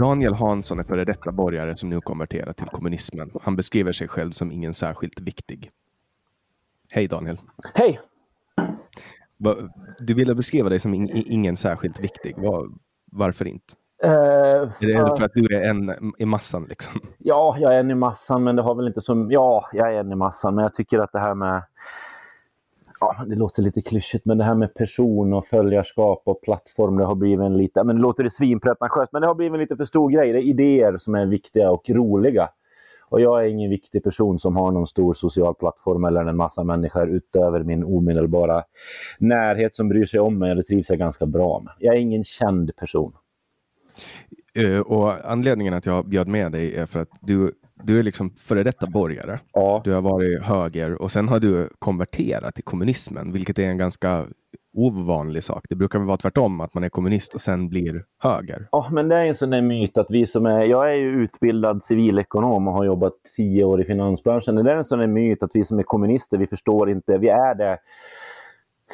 Daniel Hansson är före detta borgare som nu konverterat till kommunismen. Han beskriver sig själv som ingen särskilt viktig. Hej Daniel. Hej! Du ville beskriva dig som ingen särskilt viktig. varför inte? Uh, är det för att du är en i massan? Liksom? Ja, jag är en i massan, men det har väl inte så... Ja, jag är en i massan, men jag tycker att det här med ja, det låter lite klyschigt, men det här med person och följarskap och plattform, det har blivit en lite, men det låter det svinpretentiöst, men det har blivit en lite för stor grej. Det är idéer som är viktiga och roliga. Och jag är ingen viktig person som har någon stor social plattform eller en massa människor utöver min omedelbara närhet som bryr sig om mig. Det trivs jag ganska bra med. Jag är ingen känd person. Uh, och anledningen att jag bjöd med dig är för att du du är liksom före detta borgare. Ja. Du har varit höger och sen har du konverterat till kommunismen, vilket är en ganska ovanlig sak. Det brukar väl vara tvärtom, att man är kommunist och sen blir höger. Ja, men det är en sån där myt att vi som är... Jag är ju utbildad civilekonom och har jobbat tio år i finansbranschen. Det är en sån där myt att vi som är kommunister, vi förstår inte. Vi är det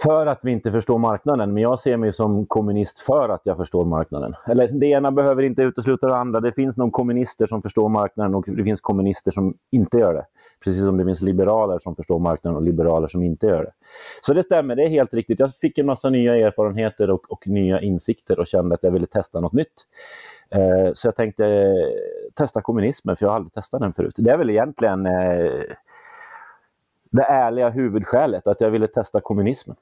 för att vi inte förstår marknaden. Men jag ser mig som kommunist för att jag förstår marknaden. Eller det ena behöver inte utesluta det andra. Det finns nog kommunister som förstår marknaden och det finns kommunister som inte gör det. Precis som det finns liberaler som förstår marknaden och liberaler som inte gör det. Så det stämmer, det är helt riktigt. Jag fick en massa nya erfarenheter och, och nya insikter och kände att jag ville testa något nytt. Eh, så jag tänkte eh, testa kommunismen, för jag har aldrig testat den förut. Det är väl egentligen eh, det ärliga huvudskälet, att jag ville testa kommunismen.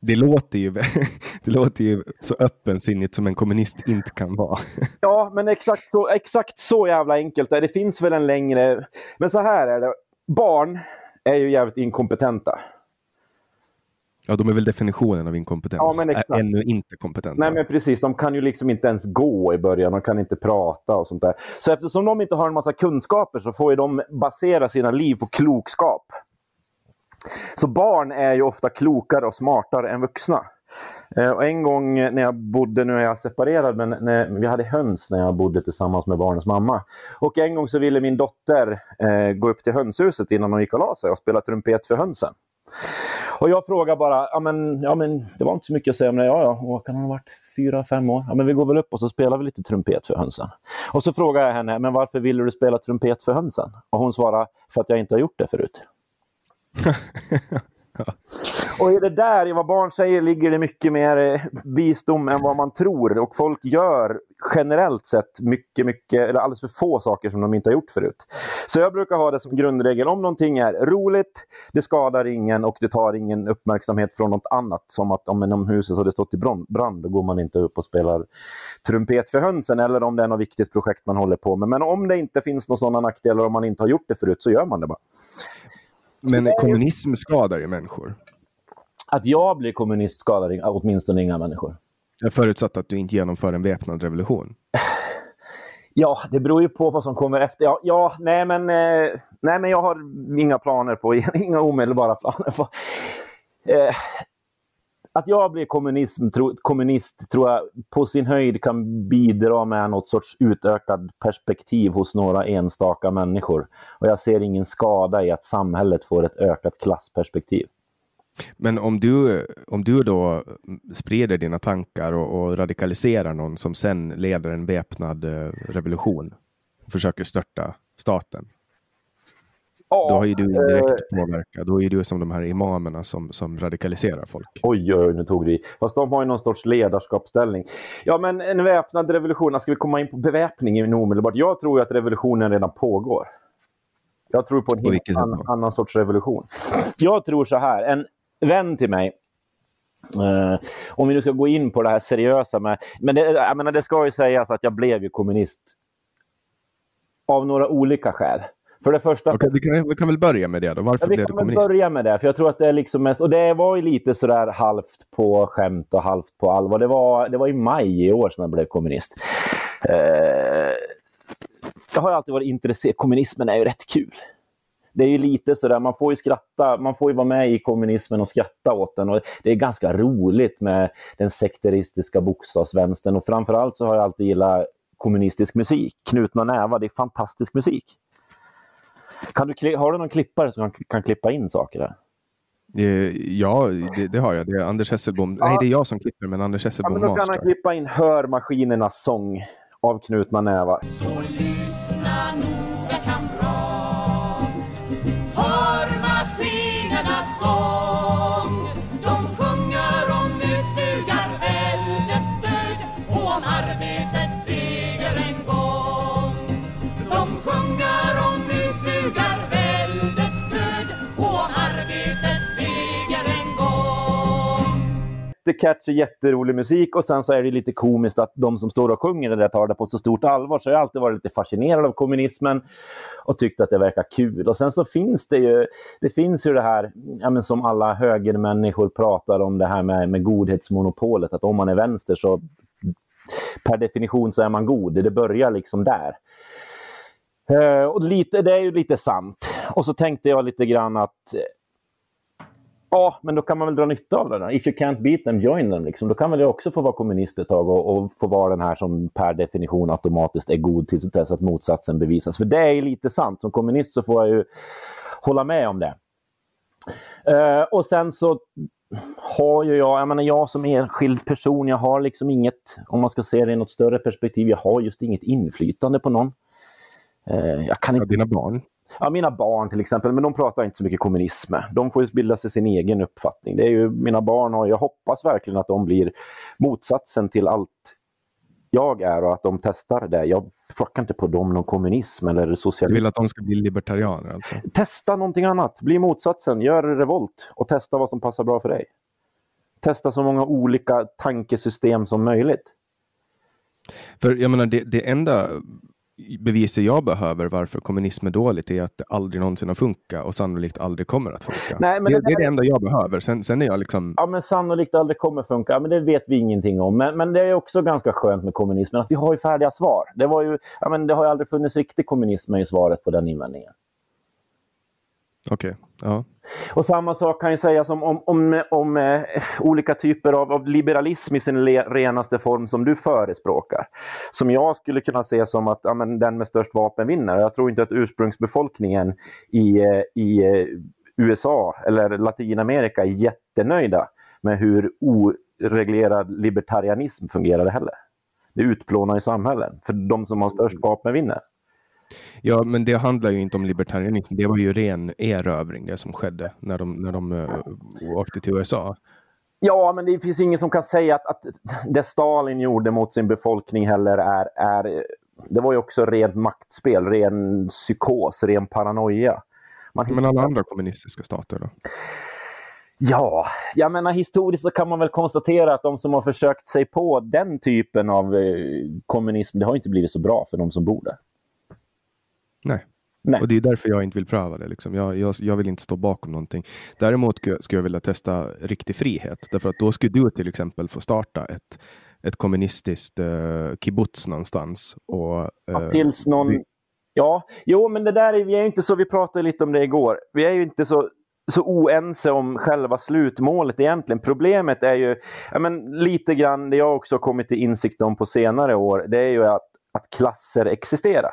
Det låter, ju, det låter ju så öppensinnigt som en kommunist inte kan vara. Ja, men exakt så, exakt så jävla enkelt. Det finns väl en längre... Men så här är det. Barn är ju jävligt inkompetenta. Ja, de är väl definitionen av inkompetens. Ja, men exakt. Ännu inte kompetenta. Nej, men precis. De kan ju liksom inte ens gå i början. De kan inte prata och sånt där. Så eftersom de inte har en massa kunskaper så får ju de basera sina liv på klokskap. Så barn är ju ofta klokare och smartare än vuxna. Eh, och en gång när jag bodde, nu är jag separerad, men när, vi hade höns när jag bodde tillsammans med barnens mamma. Och en gång så ville min dotter eh, gå upp till hönshuset innan hon gick och la sig och spela trumpet för hönsen. Och jag frågar bara, ja men, ja men det var inte så mycket att säga om det. Ja, ja, och kan hon ha varit? Fyra, fem år? Ja, men vi går väl upp och så spelar vi lite trumpet för hönsen. Och så frågar jag henne, men varför ville du spela trumpet för hönsen? Och hon svarar, för att jag inte har gjort det förut. Och i det där, i vad barn säger, ligger det mycket mer eh, visdom än vad man tror. Och folk gör generellt sett mycket, mycket, eller alldeles för få saker som de inte har gjort förut. Så jag brukar ha det som grundregel, om någonting är roligt, det skadar ingen och det tar ingen uppmärksamhet från något annat. Som att om inom huset har det stått i brand, då går man inte upp och spelar trumpet för hönsen. Eller om det är något viktigt projekt man håller på med. Men om det inte finns några sådana nackdelar, om man inte har gjort det förut, så gör man det bara. Men kommunism skadar ju människor. Att jag blir kommunist skadar åtminstone inga människor. Jag förutsatt att du inte genomför en väpnad revolution. Ja, det beror ju på vad som kommer efter. Ja, ja nej, men, eh, nej, men jag har inga planer på, inga omedelbara planer på. Eh, att jag blir kommunism, tro, kommunist tror jag på sin höjd kan bidra med något sorts utökad perspektiv hos några enstaka människor. Och jag ser ingen skada i att samhället får ett ökat klassperspektiv. Men om du, om du då sprider dina tankar och, och radikaliserar någon som sen leder en väpnad eh, revolution och försöker störta staten. Ja, då har ju du indirekt eh, påverkat. Då är du som de här imamerna som, som radikaliserar folk. Oj, oj, nu tog du Fast de har ju någon sorts ledarskapsställning. Ja, men en väpnad revolution. Ska vi komma in på beväpningen omedelbart? Jag tror att revolutionen redan pågår. Jag tror på en helt annan, annan sorts revolution. Jag tror så här. En vän till mig Uh, om vi nu ska gå in på det här seriösa med... Men det, jag menar, det ska ju sägas att jag blev ju kommunist av några olika skäl. För det första... Okay, vi, kan, vi kan väl börja med det då. Varför ja, blev du kommunist? Vi kan börja med det, för jag tror att det är liksom mest... Och det var ju lite sådär halvt på skämt och halvt på allvar. Det var, det var i maj i år som jag blev kommunist. Uh, jag har alltid varit intresserad. Kommunismen är ju rätt kul det är ju lite sådär, man får ju skratta, man får ju vara med i kommunismen och skratta åt den. Och det är ganska roligt med den sekteristiska bokstavsvänstern och framförallt så har jag alltid gillat kommunistisk musik. Knutna nävar, det är fantastisk musik. Kan du, har du någon klippare som kan, kan klippa in saker där? Eh, ja, det, det, har jag. Det är Anders Hesselbom. Ja. Nej, det är jag som klipper, men Anders Hesselbom ja, men Då kan han klippa in Hör maskinernas sång av Knutna nävar. Jättecatchy, jätterolig musik och sen så är det lite komiskt att de som står och sjunger det där tar det på så stort allvar. Så jag har alltid varit lite fascinerad av kommunismen och tyckt att det verkar kul. Och sen så finns det ju, det finns ju det här, ja, men som alla högermänniskor pratar om det här med, med godhetsmonopolet, att om man är vänster så per definition så är man god. Det börjar liksom där. Uh, och lite, det är ju lite sant. Och så tänkte jag lite grann att Ja, men då kan man väl dra nytta av det. If you can't beat them, join them. Liksom. Då kan väl jag också få vara kommunist ett tag och, och få vara den här som per definition automatiskt är god till dess att motsatsen bevisas. För det är lite sant. Som kommunist så får jag ju hålla med om det. Uh, och sen så har ju jag, jag menar jag som enskild person, jag har liksom inget, om man ska se det i något större perspektiv, jag har just inget inflytande på någon. Uh, jag kan inte... Ja, dina barn? Ja, mina barn till exempel, men de pratar inte så mycket kommunism. De får ju bilda sig sin egen uppfattning. Det är ju, mina barn har, jag hoppas verkligen att de blir motsatsen till allt jag är och att de testar det. Jag plockar inte på dem någon kommunism eller socialism. Du vill att de ska bli libertarianer alltså? Testa någonting annat. Bli motsatsen. Gör revolt och testa vad som passar bra för dig. Testa så många olika tankesystem som möjligt. För jag menar, det, det enda beviset jag behöver varför kommunism är dåligt är att det aldrig någonsin har funkat och sannolikt aldrig kommer att funka. Nej, men det, det, är det enda jag behöver. Sen, sen är jag liksom... Ja, men sannolikt aldrig kommer funka. Ja, men det vet vi ingenting om. Men, men det är också ganska skönt med kommunismen att vi har ju färdiga svar. Det, var ju, ja, men det har ju aldrig funnits riktig kommunism i svaret på den invändningen. Okej, okay. Ja. Och samma sak kan ju sägas om, om, om, om eh, olika typer av, av liberalism i sin le, renaste form som du förespråkar. Som jag skulle kunna se som att ja, men, den med störst vapen vinner. Jag tror inte att ursprungsbefolkningen i, eh, i eh, USA eller Latinamerika är jättenöjda med hur oreglerad libertarianism fungerar heller. Det utplånar ju samhällen, för de som har störst vapen vinner. Ja, men det handlar ju inte om libertarianism. Det var ju ren erövring det som skedde när de, när de uh, åkte till USA. Ja, men det finns ingen som kan säga att, att det Stalin gjorde mot sin befolkning heller är, är... Det var ju också rent maktspel, ren psykos, ren paranoia. Man men alla andra kommunistiska stater då? Ja, jag menar historiskt så kan man väl konstatera att de som har försökt sig på den typen av eh, kommunism, det har inte blivit så bra för de som bor där. Nej. Nej. Och det är därför jag inte vill pröva det. Liksom. Jag, jag, jag, vill inte stå bakom någonting. Däremot skulle jag vilja testa riktig frihet. Därför att då skulle du till exempel få starta ett, ett kommunistiskt uh, kibbutz någonstans. Och, uh, ja, tills någon... Vi... Ja, jo, men det där är, vi är inte så, vi pratade lite om det igår. Vi är ju inte så så oense om själva slutmålet egentligen. Problemet är ju, ja, men lite grann det jag också kommit till insikt om på senare år, det är ju att, att klasser existerar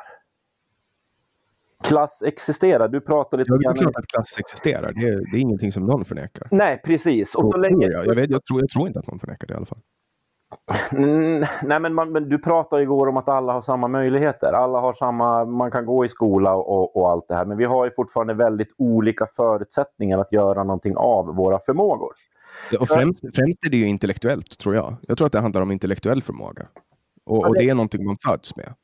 klass existerar. Du pratade lite ja, det är klart att klass existerar. Det är, det är ingenting som någon förnekar. Nej, precis. Och så, så länge... jag. Jag, vet, jag, tror, jag tror inte att någon förnekar det i alla fall. Mm, nej, men, man, men, du pratade igår om att alla har samma möjligheter. Alla har samma, man kan gå i skola och, och allt det här. Men vi har ju fortfarande väldigt olika förutsättningar att göra någonting av våra förmågor. Ja, och främst, främst är det ju intellektuellt, tror jag. Jag tror att det handlar om intellektuell förmåga. Och, och det är någonting man föds med.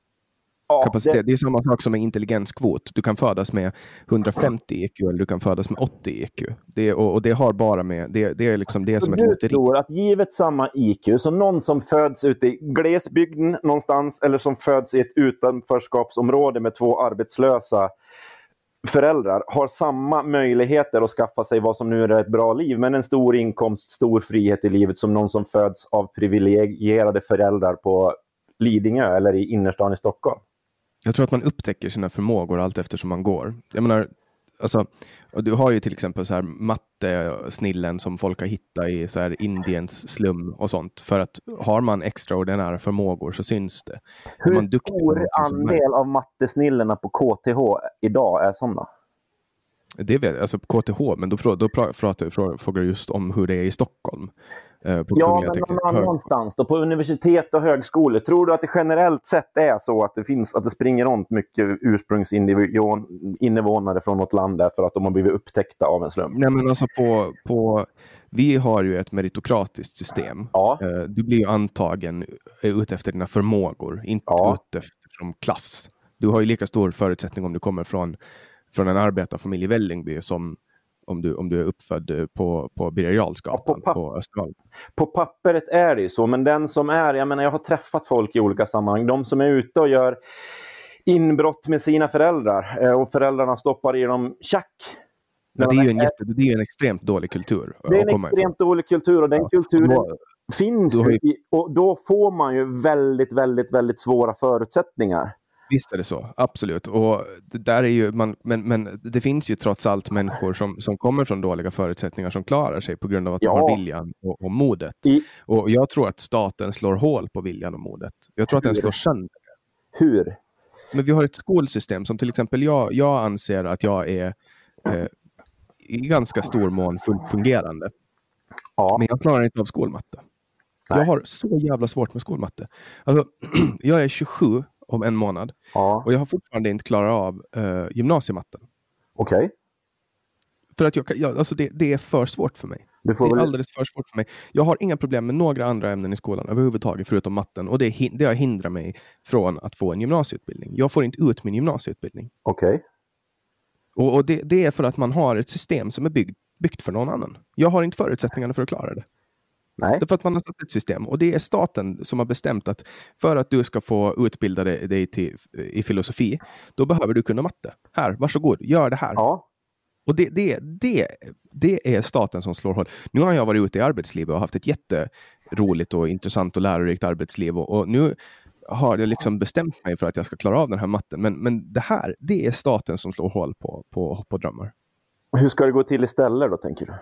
Ja, kapacitet. Det... det... är samma sak som med intelligenskvot. Du kan födas med 150 IQ eller du kan födas med 80 IQ. Det, och, och det har bara med, det, det är liksom det som ett lotteri. Du tror att givet samma IQ, så någon som föds ute i glesbygden någonstans eller som föds i ett utanförskapsområde med två arbetslösa föräldrar har samma möjligheter att skaffa sig vad som nu är ett bra liv, men en stor inkomst, stor frihet i livet som någon som föds av privilegierade föräldrar på Lidingö eller i innerstan i Stockholm. Jag tror att man upptäcker sina förmågor allt eftersom man går. Jag menar, alltså, du har ju till exempel så här matte-snillen som folk har hittat i så här Indiens slum och sånt. För att har man extraordinära förmågor så syns det. Hur man stor andel av mattesnillena på KTH idag är sådana? Det vet jag, alltså KTH, men då, då pratar frågar just om hur det är i Stockholm. Eh, ja, men någon annanstans då, på universitet och högskolor. Tror du att det generellt sett är så att det, finns, att det springer runt mycket ursprungsinvånare från något land därför att de har blivit upptäckta av en slump? Nej, men alltså på, på, vi har ju ett meritokratiskt system. Ja. Eh, du blir antagen ut efter dina förmågor, inte ja. ut efter klass. Du har ju lika stor förutsättning om du kommer från, från en arbetarfamilj i Vällingby som om du, om du är uppfödd eh, på, på Birger Jarlsgatan ja, på, på Östermalm. På pappret är det ju så, men den som är, jag menar jag har träffat folk i olika sammanhang, de som är ute och gör inbrott med sina föräldrar eh, och föräldrarna stoppar i dem tjack. Men det är ju en, jätte, det är en extremt dålig kultur. Det är en extremt ifrån. dålig kultur och den ja. kulturen då, finns ju, och då får man ju väldigt, väldigt, väldigt svåra förutsättningar. Visst är det så, absolut. Och där är ju man, men, men det finns ju trots allt människor som, som kommer från dåliga förutsättningar som klarar sig på grund av att ja. de har viljan och, och modet. I... Och jag tror att staten slår hål på viljan och modet. Jag tror Hur? att den slår sönder. Hur? Men vi har ett skolsystem som till exempel jag, jag anser att jag är eh, i ganska stor mån fullt fungerande. Ja. Men jag klarar inte av skolmatte. Nej. Jag har så jävla svårt med skolmatte. Alltså, jag är 27 om en månad. Ja. Och jag har fortfarande inte klarat av uh, gymnasiematten. Okej. Okay. För att jag, jag, alltså det, det, är för svårt för mig. det är väl... alldeles för svårt för mig. Jag har inga problem med några andra ämnen i skolan överhuvudtaget, förutom matten. Och det, det har hindrat mig från att få en gymnasieutbildning. Jag får inte ut min gymnasieutbildning. Okej. Okay. Och, och det, det, är för att man har ett system som är byggt, byggt för någon annan. Jag har inte förutsättningarna för att klara det. Nej. Därför att man har satt ett system och det är staten som har bestämt att för att du ska få utbilda dig till, i filosofi, då behöver du kunna matte. Här, varsågod, gör det här. Ja. Och det, det, det, det är staten som slår hål. Nu har jag varit ute i arbetslivet och haft ett jätteroligt och intressant och lärorikt arbetsliv och, och nu har jag liksom bestämt mig för att jag ska klara av den här matten. Men, men det här, det är staten som slår hål på, på, på drömmar. Hur ska det gå till istället då, tänker du?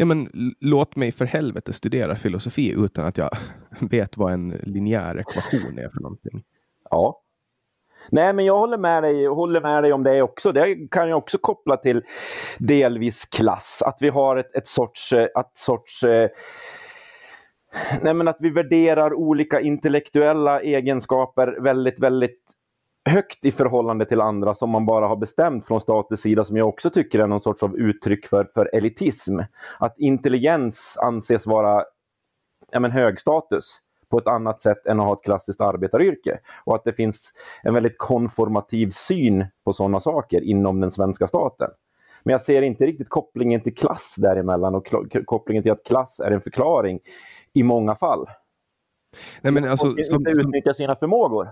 Ja, men låt mig för helvete studera filosofi utan att jag vet vad en linjär ekvation är för någonting. Ja. Nej, men jag håller med dig, håller med dig om det också. Det kan jag också koppla till delvis klass. Att vi har ett, ett sorts... Eh, ett sorts eh, nej, men att vi värderar olika intellektuella egenskaper väldigt, väldigt högt i förhållande till andra som man bara har bestämt från statens sida som jag också tycker är någon sorts av uttryck för, för elitism. Att intelligens anses vara ja, men hög status på ett annat sätt än att ha ett klassiskt arbetaryrke. Och att det finns en väldigt konformativ syn på sådana saker inom den svenska staten. Men jag ser inte riktigt kopplingen till klass däremellan och kopplingen till att klass är en förklaring i många fall. Nej, men alltså, och som, inte utnyttja sina förmågor.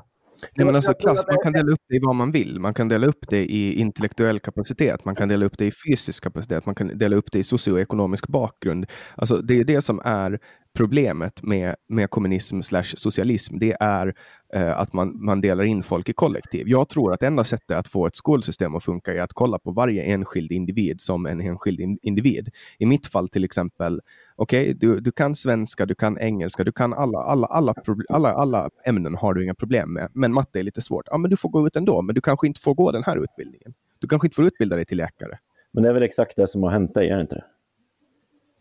Nej, men alltså, klass, man kan dela upp det i vad man vill. Man kan dela upp det i intellektuell kapacitet, man kan dela upp det i fysisk kapacitet, man kan dela upp det i socioekonomisk bakgrund. Alltså, det är det som är problemet med, med kommunism slash socialism. Det är att man, man delar in folk i kollektiv. Jag tror att enda sättet att få ett skolsystem att funka är att kolla på varje enskild individ som en enskild in, individ. I mitt fall till exempel, okej, du, du kan svenska, du kan engelska, du kan alla, alla, alla, alla, alla ämnen har du inga problem med. Men matte är lite svårt. Ja, men du får gå ut ändå, men du kanske inte får gå den här utbildningen. Du kanske inte får utbilda dig till läkare. Men det är väl exakt det som har hänt dig, är det inte det?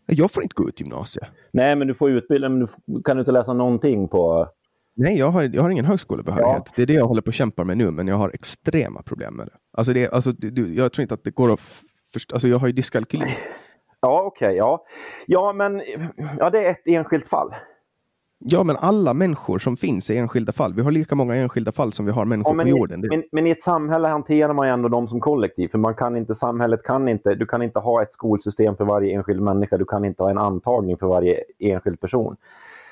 Jag får inte gå ut gymnasiet. Nej, men du får utbilda, men du kan du inte läsa någonting på... Nej, jag har, jag har ingen högskolebehörighet. Det är det jag håller på att kämpa med nu, men jag har extrema problem med det. Alltså, det, alltså du, jag tror inte att det går att förstå. Alltså, jag har ju dyskalkyli. Ja, okej, ja. Ja, men ja, det är ett enskilt fall. Ja, men alla människor som finns är enskilda fall. Vi har lika många enskilda fall som vi har människor Ja, men, på i, jorden. Men, men i ett samhälle hanterar man ju ändå dem som kollektiv. För man kan inte, samhället kan inte, du kan inte ha ett skolsystem för varje enskild människa. Du kan inte ha en antagning för varje enskild person.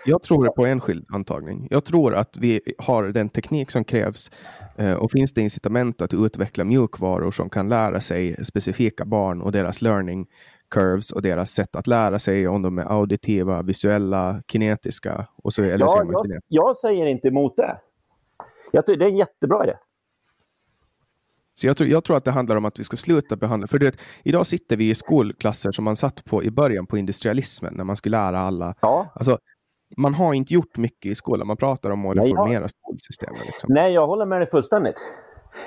Jag tror på enskild antagning. Jag tror att vi har den teknik som krävs eh, och finns det incitament att utveckla mjukvaror som kan lära sig specifika barn och deras learning curves och deras sätt att lära sig om de är auditiva, visuella, kinetiska och så eller Ja, jag, jag säger inte emot det. Jag tycker det är en jättebra idé. Så jag tror, jag tror att det handlar om att vi ska sluta behandla, för du vet, idag sitter vi i skolklasser som man satt på i början på industrialismen när man skulle lära alla. Ja. Alltså, man har inte gjort mycket i skolan. Man pratar om att reformera skolsystemet. Liksom. Nej, jag håller med dig fullständigt.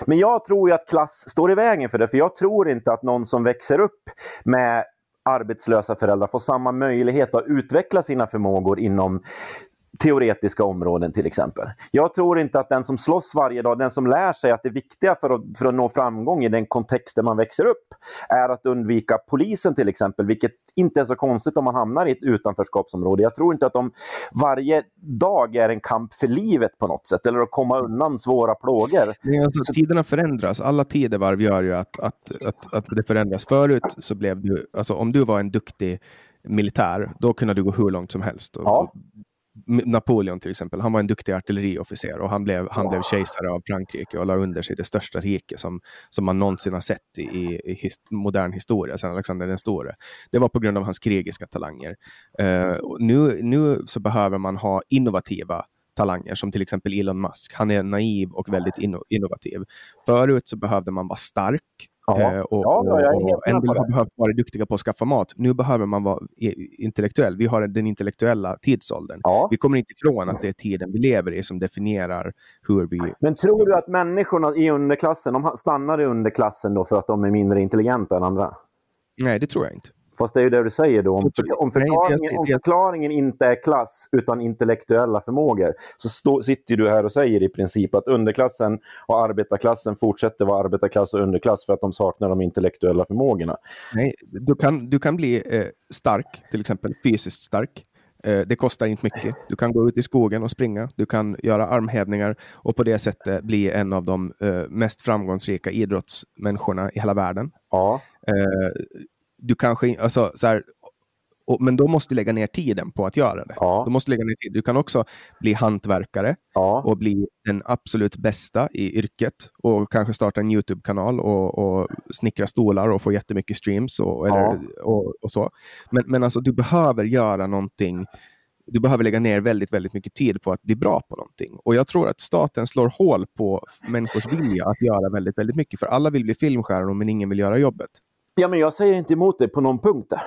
Men jag tror ju att klass står i vägen för det, för jag tror inte att någon som växer upp med arbetslösa föräldrar får samma möjlighet att utveckla sina förmågor inom teoretiska områden till exempel. Jag tror inte att den som slåss varje dag, den som lär sig att det viktiga för att, för att nå framgång i den kontext där man växer upp är att undvika polisen till exempel, vilket inte är så konstigt om man hamnar i ett utanförskapsområde. Jag tror inte att de varje dag är en kamp för livet på något sätt, eller att komma undan svåra plågor. Nej, alltså, tiderna förändras. Alla tidevarv gör ju att, att, att, att det förändras. Förut så blev du, alltså om du var en duktig militär, då kunde du gå hur långt som helst. Ja. Napoleon till exempel, han var en duktig artilleriofficer och han blev, han blev kejsare av Frankrike och la under sig det största rike som, som man någonsin har sett i, i, his, modern historia sedan Alexander den store. Det var på grund av hans krigiska talanger. Och nu, nu så behöver man ha innovativa talanger som till exempel Elon Musk. Han är naiv och väldigt inno, innovativ. Förut så behövde man vara stark Ja. eh, och, Ja, och, och en del har behövt vara duktiga på att skaffa mat. Nu behöver man vara intellektuell. Vi har den intellektuella tidsåldern. Ja. Vi kommer inte ifrån att det är tiden vi lever i som definierar hur vi... Men tror du att människorna i underklassen, de stannar i underklassen då för att de är mindre intelligenta än andra? Nej, det tror jag inte. Fast det är ju det du säger då. Om, om, förklaringen, om förklaringen inte är klass utan intellektuella förmågor så stå, sitter du här och säger i princip att underklassen och arbetarklassen fortsätter vara arbetarklass och underklass för att de saknar de intellektuella förmågorna. Nej, du kan, du kan bli eh, stark, till exempel fysiskt stark. Eh, det kostar inte mycket. Du kan gå ut i skogen och springa. Du kan göra armhävningar och på det sättet bli en av de eh, mest framgångsrika idrottsmänniskorna i hela världen. Ja, Eh, du kanske, alltså, så här, och, men då måste du lägga ner tiden på att göra det. Ja. Du måste lägga ner tid. Du kan också bli hantverkare ja. och bli den absolut bästa i yrket och kanske starta en Youtube-kanal och, och snickra stolar och få jättemycket streams och, eller, Ja. och, och så. Men, men alltså, du behöver göra någonting Du behöver lägga ner väldigt, väldigt mycket tid på att bli bra på någonting. Och jag tror att staten slår hål på människors vilja att göra väldigt, väldigt mycket. För alla vill bli filmstjärnor, men ingen vill göra jobbet. Ja, men jag säger inte emot dig på någon punkt där.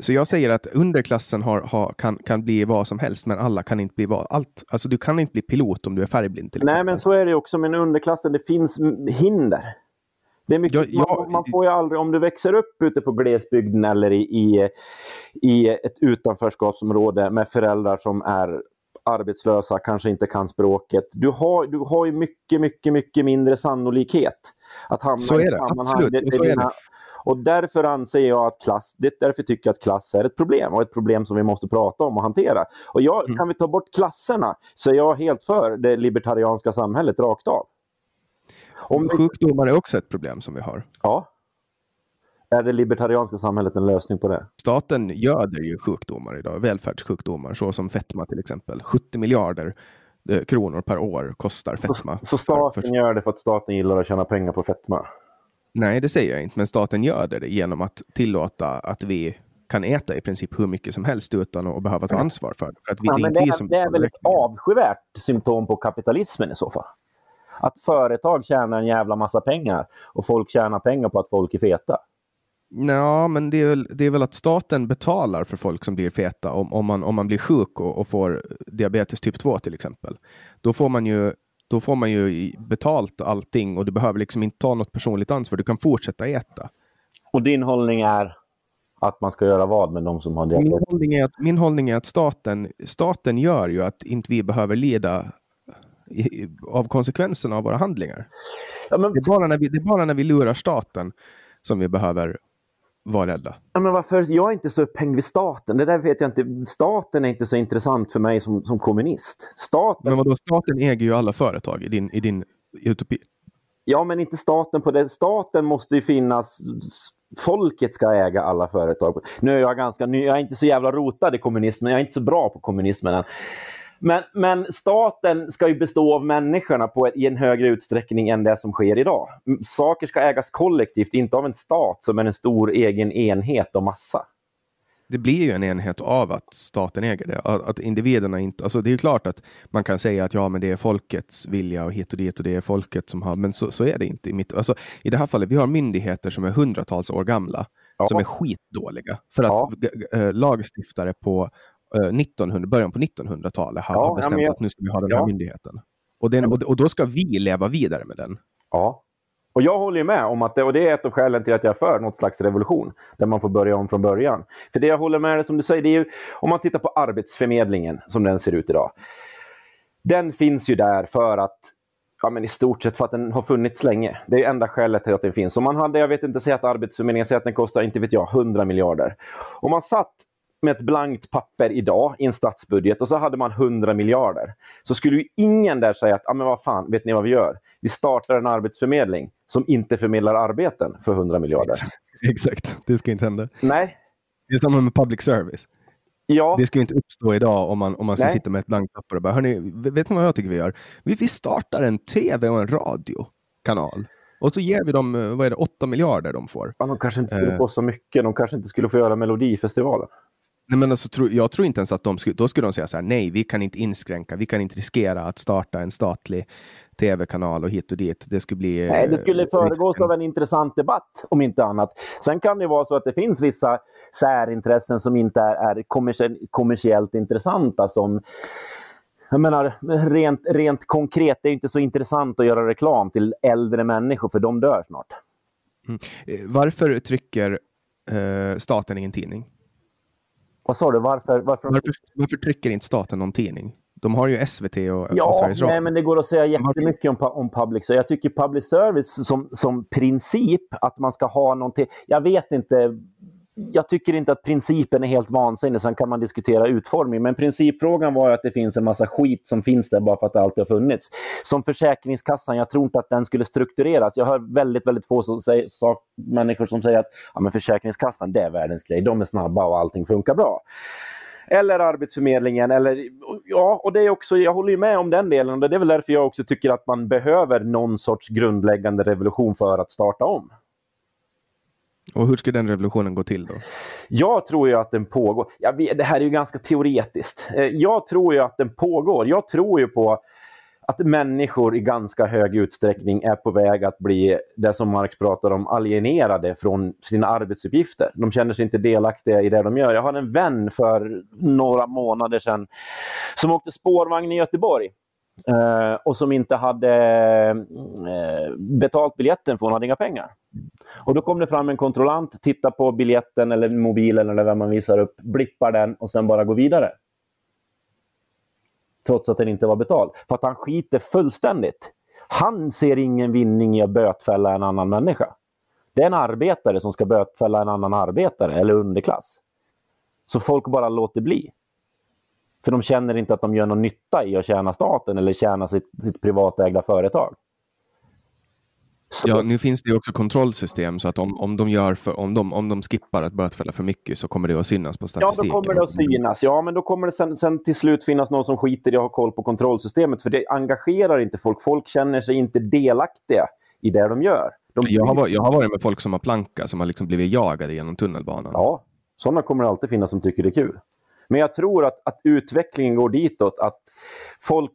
Så jag säger att underklassen har, har, kan, kan bli vad som helst, men alla kan inte bli vad. Allt, alltså du kan inte bli pilot om du är färgblind till exempel. Nej, men så är det också med underklassen. Det finns hinder. Det är mycket, Ja, ja, man, man får ju aldrig, om du växer upp ute på glesbygden eller i, i, i ett utanförskapsområde med föräldrar som är arbetslösa, kanske inte kan språket. Du har, du har ju mycket, mycket, mycket mindre sannolikhet att hamna Så är det, absolut, där- och så är dina- Och därför anser jag att klass, det är därför tycker jag att klass är ett problem och ett problem som vi måste prata om och hantera. Och jag, Mm. kan vi ta bort klasserna så är jag helt för det libertarianska samhället rakt av. Om Sjukdomar är också ett problem som vi har. ja. Är det libertarianska samhället en lösning på det? Staten göder ju sjukdomar idag, välfärdssjukdomar, så som fetma till exempel. 70 miljarder kronor per år kostar fetma. Så För- staten för- gör det för att staten gillar att tjäna pengar på fetma? Nej, det säger jag inte, men staten göder det genom att tillåta att vi kan äta i princip hur mycket som helst utan att behöva ta ansvar för det. För att vi, Ja, det är det, är, det är väl ett avskyvärt symptom på kapitalismen i så fall? Att företag tjänar en jävla massa pengar och folk tjänar pengar på att folk är feta. Ja, men det är, väl, det är väl att staten betalar för folk som blir feta om, om, man, om man blir sjuk och, och får diabetes typ 2 till exempel. Då får man ju då får man ju betalt allting och du behöver liksom inte ta något personligt ansvar. Du kan fortsätta äta. Och din hållning är att man ska göra vad med de som har Min diabetes? hållning är att, min hållning är att staten, staten gör ju att inte vi behöver lida i, av konsekvenserna av våra handlingar. Ja, men, Det är, bara när vi, det är bara när vi lurar staten som vi behöver vara rädda. ja, men varför? Jag är inte så upphängd vid staten. Det där vet jag inte. Staten är inte så intressant för mig som, som kommunist. Staten, Men vadå, staten äger ju alla företag i din, i din utopi. ja men inte staten på det. Staten måste ju finnas. Folket ska äga alla företag. Nu är jag ganska ny. Jag är inte så jävla rotad i kommunismen. Jag är inte så bra på kommunismen än. Men, men staten ska ju bestå av människorna på i en högre utsträckning än det som sker idag. Saker ska ägas kollektivt, inte av en stat som är en stor egen enhet och massa. Det blir ju en enhet av att staten äger det. Att, individerna inte... Alltså det är ju klart att man kan säga att ja, men det är folkets vilja och hit och dit och det är folket som har... Men så, så är det inte. I, mitt, alltså, I det här fallet, vi har myndigheter som är hundratals år gamla Ja. som är skitdåliga. För att Ja. eh, lagstiftare på 1900, början på 1900-talet har, Ja, ja, bestämt jag- att nu ska vi ha den ja. här myndigheten. Och, den, och, och då ska vi leva vidare med den. Ja. Och jag håller med om att det, och det är ett av skälen till att jag är för något slags revolution, där man får börja om från början. För det jag håller med som du säger, det är ju, om man tittar på Arbetsförmedlingen som den ser ut idag. Den finns ju där för att, ja men i stort sett för att den har funnits länge. Det är enda skälet till att den finns. Om man hade, jag vet inte, säg att Arbetsförmedlingen säger att den kostar, inte vet jag, 100 miljarder. Om man satt med ett blankt papper idag i en statsbudget och så hade man 100 miljarder. Så skulle ju ingen där säga att, ja men vad fan, vet ni vad vi gör? Vi startar en arbetsförmedling som inte förmedlar arbeten för 100 miljarder. Exakt, det ska inte hända. Nej, Det är samma med public service. ja, Det skulle inte uppstå idag om man, om man Nej. sitta med ett blankt papper och bara, hörni, vet ni vad jag tycker vi gör? Vi, vi startar en tv och en radiokanal. Och så ger vi dem, eh, vad är det, 8 miljarder de får. ja, de kanske inte skulle Eh. få så mycket. De kanske inte skulle få göra Melodifestivalen. Nej, men alltså, tro, jag tror inte ens att de skulle, då skulle de säga så här, nej, vi kan inte inskränka, vi kan inte riskera att starta en statlig tv-kanal och hit och dit. Det skulle bli... Nej, det eh, skulle föregås risken. av en intressant debatt, om inte annat. Sen kan det vara så att det finns vissa särintressen som inte är, är kommersie- kommersiellt intressanta. Som, jag menar, rent, rent konkret, det är inte så intressant att göra reklam till äldre människor, för de dör snart. Eh, Varför trycker eh, staten i en tidning? Vad sa du? Varför? varför? Varför, varför trycker inte staten någon tidning? De har ju SVT och, och Ja, Sveriges Radio. nej, men det går att säga jättemycket om, om public service. Jag tycker public service som, som princip, att man ska ha någonting. Jag vet inte. Jag tycker inte att principen är helt vansinnig. Sen kan man diskutera utformning. Men principfrågan var att det finns en massa skit som finns där bara för att det alltid har funnits. Som Försäkringskassan, jag tror inte att den skulle struktureras. Jag hör väldigt, väldigt få som säger, sak, människor som säger att ja, men Försäkringskassan, det är världens grej. De är snabba och allting funkar bra eller Arbetsförmedlingen. Eller, ja, och det är också, jag håller ju med om den delen. Och det är väl därför jag också tycker att man behöver någon sorts grundläggande revolution för att starta om. Och hur ska den revolutionen gå till då? Jag tror ju att den pågår. Ja, det här är ju ganska teoretiskt. Eh, jag tror ju att den pågår. Jag tror ju på att människor i ganska hög utsträckning är på väg att bli det som Marx pratar om, alienerade från sina arbetsuppgifter. De känner sig inte delaktiga i det de gör. Jag har en vän för några månader sedan som åkte spårvagn i Göteborg eh, och som inte hade eh, betalt biljetten för hon hade inga pengar. Och då kom det fram en kontrollant, tittar på biljetten eller mobilen eller vem man visar upp, blippar den och sen bara går vidare. Trots att den inte var betald. För att han skiter fullständigt. Han ser ingen vinning i att bötfälla en annan människa. Det är en arbetare som ska bötfälla en annan arbetare eller underklass. Så folk bara låter bli. För de känner inte att de gör någon nytta i att tjäna staten eller tjäna sitt, sitt privatägda företag. Så, Ja, nu finns det ju också kontrollsystem så att om, om, de, gör för, om, de, om de skippar att bötfälla för mycket så kommer det att synas på Ja, statistiken. då kommer det att synas. Ja, men då kommer det sen, sen till slut finnas någon som skiter i att ha koll på kontrollsystemet. För det engagerar inte folk. Folk känner sig inte delaktiga i det de gör. De Jag har, varit- jag har varit med folk som har planka som har liksom blivit jagade genom tunnelbanan. Ja, sådana kommer det alltid finnas som tycker det är kul. Men jag tror att, att utvecklingen går ditåt. Att folk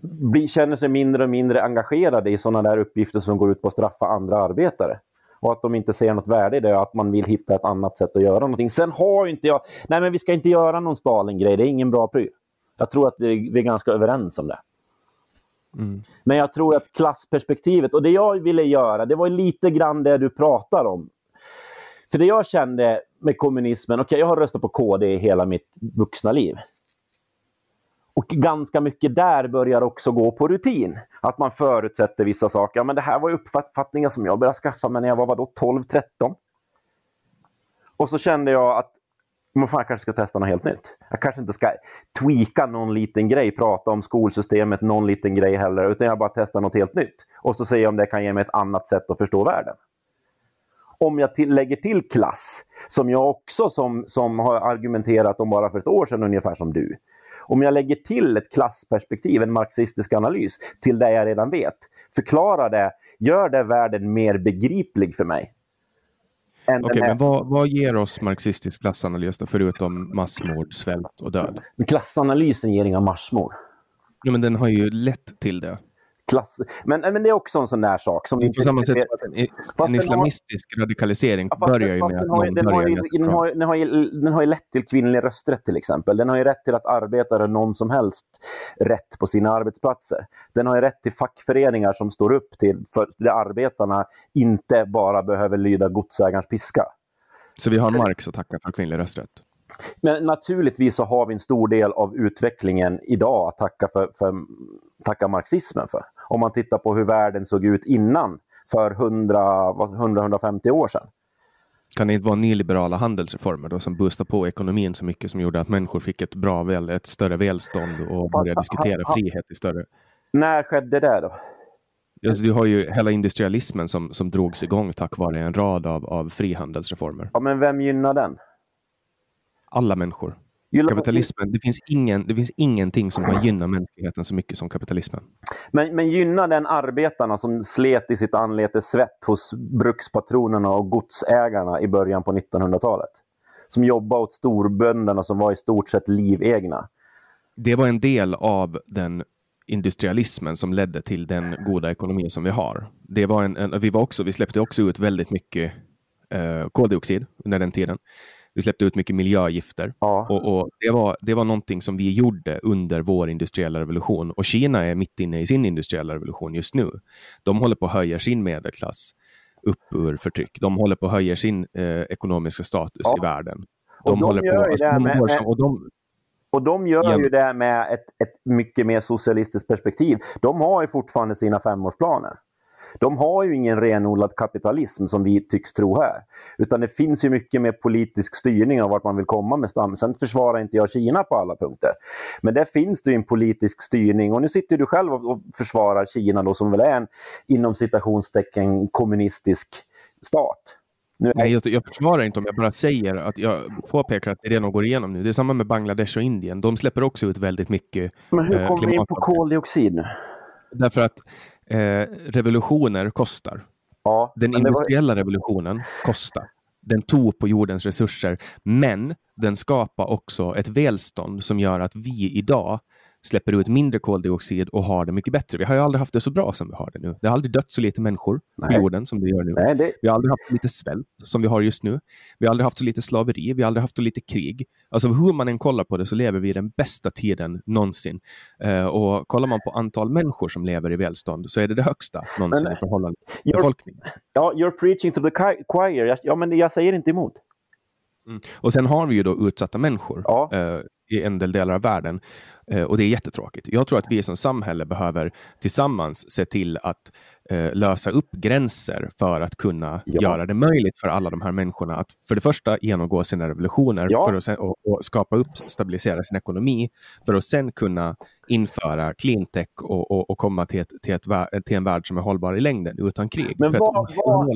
blir, känner sig mindre och mindre engagerade i sådana där uppgifter som går ut på att straffa andra arbetare. Och att de inte ser något värde i det och att man vill hitta ett annat sätt att göra någonting. Sen har ju inte jag... Nej, men vi ska inte göra någon Stalin-grej. Det är ingen bra pryl. Jag tror att vi, vi är ganska överens om det. Mm. Men jag tror att klassperspektivet, och det jag ville göra, det var lite grann det du pratar om. För det jag kände med kommunismen, okej jag har röstat på KD i hela mitt vuxna liv. Och ganska mycket där börjar också gå på rutin. Att man förutsätter vissa saker. Ja, men det här var ju uppfattningar som jag började skaffa mig när jag var vadå, 12-13. Och så kände jag att men fan, jag kanske ska testa något helt nytt. Jag kanske inte ska tweaka någon liten grej, prata om skolsystemet, någon liten grej heller, utan jag bara testar något helt nytt. Och så ser jag om det kan ge mig ett annat sätt att förstå världen. Om jag till, lägger till klass, som jag också som, som har argumenterat om bara för ett år sedan, ungefär som du. Om jag lägger till ett klassperspektiv, en marxistisk analys, till det jag redan vet, förklarar det, gör det världen mer begriplig för mig. Är- men vad, vad ger oss marxistisk klassanalys då, förutom massmord, svält och död? Men Klassanalysen ger inga marsmord. Ja, men den har ju lett till det. Klass... Men, men det är också en sån där sak som på samma sätt som en, en har- islamistisk radikalisering Ja, fast börjar ju med att har någon den har ju- den har ju- den har ju- Den har ju lett till kvinnlig rösträtt till exempel. Den har ju rätt till att arbetare, någon som helst, rätt på sina arbetsplatser. Den har ju rätt till fackföreningar som står upp till för där arbetarna inte bara behöver lyda godsägarens piska. Så vi har Marx att tacka för kvinnlig rösträtt. Men naturligtvis så har vi en stor del av utvecklingen idag att tacka, för, för, tacka marxismen för. Om man tittar på hur världen såg ut innan, för 100 vad- 100-150 år sedan. Kan det inte vara nyliberala handelsreformer då som boostade på ekonomin så mycket som gjorde att människor fick ett bra väl, ett större välstånd och började diskutera frihet i större... När skedde det då? Alltså, du har ju hela industrialismen som, som drogs igång tack vare en rad av, av frihandelsreformer. Ja, men vem gynnar den? Alla människor. Kapitalismen, det finns, ingen, det finns ingenting som har gynnat mänskligheten så mycket som kapitalismen. Men, men gynnar den arbetarna som slet i sitt anlete svett hos brukspatronerna och godsägarna i början på 1900-talet? Som jobbade åt storbönderna som var i stort sett livegna. Det var en del av den industrialismen som ledde till den goda ekonomi som vi har. Det var en, en, vi, var också, vi släppte också ut väldigt mycket eh, koldioxid under den tiden. Vi släppte ut mycket miljögifter. Ja. Och, och det, var, det var någonting som vi gjorde under vår industriella revolution. Och Kina är mitt inne i sin industriella revolution just nu. De håller på att höja sin medelklass upp ur förtryck. De håller på att höja sin eh, ekonomiska status Ja. i världen. Och De de håller på, alltså, de med- som- och de, Och de gör Ja. ju det med ett, ett mycket mer socialistiskt perspektiv. De har ju fortfarande sina femårsplaner. De har ju ingen renodlad kapitalism som vi tycks tro här. Utan det finns ju mycket mer politisk styrning av vart man vill komma med stam. Sen försvarar inte jag Kina på alla punkter. Men där finns det ju en politisk styrning och nu sitter du själv och försvarar Kina då som väl är en inom citationstecken kommunistisk stat. Är Nej, jag, jag försvarar inte om jag bara säger att jag påpekar att det redan går igenom nu. Det är samma med Bangladesh och Indien. De släpper också ut väldigt mycket men hur eh, kommer vi in på koldioxid nu? Därför att eh, revolutioner kostar. Ja, Den det var- industriella revolutionen kostade. Den tog på jordens resurser, men den skapar också ett välstånd som gör att vi idag släpper ut mindre koldioxid och har det mycket bättre. Vi har ju aldrig haft det så bra som vi har det nu. Det har aldrig dött så lite människor Nej. på jorden som det gör nu. Nej, det, Vi har aldrig haft så lite svält som vi har just nu. Vi har aldrig haft så lite slaveri. Vi har aldrig haft så lite krig. Alltså hur man än kollar på det så lever vi i den bästa tiden någonsin. Eh, och kollar man på antal människor som lever i välstånd så är det det högsta någonsin Men- i förhållande till befolkningen. ja, you're preaching to the choir. Ja, men jag säger inte emot. Och sen har vi ju då utsatta människor Ja. eh, i en del delar av världen. Eh, och det är jättetråkigt. Jag tror att vi som samhälle behöver tillsammans se till att eh, lösa upp gränser för att kunna Ja. göra det möjligt för alla de här människorna att för det första genomgå sina revolutioner Ja. för att sen, och, och skapa upp, stabilisera sin ekonomi för att sen kunna införa cleantech och, och, och komma till, ett, till, ett, till en värld som är hållbar i längden utan krig. Men för vad- att vad-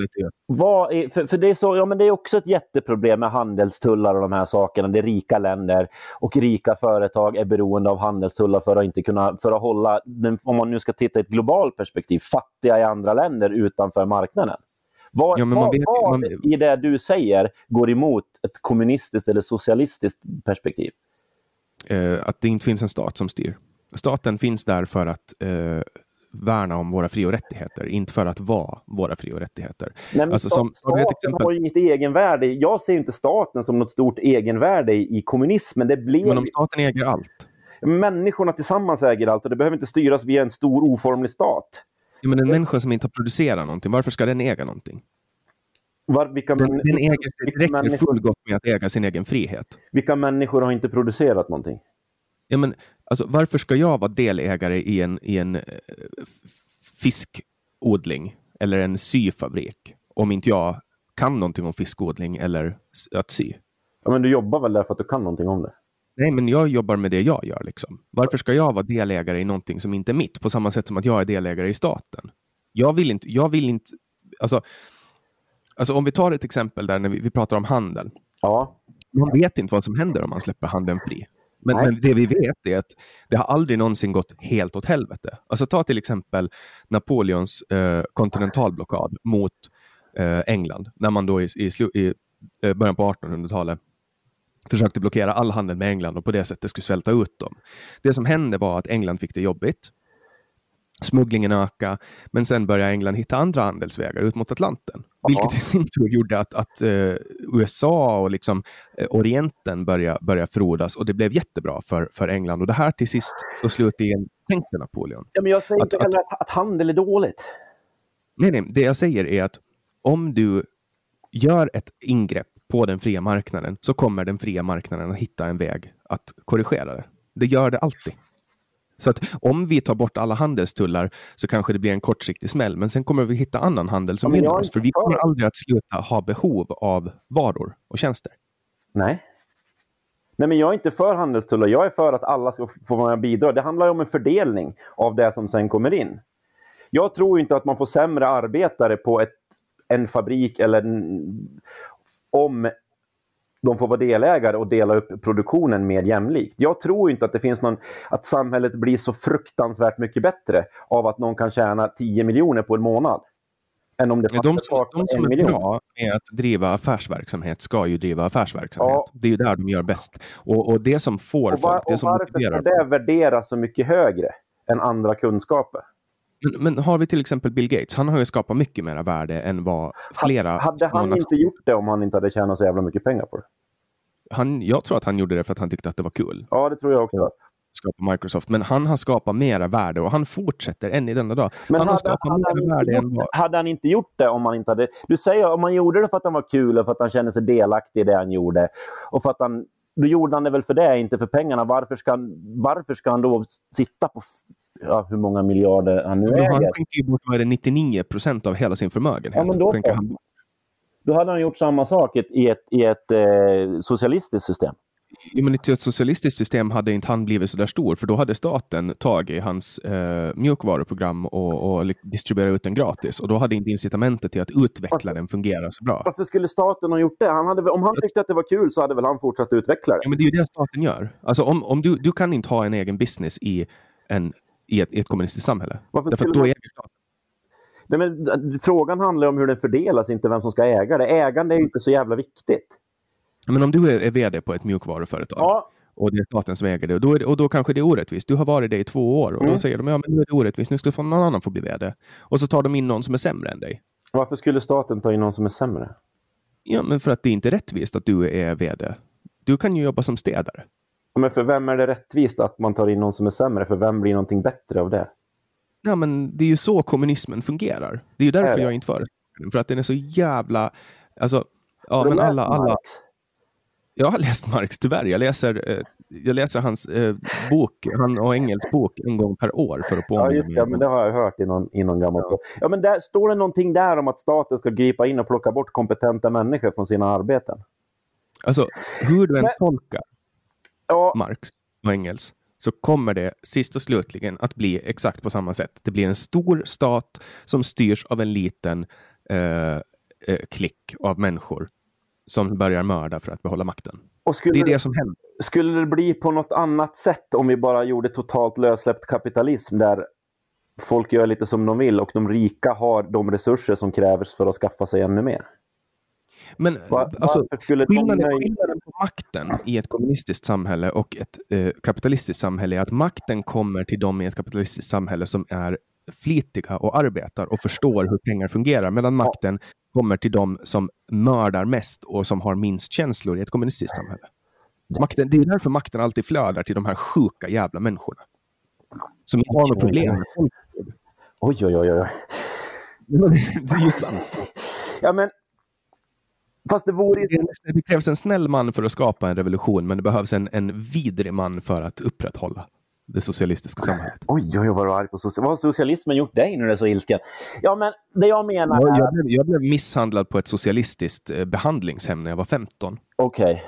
Vad är, för, för det, är så, ja, men det är också ett jätteproblem med handelstullar och de här sakerna. Det är rika länder och rika företag är beroende av handelstullar för att inte kunna för att hålla, om man nu ska titta i ett globalt perspektiv, fattiga i andra länder utanför marknaden. Vad, Ja, vad, vet- vad man- i det du säger går emot ett kommunistiskt eller socialistiskt perspektiv? eh, att det inte finns en stat som styr. Staten finns där för att eh, värna om våra fri och rättigheter, inte för att vara våra fri och rättigheter. Men Alltså, som- staten exempel? har ju inget egenvärde. Jag ser inte staten som något stort egenvärde i, kommunismen. Det blir Men om staten äger allt, Människorna tillsammans äger allt och det behöver inte styras via en stor oformlig stat. ja, men en människa som inte har producerat någonting, varför ska den äga någonting? Var, vilka, Den, den äger, det räcker fullgott med att äga sin egen frihet. vilka människor har inte producerat någonting? Ja, men, alltså, varför ska jag vara delägare i en, i en eh, fiskodling eller en syfabrik om inte jag kan någonting om fiskodling eller att sy? Ja, men du jobbar väl där för att du kan någonting om det? Nej, men jag jobbar med det jag gör. Liksom. Varför ska jag vara delägare i någonting som inte är mitt? På samma sätt som att jag är delägare i staten. Jag vill inte... Jag vill inte alltså, alltså om vi tar ett exempel där när vi, vi pratar om handel. Ja, Man vet inte vad som händer om man släpper handeln fri. Men, men det vi vet är att det har aldrig någonsin gått helt åt helvete. Alltså ta till exempel Napoleons eh, kontinentalblockad mot eh, England. När man då i, i, i eh, början på 1800-talet försökte blockera all handel med England och på det sättet skulle svälta ut dem. Det som hände var att England fick det jobbigt. Smugglingen ökade, men sen började England hitta andra handelsvägar ut mot Atlanten. Vilket i sin tur gjorde att, att eh, USA och liksom, eh, Orienten började, började frodas och det blev jättebra för, för England. Och det här till sist och slutligen sänkte Napoleon. ja men jag säger Att- inte heller att, att handel är dåligt. Nej, nej, det jag säger är att om du gör ett ingrepp på den fria marknaden så kommer den fria marknaden att hitta en väg att korrigera det. Det gör det alltid. Så att om vi tar bort alla handelstullar så kanske det blir en kortsiktig smäll, men sen kommer vi hitta annan handel som gynnar oss, för vi kommer aldrig att sluta ha behov av varor och tjänster. Nej. Nej, men jag är inte för handelstullar. Jag är för att alla ska få vara med och bidra. Det handlar om en fördelning av det som sen kommer in. Jag tror inte att man får sämre arbetare på ett, en fabrik eller en, om de får vara delägare och dela upp produktionen mer jämlikt. Jag tror inte att det finns någon, att samhället blir så fruktansvärt mycket bättre av att någon kan tjäna 10 miljoner på en månad. Än om det De som, de som är miljon. bra med att driva affärsverksamhet ska ju driva affärsverksamhet. Ja. Det är ju där de gör bäst. Och, och det som får Och, var, folk, det och som varför motiverar ska det värderas så mycket högre än andra kunskaper? Men, men har vi till exempel Bill Gates, han har ju skapat mycket mera värde än vad flera Hade han nationer- inte gjort det om han inte hade tjänat så jävla mycket pengar på det? han, Jag tror att han gjorde det för att han tyckte att det var kul Ja, det tror jag också. skapa Microsoft. Men han har skapat mera värde och han fortsätter än i denna dag. Men han har hade, skapat hade, han mera värde än vad... hade han inte gjort det om han inte hade... Du säger om han gjorde det för att han var kul och för att han kände sig delaktig i det han gjorde. Och för att han, då gjorde han det väl för det, inte för pengarna. Varför ska han, varför ska han då sitta på ja, hur många miljarder han nu Men Han äger? skänker ju bort vad är det, 99 procent av hela sin förmögenhet. Ja, men då han. Då hade han gjort samma sak i ett, i ett, i ett eh, socialistiskt system. Jo, men i ett socialistiskt system hade inte han blivit så där stor, för då hade staten tagit hans eh, mjukvaruprogram och, och distribuerat ut den gratis. Och då hade inte incitamentet till att utveckla den fungera så bra. Varför skulle staten ha gjort det? Han hade, om han tyckte att det var kul så hade väl han fortsatt utveckla det? Ja, men det är ju det staten gör. Alltså, om, om du, du kan inte ha en egen business i, en, i, ett, i ett kommunistiskt samhälle. Varför Därför att då man- äger staten. Nej, men, frågan handlar om hur den fördelas, inte vem som ska äga det. Ägande är ju inte så jävla viktigt. Men om du är, är vd på ett mjukvaruföretag Ja, och det är staten som äger det, och då, är det, och då kanske det är orättvist. Du har varit det i två år och Mm. då säger de ja, men nu är det orättvist, nu ska få någon annan få bli vd. Och så tar de in någon som är sämre än dig. varför skulle staten ta in någon som är sämre? Ja, men för att det är inte rättvist att du är vd. Du kan ju jobba som städare. Ja, Men för vem är det rättvist att man tar in någon som är sämre? För vem blir någonting bättre av det? Ja, men det är ju så kommunismen fungerar. Det är ju Är därför det? jag inte den. För att den är så jävla... Alltså, ja, men alla, alla... Marx? Jag har läst Marx, tyvärr. Jag läser, eh, jag läser hans eh, bok, han och Engels bok, en gång per år för att påminna Ja, just mig det. om- Men det har jag hört i någon, i någon gammal... Ja. men där står det någonting där om att staten ska gripa in och plocka bort kompetenta människor från sina arbeten. Alltså, hur du än Men- tolkar Ja, Marx och Engels så kommer det sist och slutligen att bli exakt på samma sätt. Det blir en stor stat som styrs av en liten eh, eh, klick av människor som börjar mörda för att behålla makten. skulle, Det är det som händer. skulle det bli på något annat sätt om vi bara gjorde totalt lössläppt kapitalism där folk gör lite som de vill och de rika har de resurser som krävs för att skaffa sig ännu mer? Men Va- alltså, varför skulle de skillnaden, skillnaden på makten i ett kommunistiskt samhälle och ett eh, kapitalistiskt samhälle är att makten kommer till de i ett kapitalistiskt samhälle som är flitiga och arbetar och förstår hur pengar fungerar, medan makten kommer till de som mördar mest och som har minst känslor i ett kommunistiskt samhälle. Makten, det är därför makten alltid flödar till de här sjuka jävla människorna. Som inte har något problem. Oj, oj, oj, oj. Det är ju sant. Ja, men... Fast det vore ju... Det krävs en snäll man för att skapa en revolution, men det behövs en, en vidrig man för att upprätthålla det socialistiska samhället. Oj, oj, vad du arg på social... Vad har socialismen gjort dig när du är så ilsken? Ja, men det jag menar Jag, är... jag, blev, jag blev misshandlad på ett socialistiskt eh, behandlingshem när jag var 15. Okej.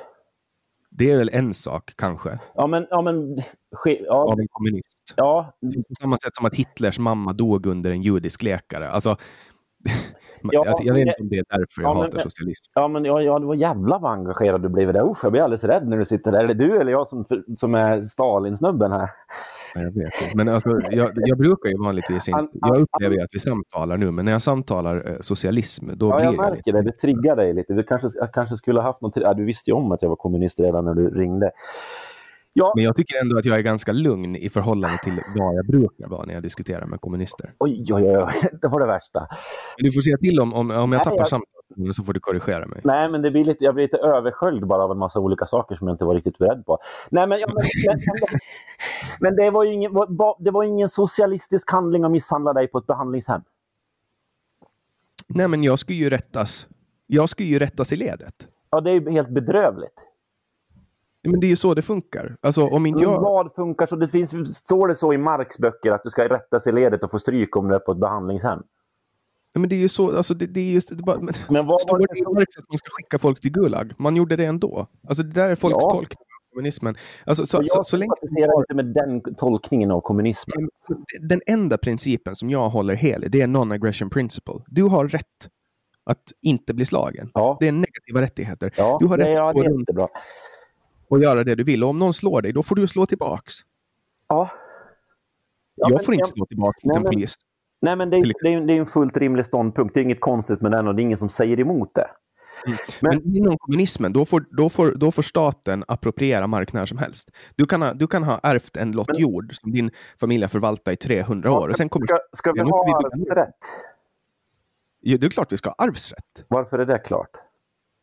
Det är väl en sak, kanske, Ja, men... Ja, men... Ja, av en kommunist. ja, På samma sätt som att Hitlers mamma dog under en judisk läkare. Alltså, Ja, jag, jag vet men- inte om det är därför jag Ja, men- hatar socialism. ja, men ja, ja, det var jävla vad engagerad du blev i det. Usch, jag blir alldeles rädd när du sitter där. Är det du eller jag som, som är Stalinsnubben här? Ja, Jag vet inte. Men alltså, jag, jag brukar ju vanligtvis inte... Jag upplever att vi samtalar nu, men när jag samtalar eh, socialism, då Ja, blir jag jag märker lite... det. Det triggar dig lite. Du kanske, kanske skulle ha haft något... Ja, du visste ju om att jag var kommunist redan när du ringde. Ja, Men jag tycker ändå att jag är ganska lugn i förhållande till vad jag brukar vara när jag diskuterar med kommunister. oj, oj, oj. Det var det värsta. Men Du får säga till om, om, om jag Nej, tappar jag- samtalet så får du korrigera mig. Nej, men det blir lite, jag blir lite översköljd bara av en massa olika saker som jag inte var riktigt beredd på. Nej, men, ja, men, men, men, det var ingen, det var ingen socialistisk handling att misshandla dig på ett behandlingshem. Nej, men jag ska ju rättas. Jag ska ju rättas i ledet. Ja, det är ju helt bedrövligt. Men det är ju så det funkar. Alltså om inte jag... vad funkar så? Det finns, står det så i Marx böcker att du ska rättas i ledet och få stryk om du är på ett behandlingshem? Nej, Men det är ju så, alltså det, det är just... Det bara, men, Men vad står det i Marx att man ska skicka folk till Gulag? Man gjorde det ändå. Alltså det där är folks Ja. tolkning av kommunismen. Alltså, så, jag så, så länge sympatiserar inte med den tolkningen av kommunismen. den enda principen som jag håller helig, det är non-aggression principle. Du har rätt att inte bli slagen. Ja, Det är negativa rättigheter. ja, du har rätt ja, att det är jättebra. Och göra det du vill. Och om någon slår dig, då får du slå tillbaks. Ja. Ja, jag får inte slå tillbaka mot en polis. Nej, men det är, det, är, det är en fullt rimlig ståndpunkt. Det är inget konstigt med den och det är ingen som säger emot det. Men, Men- inom kommunismen, då får, då, får, då får staten appropriera mark när som helst. Du kan ha, du kan ha ärvt en lott Men- jord som din familj har förvaltat i 300 år. Och sen kommer, Ska, ska vi ha arvsrätt? ja, det är klart vi ska ha arvsrätt. Varför är det klart?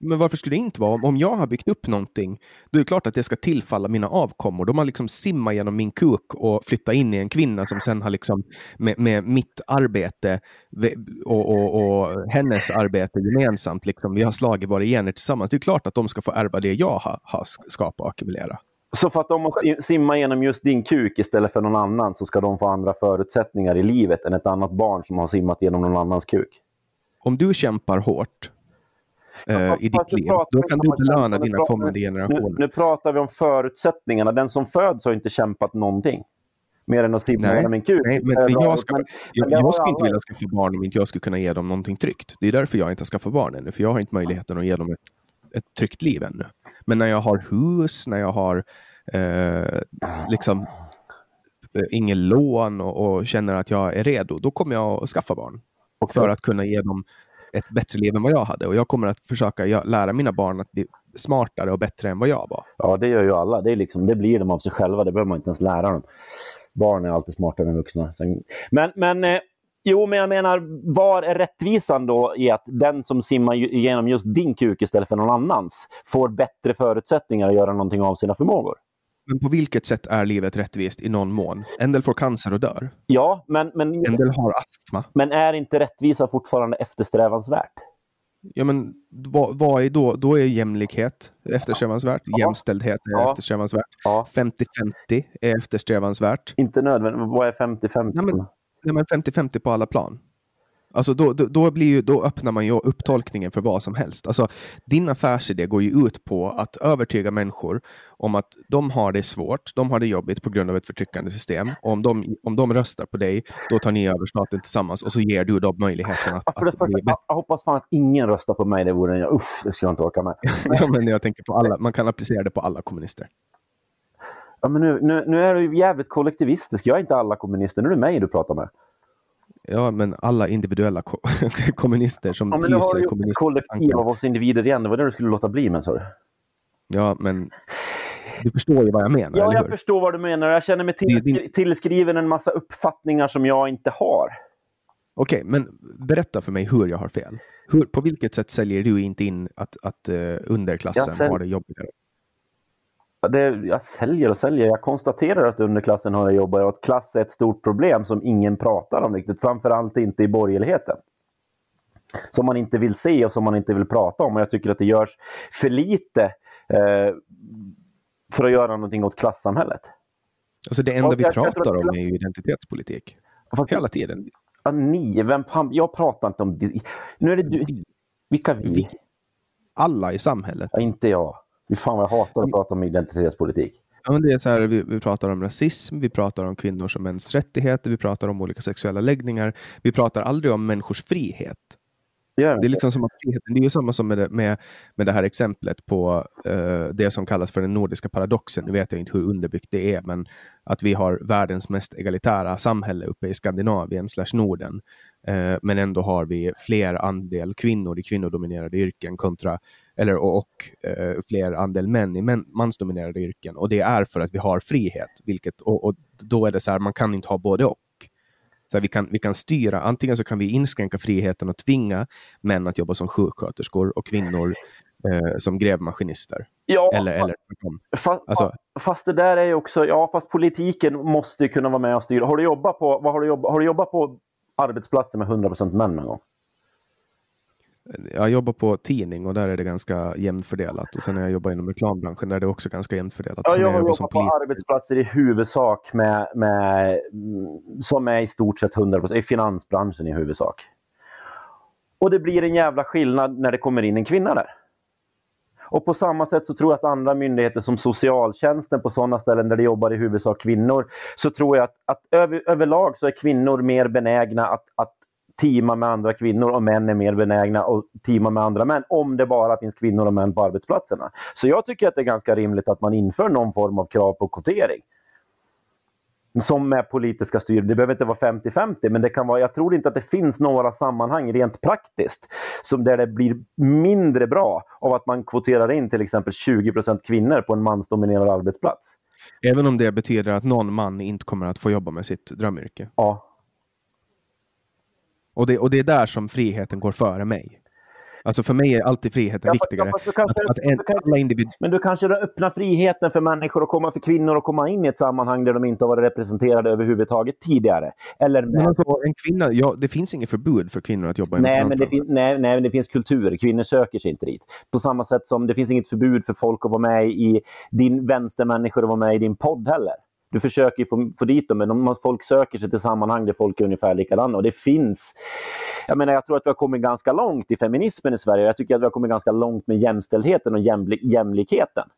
Men varför skulle det inte vara? Om- jag har byggt upp någonting, då är det klart att det ska tillfalla mina avkommor. De har liksom simmat genom min kuk och flyttat in i en kvinna som sen har liksom med, med mitt arbete och, och, och hennes arbete gemensamt, liksom, vi har slagit våra gener tillsammans. Det är klart att de ska få ärva det jag har, har skapat och ackumulerat. Så för att de måste simma genom just din kuk istället för någon annan så ska de få andra förutsättningar i livet än ett annat barn som har simmat genom någon annans kuk? Om du kämpar hårt eh, i ditt nu liv, då kan du belöna nu dina kommande Nu, generationer. nu pratar vi om förutsättningarna. Den som föds har inte kämpat någonting. Mer än att simma genom en kuk. Nej, men, Eh, men bra, jag, ska, men- jag, har jag skulle inte vilja skaffa barn om inte jag skulle kunna ge dem någonting tryggt. Det är därför jag inte har skaffat barn ännu, för jag har inte möjligheten att ge dem ett, ett tryggt liv ännu. Men när jag har hus, när jag har eh, liksom eh, ingen lån och, och känner att jag är redo, då kommer jag att skaffa barn. Och för att kunna ge dem ett bättre liv än vad jag hade. Och jag kommer att försöka lära mina barn att bli smartare och bättre än vad jag var. Ja, det gör ju alla. Det, är liksom, det blir de av sig själva. Det behöver man inte ens lära dem. Barn är alltid smartare än vuxna. Men, men, eh, jo, men jag menar, var är rättvisan då i att den som simmar genom just din kuk istället för någon annans får bättre förutsättningar att göra någonting av sina förmågor? Men på vilket sätt är livet rättvist i någon mån? En del får cancer och dör. Ja, men, men, En del har astma. men är inte rättvisa fortfarande eftersträvansvärt? Ja, men vad, vad är då? Då är jämlikhet eftersträvansvärt. Ja. Jämställdhet är Ja. eftersträvansvärt. Ja, 50-50 är eftersträvansvärt. inte nödvändigt. Vad är 50-50? Ja, men- Nej, men 50-50 på alla plan. Alltså då, då, då, blir ju, då öppnar man ju upp tolkningen för vad som helst. Alltså, din affärsidé går ju ut på att övertyga människor om att de har det svårt, de har det jobbigt på grund av ett förtryckande system. Och om de, om de röstar på dig, då tar ni över staten tillsammans och så ger du dem möjligheten att, Ja, för det att bli första, bättre. jag, jag hoppas fan att ingen röstar på mig. Det vore en... Uff, det skulle jag inte orka med. Ja, men jag tänker på alla, man kan applicera det på alla kommunister. Ja, men nu, nu, nu är du jävligt kollektivistisk. Jag är inte alla kommunister. Nu är det mig du pratar med. Ja, men alla individuella ko kommunister som Ja, men har hyser ett kommunistiska kollektiv av oss individer igen. Det var det du skulle låta bli med, sa du? Ja, men du förstår ju vad jag menar, Ja, jag hur? förstår vad du menar. Jag känner mig till, din- tillskriven en massa uppfattningar som jag inte har. Okej, men berätta för mig hur jag har fel. Hur, på vilket sätt säljer du inte in att, att uh, underklassen har det jobbigare? Det, jag säljer och säljer. Jag konstaterar att underklassen har det jobbigare och att klass är ett stort problem som ingen pratar om riktigt. Framförallt inte i borgerligheten. Som man inte vill se och som man inte vill prata om. Och jag tycker att det görs för lite eh, för att göra någonting åt klassamhället. Alltså det enda Och vi jag- jag pratar att- om är ju identitetspolitik. Fast- Hela tiden. Ja, ni, vem fan, jag pratar inte om det. Nu är det du. Vilka vi? Vi. Alla i samhället. Ja, inte jag. Fan vad jag hatar att prata om identitetspolitik. Ja, men det är så här, vi, vi pratar om rasism, vi pratar om kvinnors och mäns rättigheter, vi pratar om olika sexuella läggningar. Vi pratar aldrig om människors frihet. Gör Det är liksom som att friheten, det är ju samma som med det, med, med det här exemplet på eh, det som kallas för den nordiska paradoxen. Nu vet jag inte hur underbyggt det är, men att vi har världens mest egalitära samhälle uppe i Skandinavien slash Norden. Eh, men ändå har vi fler andel kvinnor i kvinnodominerade yrken kontra, eller, och, och eh, fler andel män i män, mansdominerade yrken. Och det är för att vi har frihet, vilket, och, och då är det så här, man kan inte ha både och. Så här, vi, kan, vi kan styra, antingen så kan vi inskränka friheten och tvinga män att jobba som sjuksköterskor och kvinnor eh, som grävmaskinister. Ja, Eller, eller. Fast, Alltså- fast det där är ju också, ja fast politiken måste ju kunna vara med och styra. Har du jobbat på, vad har du jobbat, har du jobbat på arbetsplatser med 100% män någon gång? Jag jobbar på tidning och där är det ganska jämnt fördelat. Och sen har jag jobbat inom reklambranschen där är det också ganska jämnt fördelat. Ja, jag har jobbat på arbetsplatser i huvudsak med, med, mm, som är i stort sett 100% i finansbranschen i huvudsak. Och det blir en jävla skillnad när det kommer in en kvinna där. Och på samma sätt så tror jag att andra myndigheter som socialtjänsten på sådana ställen där det jobbar i huvudsak kvinnor, så tror jag att, att över, överlag så är kvinnor mer benägna att, att teama med andra kvinnor och män är mer benägna att teama med andra män om det bara finns kvinnor och män på arbetsplatserna. Så jag tycker att det är ganska rimligt att man inför någon form av krav på kvotering. Som med politiska styr. Det behöver inte vara 50-50 men det kan vara, jag tror inte att det finns några sammanhang rent praktiskt som där det blir mindre bra av att man kvoterar in till exempel 20% kvinnor på en mansdominerad arbetsplats. Även om det betyder att någon man inte kommer att få jobba med sitt drömyrke. Ja, Och det, och det är där som friheten går före mig. Alltså för mig är alltid friheten Ja, viktigare. fast du kanske- att, att en, du kanske- alla individ, Men du kanske öppnar friheten för människor att komma, för kvinnor att komma in i ett sammanhang där de inte har varit representerade överhuvudtaget tidigare. Eller men alltså, en kvinna, ja, det finns inget förbud för kvinnor att jobba inom nej, men det finansbranschen. fin- nej, nej, men det finns kulturer. Kvinnor söker sig inte dit. På samma sätt som det finns inget förbud för folk att vara med i din vänstermänniskor att vara med i din podd heller. Du försöker få, få dit dem, men de, folk söker sig till sammanhang där folk är ungefär likadana. Och det finns... Jag menar, jag tror att vi har kommit ganska långt i feminismen i Sverige. Jag tycker att vi har kommit ganska långt med jämställdheten och jämli- jämlikheten.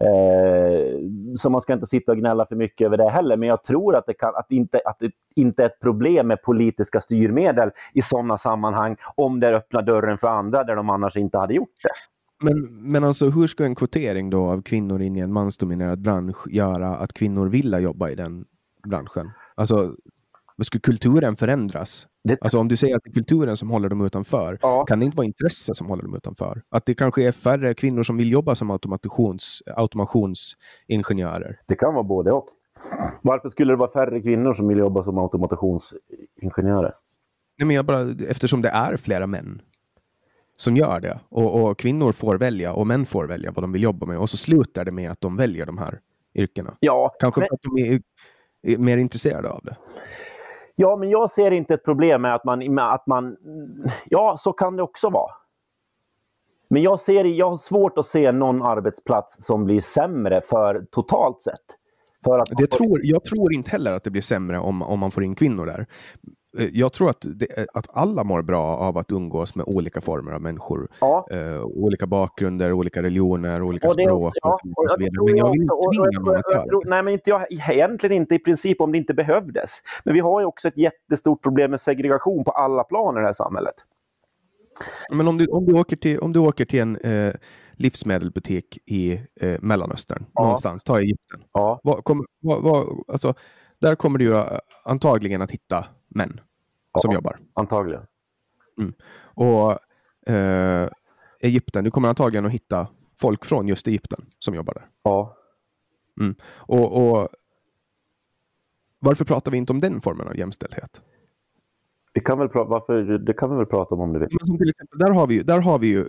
Eh, så man ska inte sitta och gnälla för mycket över det heller. Men jag tror att det, kan, att inte, att det inte är ett problem med politiska styrmedel i sådana sammanhang om det öppnar dörren för andra där de annars inte hade gjort det. Men, men alltså hur ska en kvotering då av kvinnor in i en mansdominerad bransch göra att kvinnor vill jobba i den branschen? Alltså, Skulle kulturen förändras? Det- Alltså om du säger att det är kulturen som håller dem utanför, Ja. kan det inte vara intresse som håller dem utanför? Att det kanske är färre kvinnor som vill jobba som automations, automationsingenjörer? Det kan vara både och. Varför skulle det vara färre kvinnor som vill jobba som automationsingenjörer? Nej, men jag bara, eftersom det är flera män som gör det och, och kvinnor får välja och män får välja vad de vill jobba med och så slutar det med att de väljer de här yrkena. Ja, Kanske men, för att de är, är mer intresserade av det. ja, men jag ser inte ett problem med att man, med att man... Ja, så kan det också vara. Men jag, ser, jag har svårt att se någon arbetsplats som blir sämre för totalt sett. För att Det tror, jag tror inte heller att det blir sämre om, om man får in kvinnor där. Eh, Jag tror att, det, att alla mår bra av att umgås med olika former av människor. Ja. Eh, olika bakgrunder, olika religioner, olika Och det språk ja, och, så och vidare. Men jag vill inte tvinga någon att göra det. Nej, men inte jag, egentligen inte i princip om det inte behövdes. Men vi har ju också ett jättestort problem med segregation på alla plan i det här samhället. Men om du, om du, åker, till, om du åker till en eh, livsmedelsbutik i eh, Mellanöstern, Ja. någonstans, ta Egypten. Ja, Vad, kommer- vad, vad, alltså, där kommer du eh, antagligen att hitta män som jobbar. antagligen. Och eh, Egypten, du kommer antagligen att hitta folk från just Egypten som jobbar där. Ja. Och, och varför pratar vi inte om den formen av jämställdhet? Vi kan väl prata, varför, det kan vi väl prata om om du vill. Men till exempel, där, har vi, ju- där har vi ju eh,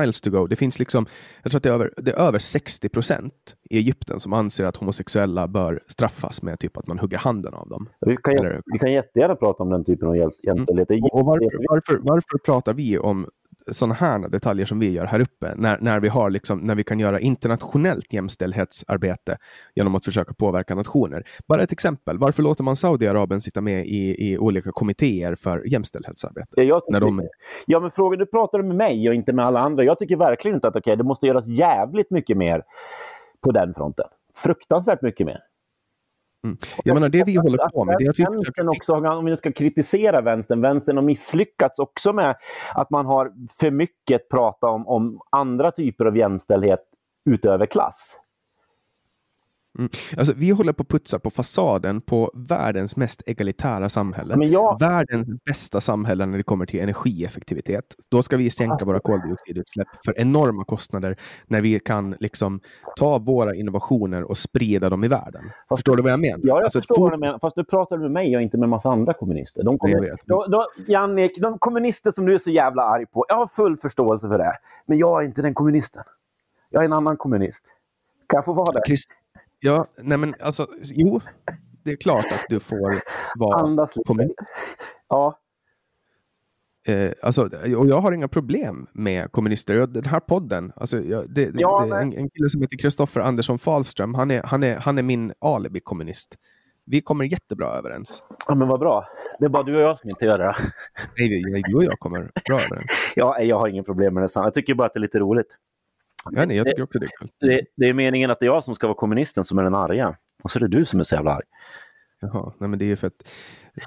miles to go. Det finns liksom, jag tror att det är över, det är över 60 procent i Egypten som anser att homosexuella bör straffas med typ att man hugger handen av dem. Vi kan, Eller- vi kan jättegärna prata om den typen av jäms- jämställdhet. Det är Och, varför, varför, varför pratar vi om sådana här detaljer som vi gör här uppe när, när, vi har liksom, när vi kan göra internationellt jämställdhetsarbete genom att försöka påverka nationer? Bara ett exempel. Varför låter man Saudiarabien sitta med i, i olika kommittéer för jämställdhetsarbete? Ja, När de, ja, men frågan, du pratar med mig och inte med alla andra. Jag tycker verkligen inte att okej, det måste göras jävligt mycket mer på den fronten. Fruktansvärt mycket mer. Jag menar, det vi håller på med, det är att vi försöker också, om vi ska kritisera vänstern, vänstern har misslyckats också med att man har för mycket pratat om, om andra typer av jämställdhet utöver klass. Alltså, vi håller på att putsa på fasaden på världens mest egalitära samhälle. Jag- Världens bästa samhälle när det kommer till energieffektivitet. Då ska vi sänka Alltså- våra koldioxidutsläpp för enorma kostnader när vi kan liksom ta våra innovationer och sprida dem i världen. Förstår du vad jag menar? Ja, jag Alltså, förstår vad du menar. Fast du pratar med mig och inte med en massa andra kommunister. De kommer, då, då, Jannik, de kommunister som du är så jävla arg på, jag har full förståelse för det. Men jag är inte den kommunisten. Jag är en annan kommunist. Kan jag få vara det? Christ- Ja, nej men alltså, jo, det är klart att du får vara Andas lite. kommunist. Ja, Eh, alltså, och jag har inga problem med kommunister. Den här podden, alltså, jag, det, Ja, det, men- en, en kille som heter Kristoffer Andersson Fahlström, han är, han är, han är min alibi-kommunist. Vi kommer jättebra överens. ja, men vad bra. Det är bara du och jag som inte gör det. Nej, du och jag kommer bra överens. Ja, jag har ingen problem med det. Jag tycker bara att det är lite roligt. Ja, nej, jag tycker också det är kul. Det, det är meningen att det är jag som ska vara kommunisten som är den arga. Och så är det du som är så jävla arg. Jaha, nej, men det är ju för att,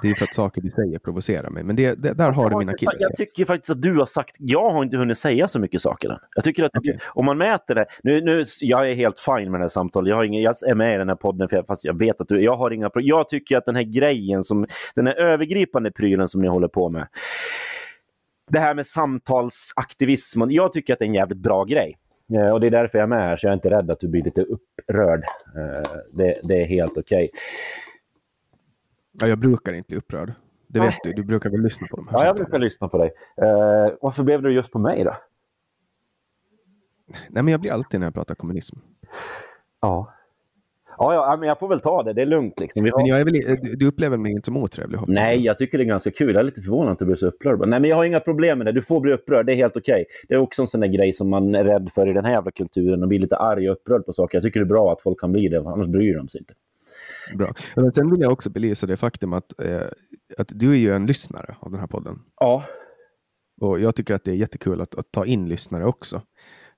det är för att saker du säger provocerar mig. Men det, det, där har du mina killar. Jag tycker faktiskt att du har sagt, jag har inte hunnit säga så mycket saker än. Jag tycker att Okej. om man mäter det, nu, nu, jag är helt fine med det här samtalet, jag, har ingen, jag är med i den här podden för jag, fast jag vet att du, jag har inga Jag tycker att den här grejen, som, den här övergripande prylen som ni håller på med, det här med samtalsaktivism, jag tycker att det är en jävligt bra grej. Eh, Och det är därför jag är med här, så jag är inte rädd att du blir lite upprörd. Eh, Det, det är helt okej. Ja, jag brukar inte bli upprörd. Det Nej. vet du, du brukar väl lyssna på de här Ja, jag brukar lyssna på dig. Eh, varför blev du just på mig då? Nej, men jag blir alltid när jag pratar kommunism. Ja. Ja, ja, men jag får väl ta det. Det är lugnt. Liksom. Har... Men jag är väl, du- upplever mig inte som otrevlig? hoppas. Nej, jag tycker det är ganska kul. Jag är lite förvånad att du blir så upprörd. Nej, men jag har inga problem med det. Du får bli upprörd. Det är helt okej. Det är också en sån där grej som man är rädd för i den här jävla kulturen. Och blir lite arg och upprörd på saker. Jag tycker det är bra att folk kan bli det. Annars bryr de sig inte. Bra. Men sen vill jag också belysa det faktum att, eh, att du är ju en lyssnare av den här podden. Ja. Och jag tycker att det är jättekul att, att ta in lyssnare också.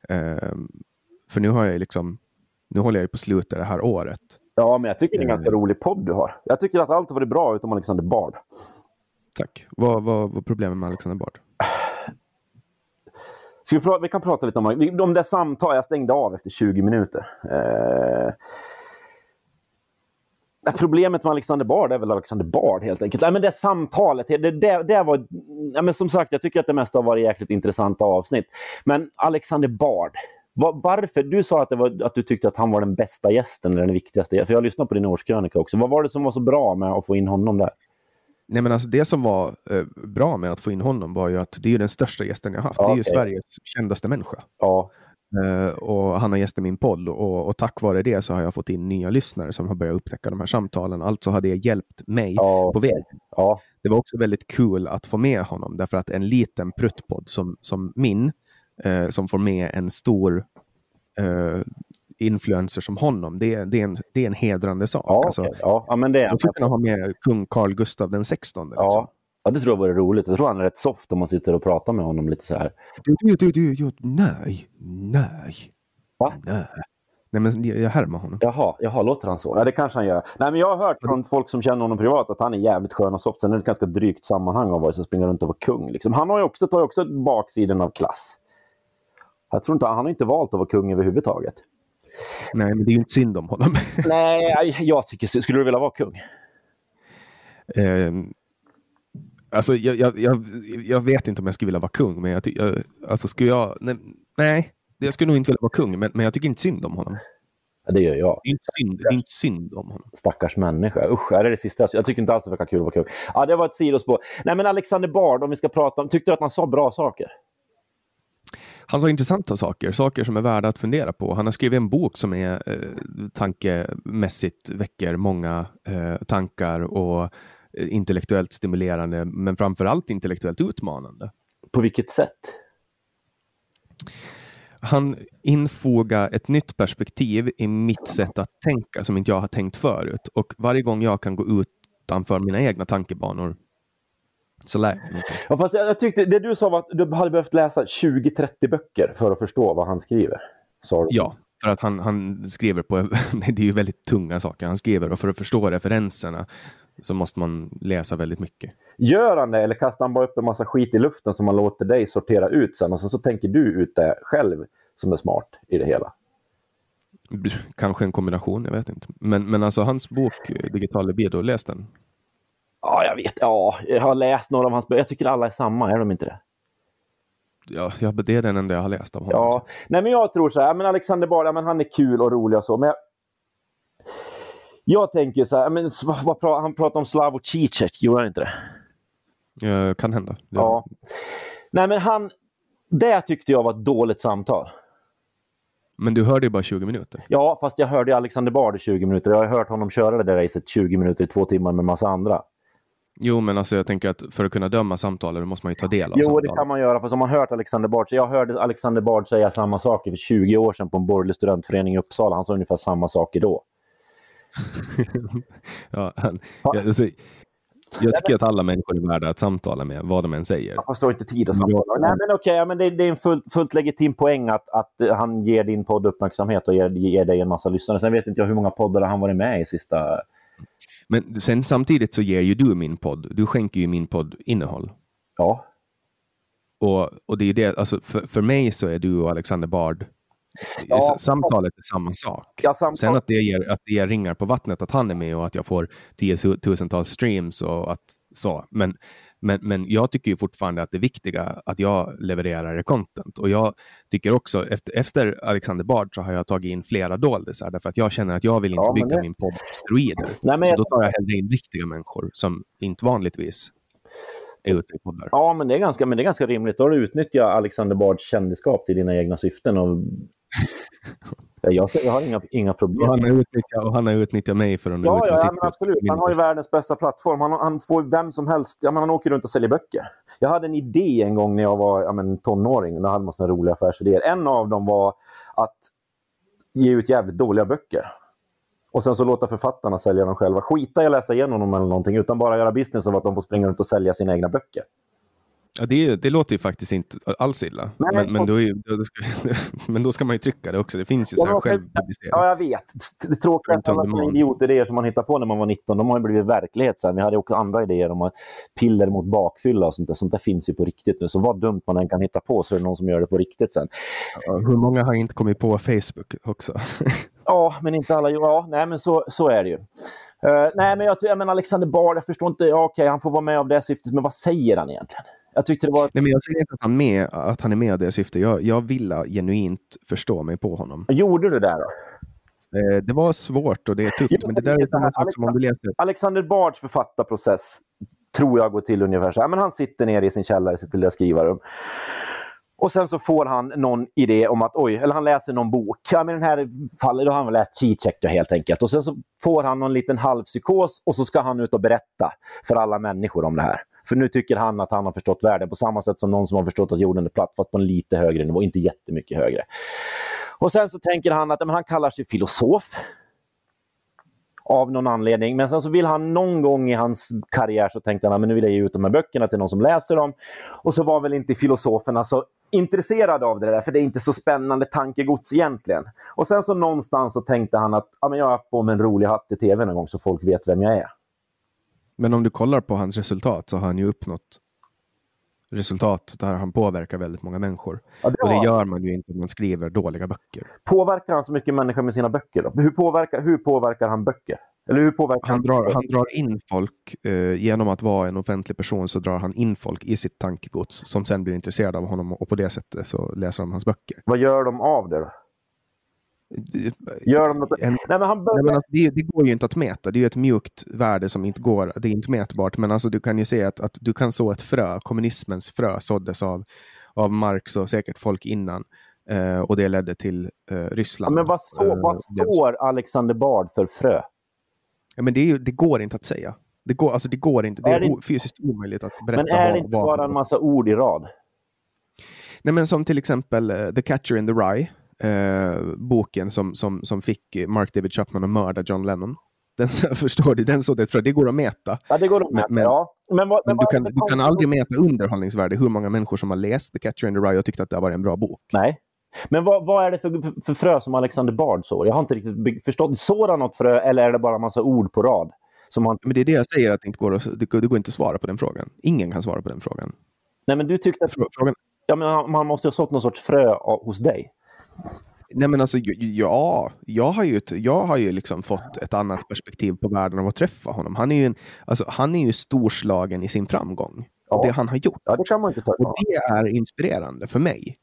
Ehm, för nu har jag liksom, nu håller jag ju på slutet det här året. Ja, men jag tycker det är en ganska Mm. rolig podd du har. Jag tycker att allt har varit bra utom Alexander Bard. Tack. Vad vad var problemet med Alexander Bard? Ska vi, prata, vi kan prata lite om, om det samtal. Jag stängde av efter 20 minuter. Eh, Problemet med Alexander Bard är väl Alexander Bard helt enkelt. Nej, men det samtalet, det, det, det var... Ja, men som sagt, jag tycker att det mesta har varit jäkligt intressanta avsnitt. Men Alexander Bard, var, varför? Du sa att, var, att du tyckte att han var den bästa gästen, eller den viktigaste. För jag lyssnade på din årskrönika också. Vad var det som var så bra med att få in honom där? Nej, men alltså det som var eh, bra med att få in honom var ju att det är den största gästen jag haft. Ja, det är ju okej. Sveriges kändaste människa. Ja, Eh, och han har gästat min podd och, och tack vare det så har jag fått in nya lyssnare som har börjat upptäcka de här samtalen. Alltså har det hjälpt mig Ja, på väg. ja, Det var också väldigt kul att få med honom därför att en liten pruttpodd som, som min, eh, som får med en stor eh, influencer som honom, det, är- det, är en, det är en hedrande sak. ja, alltså, okej. ja, ja men det är jag skulle kunna ha med kung Carl Gustav den 16. Liksom. ja. ja, det tror jag vore roligt. Jag tror han är rätt soft om man sitter och pratar med honom lite så här. Du, du, du, du, nej, nej, Va? nej. Nej, men jag, härmar honom. Jaha, jaha, låter han så? Ja, det kanske han gör. Nej, men jag har hört från folk som känner honom privat att han är jävligt skön och soft. Sen är det ett ganska drygt sammanhang av vare sig springa runt och vara kung. Liksom. Han har ju också, tar ju också baksidan av klass. Jag tror inte, han har inte valt att vara kung överhuvudtaget. Nej, men det är ju inte synd om honom. Nej, jag tycker Skulle du vilja vara kung? Eh, alltså, jag, jag, jag, jag vet inte om jag skulle vilja vara kung, men jag, jag, alltså, skulle jag... Nej, nej, jag skulle nog inte vilja vara kung, men, men jag tycker inte synd om honom. Ja, det gör jag. Det är inte synd, det är inte synd om honom. Stackars människa. Usch, är det det sista? Jag tycker inte alls det verkar kul att vara kung. Ja, det var ett sidospår. Nej, men Alexander Bard, om vi ska prata om... Tyckte du att han sa bra saker? Han sa intressanta saker, saker som är värda att fundera på. Han har skrivit en bok som är eh, tankemässigt väcker många eh, tankar och eh, intellektuellt stimulerande, men framför allt intellektuellt utmanande. På vilket sätt? Han infogar ett nytt perspektiv i mitt sätt att tänka som inte jag har tänkt förut. Och varje gång jag kan gå utanför mina egna tankebanor så lär. Ja, fast jag, jag tyckte, det du sa var att du hade behövt läsa 20-30 böcker för att förstå vad han skriver. Sa du? Ja, för att han, han skriver på, det är ju väldigt tunga saker han skriver och för att förstå referenserna så måste man läsa väldigt mycket. Gör han det eller kastar han bara upp en massa skit i luften som man låter dig sortera ut sen och sen så tänker du ut det själv som är smart i det hela? Kanske en kombination, jag vet inte. Men, men alltså hans bok eh, Digital libido, läs den. Ja, jag vet. Ja, jag har läst några av hans böcker. Jag tycker alla är samma, är de inte det? Ja, ja, det är den enda jag har läst av honom. Ja, nej men jag tror så här, men Alexander Bard, ja, men han är kul och rolig och så, men jag, jag tänker så här, men, vad, vad, han pratar om Slavoj Zizek, gjorde han inte det? Eh, kan hända. Det- Ja. Nej men han, det tyckte jag var ett dåligt samtal. Men du hörde ju bara 20 minuter. Ja, fast jag hörde Alexander Bard i 20 minuter. Jag har hört honom köra det där racet 20 minuter i två timmar med massa andra. Jo, men alltså jag tänker att för att kunna döma samtalet måste man ju ta del av Jo, samtalet. det kan man göra. För som man hört Alexander Bard, jag hörde Alexander Bard säga samma saker för 20 år sedan på en borgerlig studentförening i Uppsala. Han sa ungefär samma saker då. ja, han, jag, alltså, jag tycker att alla människor är värda att samtala med, vad de än säger. Jag förstår inte tid att samtala. Nej, men okej, men det, det är en fullt, fullt legitim poäng att, att han ger din podd uppmärksamhet och ger, ger dig en massa lyssnare. Sen vet inte jag hur många poddar han varit med i sista... Men sen samtidigt så ger ju du min podd, du skänker ju min podd innehåll. Ja, Och, och det är det, alltså för, för mig så är du och Alexander Bard, Ja. s- samtalet är samma sak. ja samtal... Sen att det, ger, att det ger ringar på vattnet, att han är med och att jag får tiotusentals streams och att så. Men, men, men jag tycker ju fortfarande att det viktiga att jag levererar content. Och jag tycker också, efter, efter Alexander Bard så har jag tagit in flera doldisar, därför att jag känner att jag vill inte Ja, bygga det- min podd på steroider. Nej, men så då tar jag hellre in riktiga människor som inte vanligtvis är ute i poddar. Ja, men det, är ganska, men det är ganska rimligt. Då har du utnyttjat Alexander Bards kändisskap till dina egna syften. Och... Ja, jag, jag har inga, inga problem. Och han, har utnyttjat, och han har utnyttjat mig för att nå Ja, ut ja, med ja sitt men absolut. Han har ju världens bästa plattform. Han, han får vem som helst. Ja, men han åker runt och säljer böcker. Jag hade en idé en gång när jag var ja, men, tonåring. Då hade man såna roliga affärsidéer. En av dem var att ge ut jävligt dåliga böcker. Och sen så låta författarna sälja dem själva. Skita i att läsa igenom dem eller någonting, utan bara göra business av att de får springa runt och sälja sina egna böcker. Ja, det, det låter ju faktiskt inte alls illa. Nej, men, men, då ju- då ska, men då ska man ju trycka det också. Det finns ju så här Ja, jag vet. Det tråkiga är alla demand. idiotidéer som man hittar på när man var 19, de har ju blivit verklighet sen. Vi hade också andra idéer om piller mot bakfylla och sånt där. Sånt där finns ju på riktigt nu. Så vad dumt man än kan hitta på så är det någon som gör det på riktigt sen. Ja, Hur många har inte kommit på Facebook också? Ja, men inte alla. Ja, nej, men så, så är det ju. Uh, nej, men jag, jag men Alexander Bard, jag förstår inte. Ja, okej, han får vara med av det syftet, men vad säger han egentligen? Jag tyckte det var... Nej, men jag säger inte att han, med, att han är med av det syftet. Jag, jag vill genuint förstå mig på honom. Gjorde du det då? Eh, det var svårt och det är tufft, jo, men det där är samma sak som om du läser... Alexander Bards författarprocess tror jag går till ungefär så här. Men han sitter nere i sin källare, sitt lilla skrivarrum. Och sen så får han någon idé om att, oj, eller han läser någon bok. Ja, men den här fallet, då har han väl läst Zizek helt enkelt. Och sen så får han någon liten halvpsykos och så ska han ut och berätta för alla människor om det här. För nu tycker han att han har förstått världen på samma sätt som någon som har förstått att jorden är platt, fast på en lite högre nivå, inte jättemycket högre. Och sen så tänker han att men han kallar sig filosof av någon anledning. Men sen så vill han någon gång i hans karriär så tänkte han att nu vill jag ge ut de här böckerna till någon som läser dem. Och så var väl inte filosoferna så intresserade av det där, för det är inte så spännande tankegods egentligen. Och sen så någonstans så tänkte han att ja, men jag har haft på mig en rolig hatt i tv någon gång så folk vet vem jag är. Men om du kollar på hans resultat så har han ju uppnått resultat där han påverkar väldigt många människor. Ja, det och det gör man ju inte om man skriver dåliga böcker. Påverkar han så mycket människor med sina böcker? Då? Hur, påverkar, hur påverkar han böcker? Eller hur påverkar han, drar, han drar in folk, eh, genom att vara en offentlig person så drar han in folk i sitt tankegods som sen blir intresserade av honom och på det sättet så läser de hans böcker. Vad gör de av det då? Gör de något? En, nej, men han börjar... nej, men alltså, det, det, går ju inte att mäta. Det är ett mjukt värde som inte går. Det är inte mätbart. Men alltså, du kan ju se att, att du kan så ett frö. Kommunismens frö såddes av, av Marx och säkert folk innan. Eh, och det ledde till eh, Ryssland. Ja, men vad, så, eh, vad står Alexander Bard för frö? Ja, men det, är, det går inte att säga. Det går, alltså, det går inte. Det är, är det... fysiskt omöjligt att berätta. Men är det inte vad, bara en massa ord i rad? Nej, men som till exempel uh, The Catcher in the Rye eh, boken som, som, som fick Mark David Chapman att mörda John Lennon. Den, förstår du? Den så det, det går att mäta. Ja, det går att mäta, men, ja. Men, vad, men du, kan, du kan aldrig mäta underhållningsvärde, hur många människor som har läst The Catcher in the Rye och tyckt att det har varit en bra bok. Nej. Men vad, vad är det för, för frö som Alexander Bard sår? Jag har inte riktigt förstått. Sår han något frö eller är det bara en massa ord på rad? Som han... Men det är det jag säger, att det, inte går att, det, det går inte att svara på den frågan. Ingen kan svara på den frågan. Nej, men du tyckte att... Frågan... Ja, men man måste ha sått någon sorts frö hos dig. Nej men alltså ja, jag har ju, jag har ju liksom fått ett annat perspektiv på världen av att träffa honom. Han är ju, en, alltså, han är ju storslagen i sin framgång. Ja. Det han har gjort. Ja, det kan man inte ta Och det är inspirerande för mig.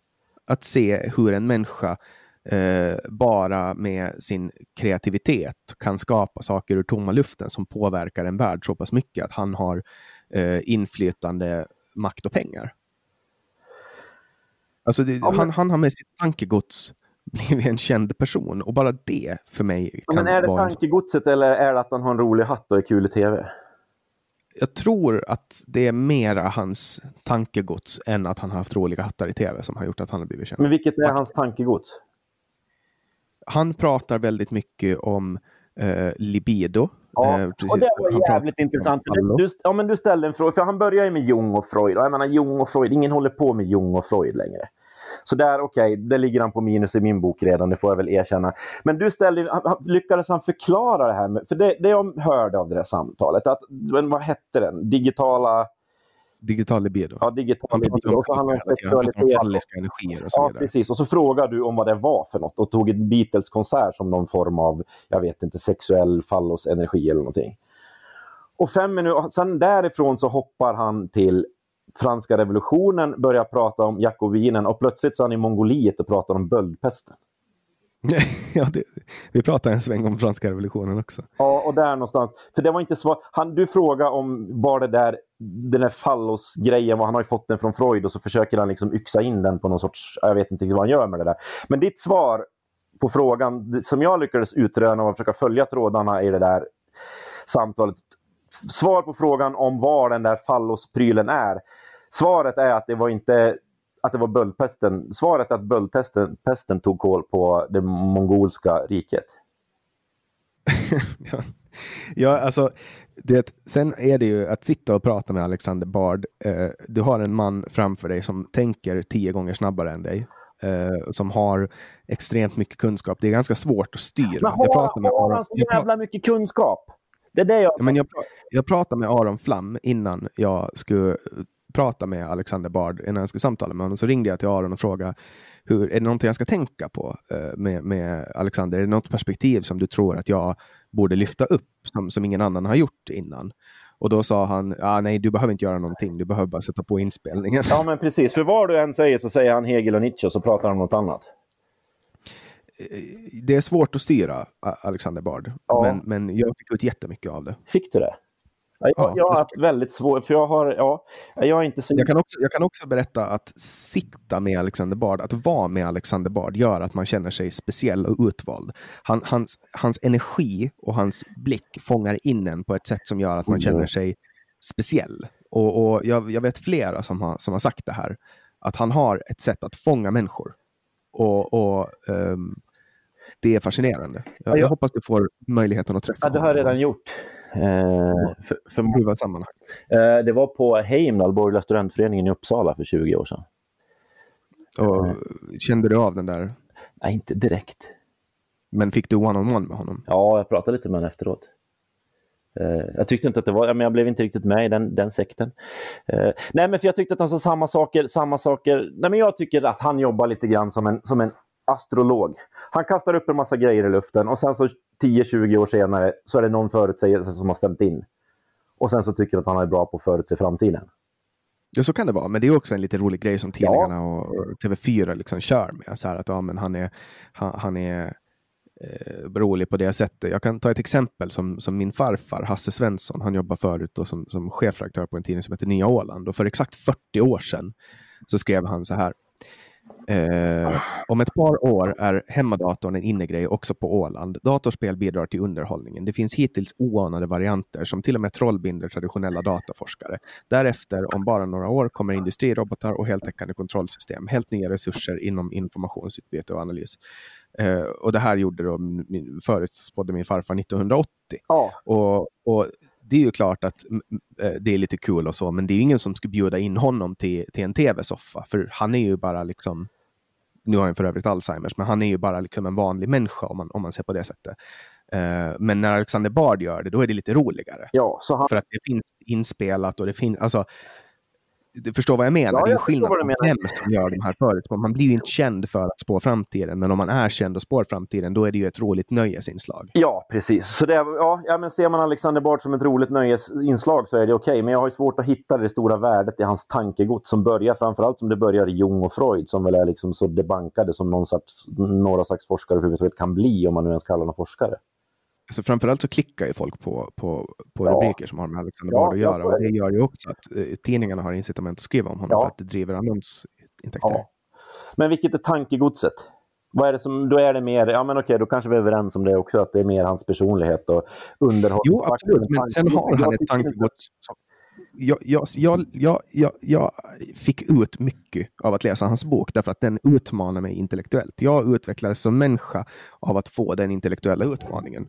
Att se hur en människa eh, bara med sin kreativitet kan skapa saker ur tomma luften som påverkar en värld så pass mycket att han har eh, inflytande, makt och pengar. Alltså det, ja, men... han, han har med sitt tankegods blivit en känd person och bara det för mig kan ja, Men är det vara tankegodset en... eller är det att han har en rolig hatt och är kul i tv? Jag tror att det är mera hans tankegods än att han har haft roliga hattar i tv som har gjort att han har blivit känd. Men vilket är Faktiskt. hans tankegods? Han pratar väldigt mycket om eh, libido. Ja, eh, och det var jävligt intressant. Du, du, ja, men du ställde en fråga, för han började ju med Jung och Freud. Jag menar Jung och Freud, ingen håller på med Jung och Freud längre. Så där, okej, okay, det ligger han på minus i min bok redan, det får jag väl erkänna. Men du ställde, lyckades han förklara det här? Med, för det, det jag hörde av det där samtalet, att, vad hette den? Digitala... Digital libido. Ja, digital libido. Och så handlar det om sexualitet. Falliska energier och så vidare. Ja, precis. Och så frågade du om vad det var för något och tog en Beatles-konsert som någon form av, jag vet inte, sexuell fallosenergi eller någonting. Och fem minuter, sen därifrån så hoppar han till franska revolutionen börjar prata om jakobinen och plötsligt så är han i Mongoliet och pratar om böldpesten. ja, det, vi pratar en sväng om franska revolutionen också. Ja, och där någonstans. För det var inte svar. Han, du frågade om var det där, den där fallosgrejen, han har ju fått den från Freud och så försöker han liksom yxa in den på någon sorts, jag vet inte vad han gör med det där. Men ditt svar på frågan, som jag lyckades utröna och försöka följa trådarna i det där samtalet. Svar på frågan om var den där fallosprylen är Svaret är att det var inte att det var böldpesten. Svaret är att böldpesten tog koll på det mongolska riket. ja. ja, alltså det, sen är det ju att sitta och prata med Alexander Bard. Eh, du har en man framför dig som tänker tio gånger snabbare än dig. Eh, som har extremt mycket kunskap. Det är ganska svårt att styra. Men har, jag pratar med har han så jävla mycket kunskap? Det är det jag... men jag, jag pratade med Aron Flam innan jag skulle prata med Alexander Bard innan jag skulle samtala med honom. Så ringde jag till Aron och frågade hur, är det någonting jag ska tänka på eh, med, med Alexander? Är det något perspektiv som du tror att jag borde lyfta upp som, som ingen annan har gjort innan? Och då sa han, ah, nej du behöver inte göra någonting, du behöver bara sätta på inspelningen. Ja men precis, för vad du än säger så säger han Hegel och Nietzsche och så pratar han om något annat. Det är svårt att styra Alexander Bard, ja. men, men jag fick ut jättemycket av det. Fick du det? Jag, ja, jag har haft väldigt svårt, för jag har, ja, jag är inte så... Jag kan, också, jag kan också berätta att sitta med Alexander Bard, att vara med Alexander Bard gör att man känner sig speciell och utvald. Han, hans, hans energi och hans blick fångar in en på ett sätt som gör att man känner sig speciell. Och, och jag, jag, vet flera som har, som har sagt det här, att han har ett sätt att fånga människor. Och, och um, det är fascinerande. Jag, jag, hoppas du får möjligheten att träffa honom. Ja, det har jag redan gjort. Eh, för, för vad sammanhang? Eh, det var på Heimdal, Borgerliga studentföreningen i Uppsala för 20 år sedan. Och, kände du av den där? Nej, inte direkt. Men fick du one-on-one -on -one med honom? Ja, jag pratade lite med honom efteråt. Jag tyckte inte att det var, men jag blev inte riktigt med i den, den sekten. Nej, men för jag tyckte att han sa samma saker, samma saker. Nej, men jag tycker att han jobbar lite grann som en, som en astrolog. Han kastar upp en massa grejer i luften och sen så 10-20 år senare så är det någon förutsägelse som har stämt in. Och sen så tycker han att han är bra på att förutse framtiden. Ja, så kan det vara. Men det är också en lite rolig grej som tidningarna ja. och TV4 liksom kör med. Så här att ja, men han är, han, han är eh, rolig på det sättet. Jag kan ta ett exempel som, som min farfar Hasse Svensson. Han jobbar förut då som, som chefredaktör på en tidning som heter Nya Åland. Och för exakt 40 år sedan så skrev han så här. Eh, om ett par år är hemmadatorn en innegrej också på Åland. Datorspel bidrar till underhållningen. Det finns hittills oanade varianter som till och med trollbinder traditionella dataforskare. Därefter, om bara några år, kommer industrirobotar och heltäckande kontrollsystem. Helt nya resurser inom informationsutbyte och analys. Eh, och det här gjorde då min, förutspådde min farfar 1980. Ja. Och, och det är ju klart att eh, det är lite kul cool och så, men det är ingen som ska bjuda in honom till, till en tv-soffa, för han är ju bara liksom nu har han för övrigt Alzheimers, men han är ju bara liksom en vanlig människa om man, om man ser på det sättet. Uh, men när Alexander Bard gör det, då är det lite roligare. Ja, han... För att det finns inspelat och det finns, alltså, du förstår vad jag menar? Ja, det är skillnad på vem som gör de här förut. Man blir ju inte känd för att spå framtiden, men om man är känd och spår framtiden, då är det ju ett roligt nöjesinslag. Ja, precis. Så det, ja, ja, men ser man Alexander Bard som ett roligt nöjesinslag så är det okej, okay. men jag har ju svårt att hitta det stora värdet i hans tankegods som börjar framförallt som det börjar i Jung och Freud, som väl är liksom så debankade som någon slags, några slags forskare överhuvudtaget kan bli, om man nu ens kallar dem forskare. Så framförallt så klickar ju folk på, på, på ja. rubriker som har med Alexander Bard att göra. Och det gör ju också att eh, tidningarna har incitament att skriva om honom ja. för att det driver annonsintäkter. Ja. Men vilket är tankegodset? Vad är det som, då är det mer, ja men okej, då kanske vi är överens om det också, att det är mer hans personlighet och underhållning. Jo, absolut, men sen har han ett tankegods. Jag, jag, jag, jag, jag fick ut mycket av att läsa hans bok, därför att den utmanar mig intellektuellt. Jag utvecklades som människa av att få den intellektuella utmaningen.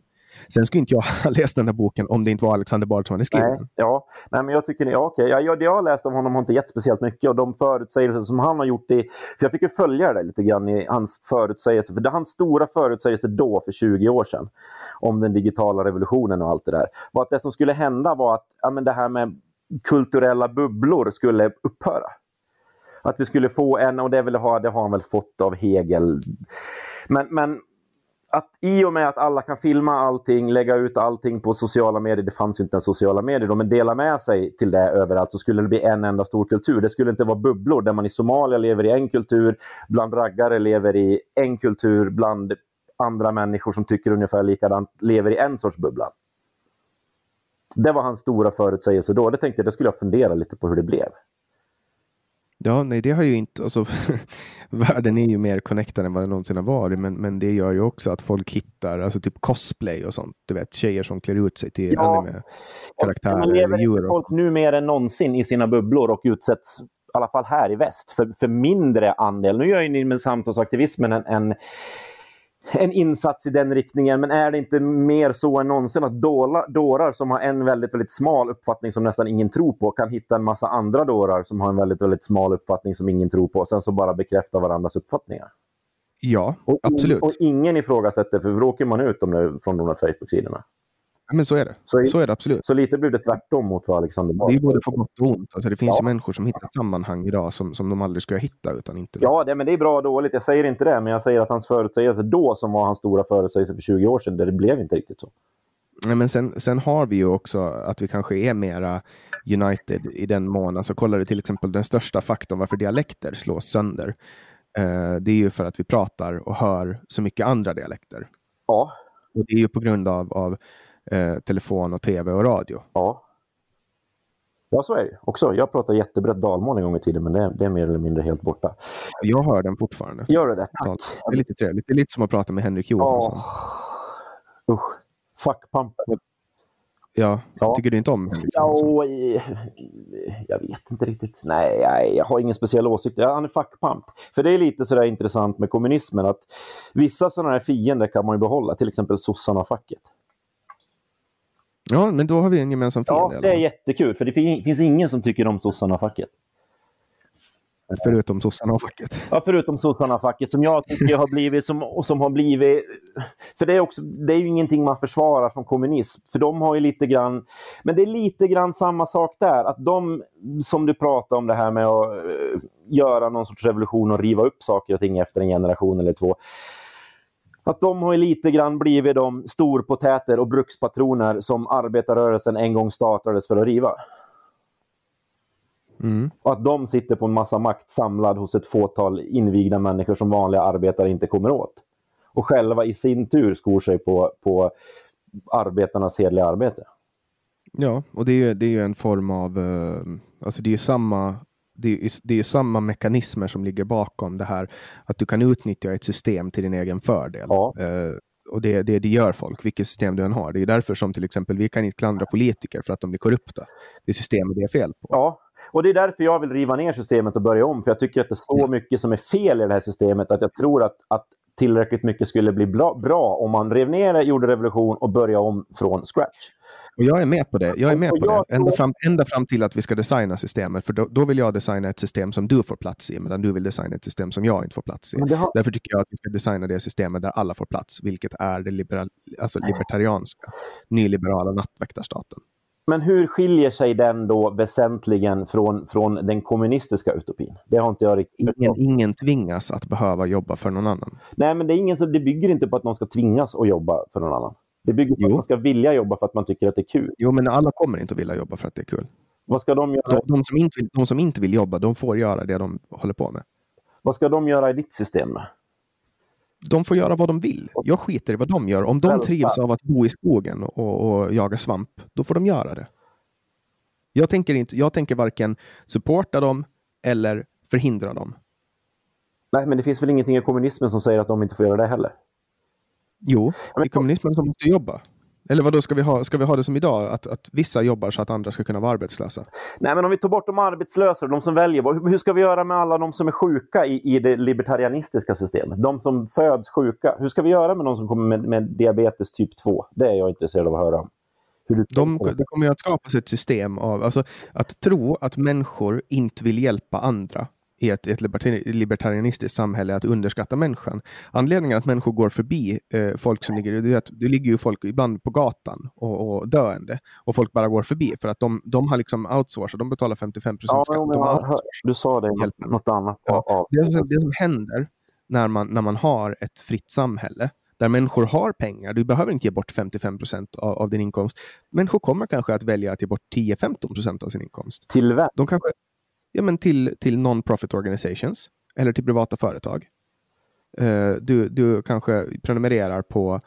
Sen skulle inte jag ha läst den här boken om det inte var Alexander Bard som hade skrivit den. Ja, nej, men jag tycker ja, okej. Ja, jag, det jag har läst av honom har inte gett speciellt mycket och de förutsägelser som han har gjort i... För jag fick ju följa det lite grann i hans förutsägelser. För det hans stora förutsägelser då, för 20 år sedan, om den digitala revolutionen och allt det där, var att det som skulle hända var att ja, men det här med kulturella bubblor skulle upphöra. Att vi skulle få en, och det, vill ha, det har han väl fått av Hegel. Men, men att i och med att alla kan filma allting, lägga ut allting på sociala medier, det fanns ju inte ens sociala medier då, men dela med sig till det överallt så skulle det bli en enda stor kultur. Det skulle inte vara bubblor där man i Somalia lever i en kultur, bland raggare lever i en kultur, bland andra människor som tycker ungefär likadant lever i en sorts bubbla. Det var hans stora förutsägelse då. Det tänkte jag, det skulle jag fundera lite på hur det blev. Ja, nej, det har ju inte, alltså, världen är ju mer connectad än vad den någonsin har varit, men, men det gör ju också att folk hittar, alltså typ cosplay och sånt, du vet, tjejer som klär ut sig till ja. anime-karaktärer. Man lever folk nu mer än någonsin i sina bubblor och utsätts, i alla fall här i väst, för, för mindre andel. Nu gör ju ni med samtalsaktivismen en, en en insats i den riktningen. Men är det inte mer så än någonsin att dårar som har en väldigt, väldigt smal uppfattning som nästan ingen tror på kan hitta en massa andra dårar som har en väldigt, väldigt smal uppfattning som ingen tror på. Sen så bara bekräfta varandras uppfattningar. Ja, och, absolut. Och ingen ifrågasätter, för då åker man ut om det från de här Facebook-sidorna. Men så är det. Så, Så är det absolut. så lite blev det tvärtom mot vad Alexander Det Bard är ju både på gott och ont. Alltså det finns Ja. ju människor som hittar sammanhang idag som, som de aldrig skulle hitta utan internet. Ja, det, men det är bra och dåligt. Jag säger inte det, men jag säger att hans förutsägelse då, som var hans stora förutsägelse för 20 år sedan, det blev inte riktigt så. Nej, men sen, sen har vi ju också att vi kanske är mera united i den mån. Alltså kollar du till exempel den största faktorn varför dialekter slås sönder. Eh, det är ju för att vi pratar och hör så mycket andra dialekter. Ja, Och det är ju på grund av, av eh, telefon och tv och radio. ja. Ja, så är det också. Jag pratade jättebrett dalmål en gång i tiden, men det, det är mer eller mindre helt borta. Jag hör den fortfarande. Gör det? Tack. Det är lite trevligt. Det är lite som att prata med Henrik Johansson. Ja. Usch. Fuck pump. Ja, Ja. tycker du inte om Henrik Johansson? Ja, jag vet inte riktigt. Nej, nej, jag har ingen speciell åsikt. Ja, Han är fuckpamp. För det är lite sådär intressant med kommunismen att vissa sådana här fiender kan man ju behålla, till exempel sossarna och facket. Ja, men då har vi en gemensam Ja, fiende. alla det är jättekul, för det fin- finns ingen som tycker om sossarna och facket. Förutom sossarna och facket. Ja, förutom sossarna och facket som jag tycker har blivit som, och som har blivit... För det är, också, det är ju ingenting man försvarar som kommunism. För de har ju lite grann... Men det är lite grann samma sak där. Att de, som du pratar om det här med att eh, göra någon sorts revolution och riva upp saker och ting efter en generation eller två. Att de har lite grann blivit de storpotäter och brukspatroner som arbetarrörelsen en gång startades för att riva. Mm. Och att de sitter på en massa makt samlad hos ett fåtal invigda människor som vanliga arbetare inte kommer åt. Och själva i sin tur skor sig på, på arbetarnas hedliga arbete. Ja, och det är ju, det är en form av, eh, alltså det är ju samma, det är, det är samma mekanismer som ligger bakom det här, att du kan utnyttja ett system till din egen fördel. Ja. Eh, och det, det, det gör folk, vilket system du än har. Det är därför som till exempel vi kan inte klandra politiker för att de blir korrupta. Det är systemet det är fel på. Ja, och det är därför jag vill riva ner systemet och börja om. För jag tycker att det är så mycket som är fel i det här systemet att jag tror att, att tillräckligt mycket skulle bli bra, bra om man rev ner det, gjorde revolution och började om från scratch. Och jag är med på det. Jag är med Och på det. Ända fram, ända fram till att vi ska designa systemet. För då, då vill jag designa ett system som du får plats i, medan du vill designa ett system som jag inte får plats i. Har- Därför tycker jag att vi ska designa det systemet där alla får plats, vilket är det liberal, alltså libertarianska, nyliberala nattväktarstaten. Men hur skiljer sig den då väsentligen från, från den kommunistiska utopin? Det har inte jag riktigt Ingen, ingen tvingas att behöva jobba för någon annan. Nej, men det, är ingen som, det bygger inte på att någon ska tvingas att jobba för någon annan. Det bygger på Jo. att man ska vilja jobba för att man tycker att det är kul. Jo, men alla kommer inte att vilja jobba för att det är kul. Vad ska de göra, De, de, som, inte vill, de som inte vill jobba, de får göra det de håller på med. vad ska de göra i ditt system? De får göra vad de vill. Jag skiter i vad de gör. Om de trivs av att bo i skogen och, och jaga svamp, då får de göra det. Jag tänker, inte, jag tänker varken supporta dem eller förhindra dem. Nej, men det finns väl ingenting i kommunismen som säger att de inte får göra det heller? Jo, i kommunismen så måste jobba. Eller vad då ska vi ha? Ska vi ha det som idag? Att, att vissa jobbar så att andra ska kunna vara arbetslösa? Nej, men om vi tar bort de arbetslösa, de som väljer, hur ska vi göra med alla de som är sjuka i, i det libertarianistiska systemet? De som föds sjuka. Hur ska vi göra med de som kommer med, med diabetes typ 2? Det är jag intresserad av att höra om. De, det kommer ju att skapas ett system av, alltså att tro att människor inte vill hjälpa andra i ett, ett libertari- libertarianistiskt samhälle att underskatta människan. Anledningen att människor går förbi eh, folk som ligger, du vet, det ligger ju folk ibland på gatan och, och döende och folk bara går förbi för att de, de har liksom outsourcat, de betalar 55 procent Ja, skatt. outsourcat. hör- du sa det, Hjälp något annat. Ja. Ja. Det, som, det som händer när man, när man har ett fritt samhälle där människor har pengar, du behöver inte ge bort 55 procent av, av din inkomst. Människor kommer kanske att välja att ge bort 10-15 procent av sin inkomst. Till vem? De kanske, ja, men till, till non-profit organizations eller till privata företag. Eh, du, du kanske prenumererar på,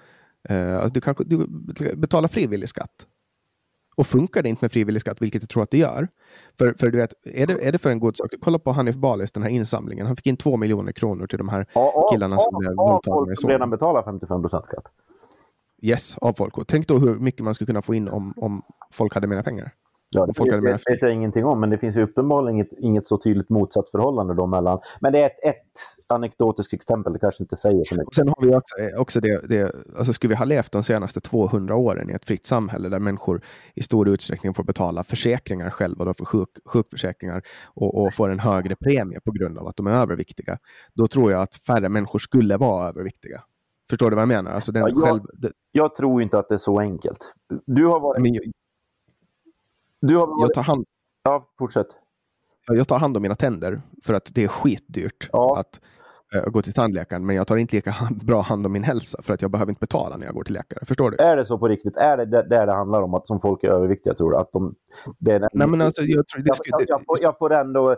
alltså du kanske du betalar frivillig skatt. Och funkar det inte med frivillig skatt, vilket jag tror att det gör, för, för du vet, är det, är det för en god sak? Kolla på Hanif Balis, den här insamlingen. Han fick in två miljoner kronor till de här Ja, av- killarna som av- blev av våldtagna Solna. redan betalar 55 procent skatt. Yes, av folk. Och tänk då hur mycket man skulle kunna få in om, om folk hade mera pengar. Ja, det vet, mera vet jag ingenting om, men det finns ju uppenbarligen inget, inget så tydligt motsatsförhållande då mellan... Men det är ett, ett anekdotiskt exempel, det kanske inte säger så mycket. Sen har vi också, eh, också det, det alltså skulle vi ha levt de senaste 200 åren i ett fritt samhälle där människor i stor utsträckning får betala försäkringar själva, då för sjuk, sjukförsäkringar och, och får en högre premie på grund av att de är överviktiga. Då tror jag att färre människor skulle vara överviktiga. Förstår du vad jag menar? Alltså den Ja, jag- själv, det, Jag tror inte att det är så enkelt. Du har varit... men Du har varit jag, tar hand, ja, fortsätt. jag tar hand om mina tänder för att det är skitdyrt Ja. att eh, gå till tandläkaren. Men jag tar inte lika bra hand om min hälsa för att jag behöver inte betala när jag går till läkare. Förstår du? Är det så på riktigt? Är det där det handlar om att som folk är överviktiga, tror du? Att de, det är den- Nej, men alltså, jag, tror det jag, skulle, jag, jag, får, jag, får ändå,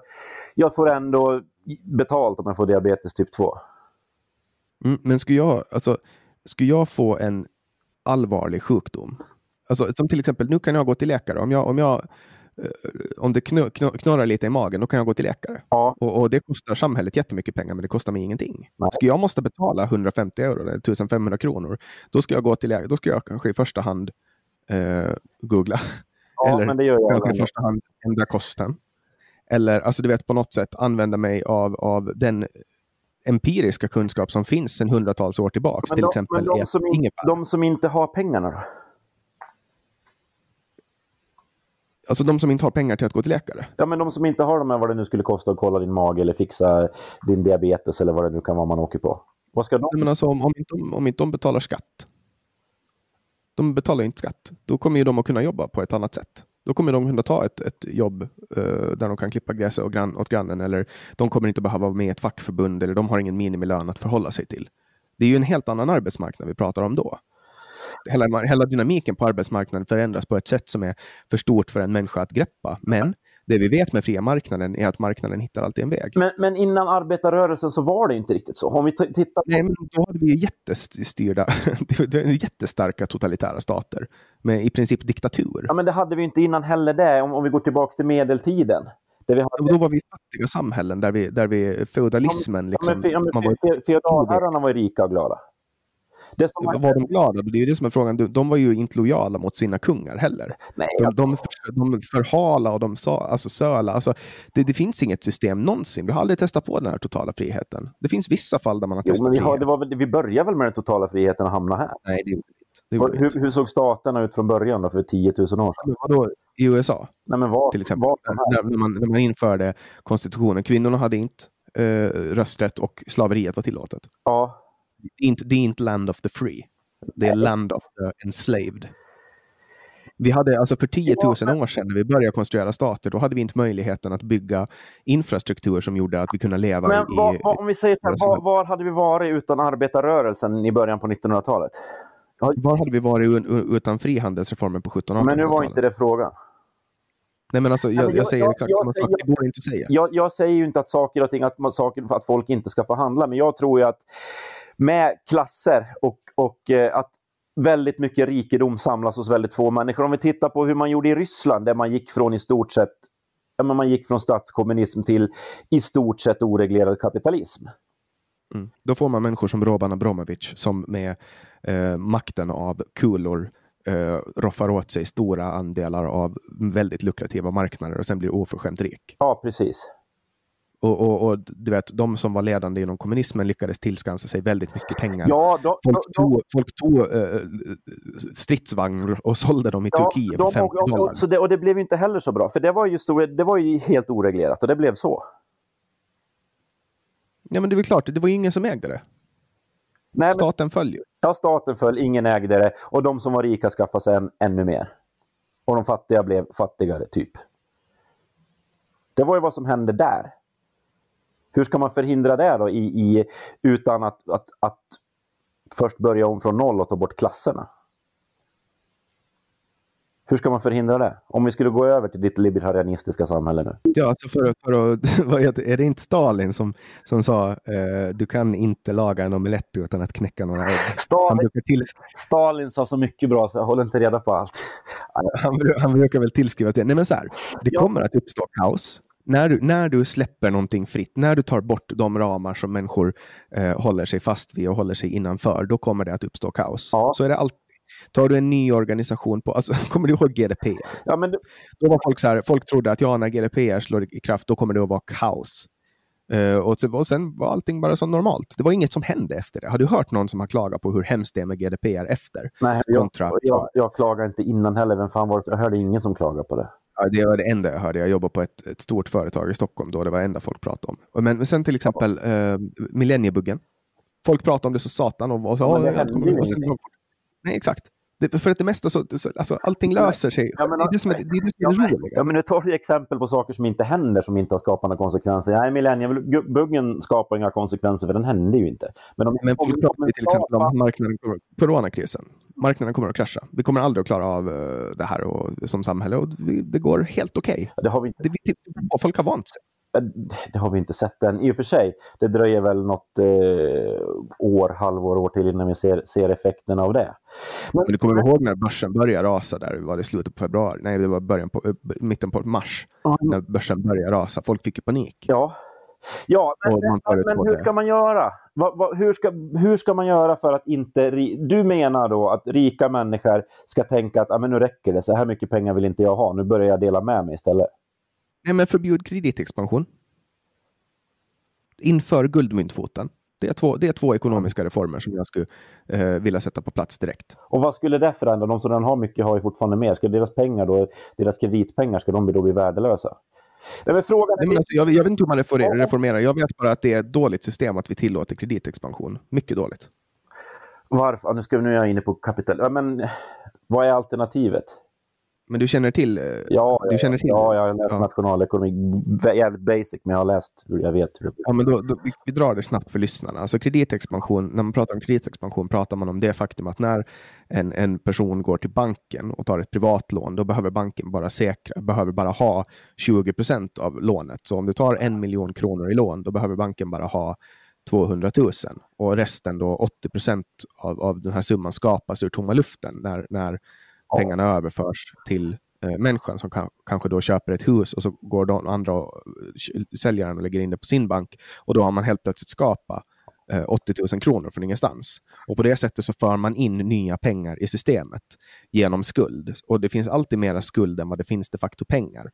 jag får ändå betalt om jag får diabetes typ 2. Mm, men skulle jag, alltså, skulle jag få en allvarlig sjukdom, alltså, som till exempel nu kan jag gå till läkare, om, jag, om, jag, eh, om det knö, knö, knorrar lite i magen, då kan jag gå till läkare. Ja. Och, och det kostar samhället jättemycket pengar, men det kostar mig ingenting. Nej. Skulle jag måste betala 150 euro eller 1500 kronor, då ska jag gå till läkare, då ska jag kanske i första hand eh, googla. Ja, Eller men det gör jag. kanske i ändå. första hand ändra kosten. Eller alltså du vet på något sätt använda mig av, av den empiriska kunskap som finns sedan hundratals år tillbaks. Men till de, exempel men de, som in, de som inte har pengarna då? Alltså de som inte har pengar till att gå till läkare. Ja, men de som inte har de här, vad det nu skulle kosta att kolla din mage eller fixa din diabetes eller vad det nu kan vara man åker på. Vad ska de? Men alltså, om, om, inte, om inte de betalar skatt. De betalar inte skatt. Då kommer ju de att kunna jobba på ett annat sätt. Då kommer de kunna ta ett, ett jobb eh, där de kan klippa gräset och grann, åt grannen. Eller de kommer inte behöva vara med i ett fackförbund. Eller de har ingen minimilön att förhålla sig till. Det är ju en helt annan arbetsmarknad vi pratar om då. Hela, hela dynamiken på arbetsmarknaden förändras på ett sätt som är för stort för en människa att greppa. Men det vi vet med fria marknaden är att marknaden hittar alltid en väg. Men, men innan arbetarrörelsen så var det inte riktigt så. Om vi tittar på... Nej, men då hade vi jättestyrda, jättestarka totalitära stater med i princip diktatur. Ja, men det hade vi inte innan heller det, om, om vi går tillbaka till medeltiden. Där vi hade... Då var vi fattiga samhällen där vi, där vi feudalismen, Ja, liksom, men, fe- ja, men var, fe- feodalherrarna var ju rika och glada. Som var de glada? Det är ju det som är frågan. De- var ju inte lojala mot sina kungar heller. Nej, De, de, för, de förhala och de sa, alltså söla. Alltså, det, det finns inget system någonsin. Vi har aldrig testat på den här totala friheten. Det finns vissa fall där man har jo, testat men vi, har, frihet. det var, väl- vi började väl med den totala friheten och hamna här. Nej, det. Det Var, hur, hur såg staterna ut från början då, för 10 000 år sedan? Men vadå, I USA? Nej, men var, till exempel. var? När, man, när man införde konstitutionen. Kvinnorna hade inte eh, rösträtt och slaveriet var tillåtet. Ja, är, inte, det är inte land of the free. Det är land of the enslaved. Vi hade alltså för 10 000 år sedan när vi började konstruera stater, då hade vi inte möjligheten att bygga infrastruktur som gjorde att vi kunde leva men i... var, var, om vi säger här, var, var hade vi varit utan arbetarrörelsen i början på 1900-talet? Var hade vi varit utan frihandelsreformen på 1700-talet? Men nu var inte det frågan. Nej, men alltså, jag, jag, jag- säger jag- exakt samma sak. Det går inte att säga. Jag, säger ju inte att saker och ting, att, saker, att folk inte ska få handla, men jag tror ju att med klasser och, och eh, att väldigt mycket rikedom samlas hos väldigt få människor. Om vi tittar på hur man gjorde i Ryssland, där man gick från i stort sett ja, men man gick från statskommunism till i stort sett oreglerad kapitalism. Mm. Då får man människor som Roban Abramovic som med eh, makten av kulor eh, roffar åt sig stora andelar av väldigt lukrativa marknader och sen blir oförskämt rik. Ja, precis. Och, och, och du vet, de som var ledande inom kommunismen lyckades tillskansa sig väldigt mycket pengar. Ja, då, Folk tog, folk tog eh, stridsvagnar och sålde dem i Ja, Turkiet de, för 50 och, och, dollar. så det, och det blev inte heller så bra, för det var ju, stor, det var ju helt oreglerat och det blev så. Ja, men det är väl klart, det var ju ingen som ägde det. Nej, Staten följer. ja, staten föll, ingen ägde det och de som var rika skaffade sig en, ännu mer. Och de fattiga blev fattigare, typ. Det var ju vad som hände där. Hur ska man förhindra det då i, i, utan att, att, att först börja om från noll och ta bort klasserna? Hur ska man förhindra det? Om vi skulle gå över till ditt libertarianistiska samhälle nu. Ja, alltså för, för att, är det inte Stalin som, som sa eh, du kan inte laga en omelett utan att knäcka några ägg? Stalin, till, Stalin sa så mycket bra så jag håller inte reda på allt. han, han brukar väl tillskriva det. Nej men så här, det Ja. kommer att uppstå kaos. När du, när du släpper någonting fritt, när du tar bort de ramar som människor eh, håller sig fast vid och håller sig innanför, då kommer det att uppstå kaos. Ja. Så är det alltid. Tar du en ny organisation på, alltså, kommer du ihåg GDPR? Ja, men, Då var folk så här, folk trodde att ja, när GDPR slår i kraft, då kommer det att vara kaos. Eh, och, så, och sen var allting bara som normalt. Det var inget som hände efter det. Har du hört någon som har klagat på hur hemskt det är med GDPR efter? nej, jag, Kontra- jag, jag klagar inte innan heller. Vem fan var det? Jag hörde ingen som klagade på det. Ja, det var det enda jag hörde. Jag jobbade på ett, ett stort företag i Stockholm då. Det var det enda folk pratade om. Och Men, men sen till exempel eh, millenniebuggen. Folk pratar om det så satan om och så, Men det "Ja, händer kommer- ju och ingenting. Nej, exakt. Det, för att det mesta så, så alltså, allting löser sig. Ja, men- det är det som är det, är, det, Ja, som är men, ja, men nu tar du exempel på saker som inte händer, som inte har skapat några konsekvenser. Nej, millenniebuggen skapar inga konsekvenser, för den hände ju inte. Men, om, Men om, folk pratar till exempel om marknaden, coronakrisen. Marknaden kommer att krascha. Vi kommer aldrig att klara av eh, det här och, som samhälle och vi, det går helt okej. Det har vi inte vi- det, folk har vant sig. Det har vi inte sett än. I och för sig, det dröjer väl något eh, år, halvår, år till innan vi ser, ser effekterna av det. Men, Men du kommer ihåg när börsen började rasa där? Var det slutet på februari? Nej, det var början på, mitten på mars. När börsen började rasa. Folk fick ju panik. Ja, ja men, men, hur ska man göra? Va, va, hur, ska, hur ska man göra för att inte... Du menar då att rika människor ska tänka att ah, men nu räcker det, så här mycket pengar vill inte jag ha, nu börjar jag dela med mig istället. Nej, men förbjud kreditexpansion. Inför guldmyntfoten. Det är, två, det är två ekonomiska reformer som jag skulle eh, vilja sätta på plats direkt. Och vad skulle det förändra? De som redan har mycket har ju fortfarande mer. Ska deras pengar då, deras kreditpengar, ska de då bli värdelösa? Nej, men frågan Nej, är... men alltså, jag, jag vet inte hur man reformerar. Jag vet bara att det är ett dåligt system att vi tillåter kreditexpansion. Mycket dåligt. Varför? Nu, ska, nu är jag inne på kapital... Ja, men vad är alternativet? Men du känner till? eh, Ja, du känner till ja jag har läst Ja. nationalekonomi. Jävligt basic, men jag har läst hur jag vet hur det Ja, men då, då, vi, vi drar det snabbt för lyssnarna. Alltså kreditexpansion, när man pratar om kreditexpansion pratar man om det faktum att när en, en person går till banken och tar ett privatlån, då behöver banken bara säkra, behöver bara ha 20 procent av lånet. Så om du tar en miljon kronor i lån, då behöver banken bara ha 200 000 och resten då 80 procent av, av den här summan skapas ur tomma luften när, när pengarna överförs till eh, människan som kan, kanske då köper ett hus och så går de andra och, eh, säljaren och lägger in det på sin bank och då har man helt plötsligt skapat eh, 80 000 kronor från ingenstans. Och på det sättet så för man in nya pengar i systemet genom skuld. Och det finns alltid mera skuld än vad det finns de facto pengar.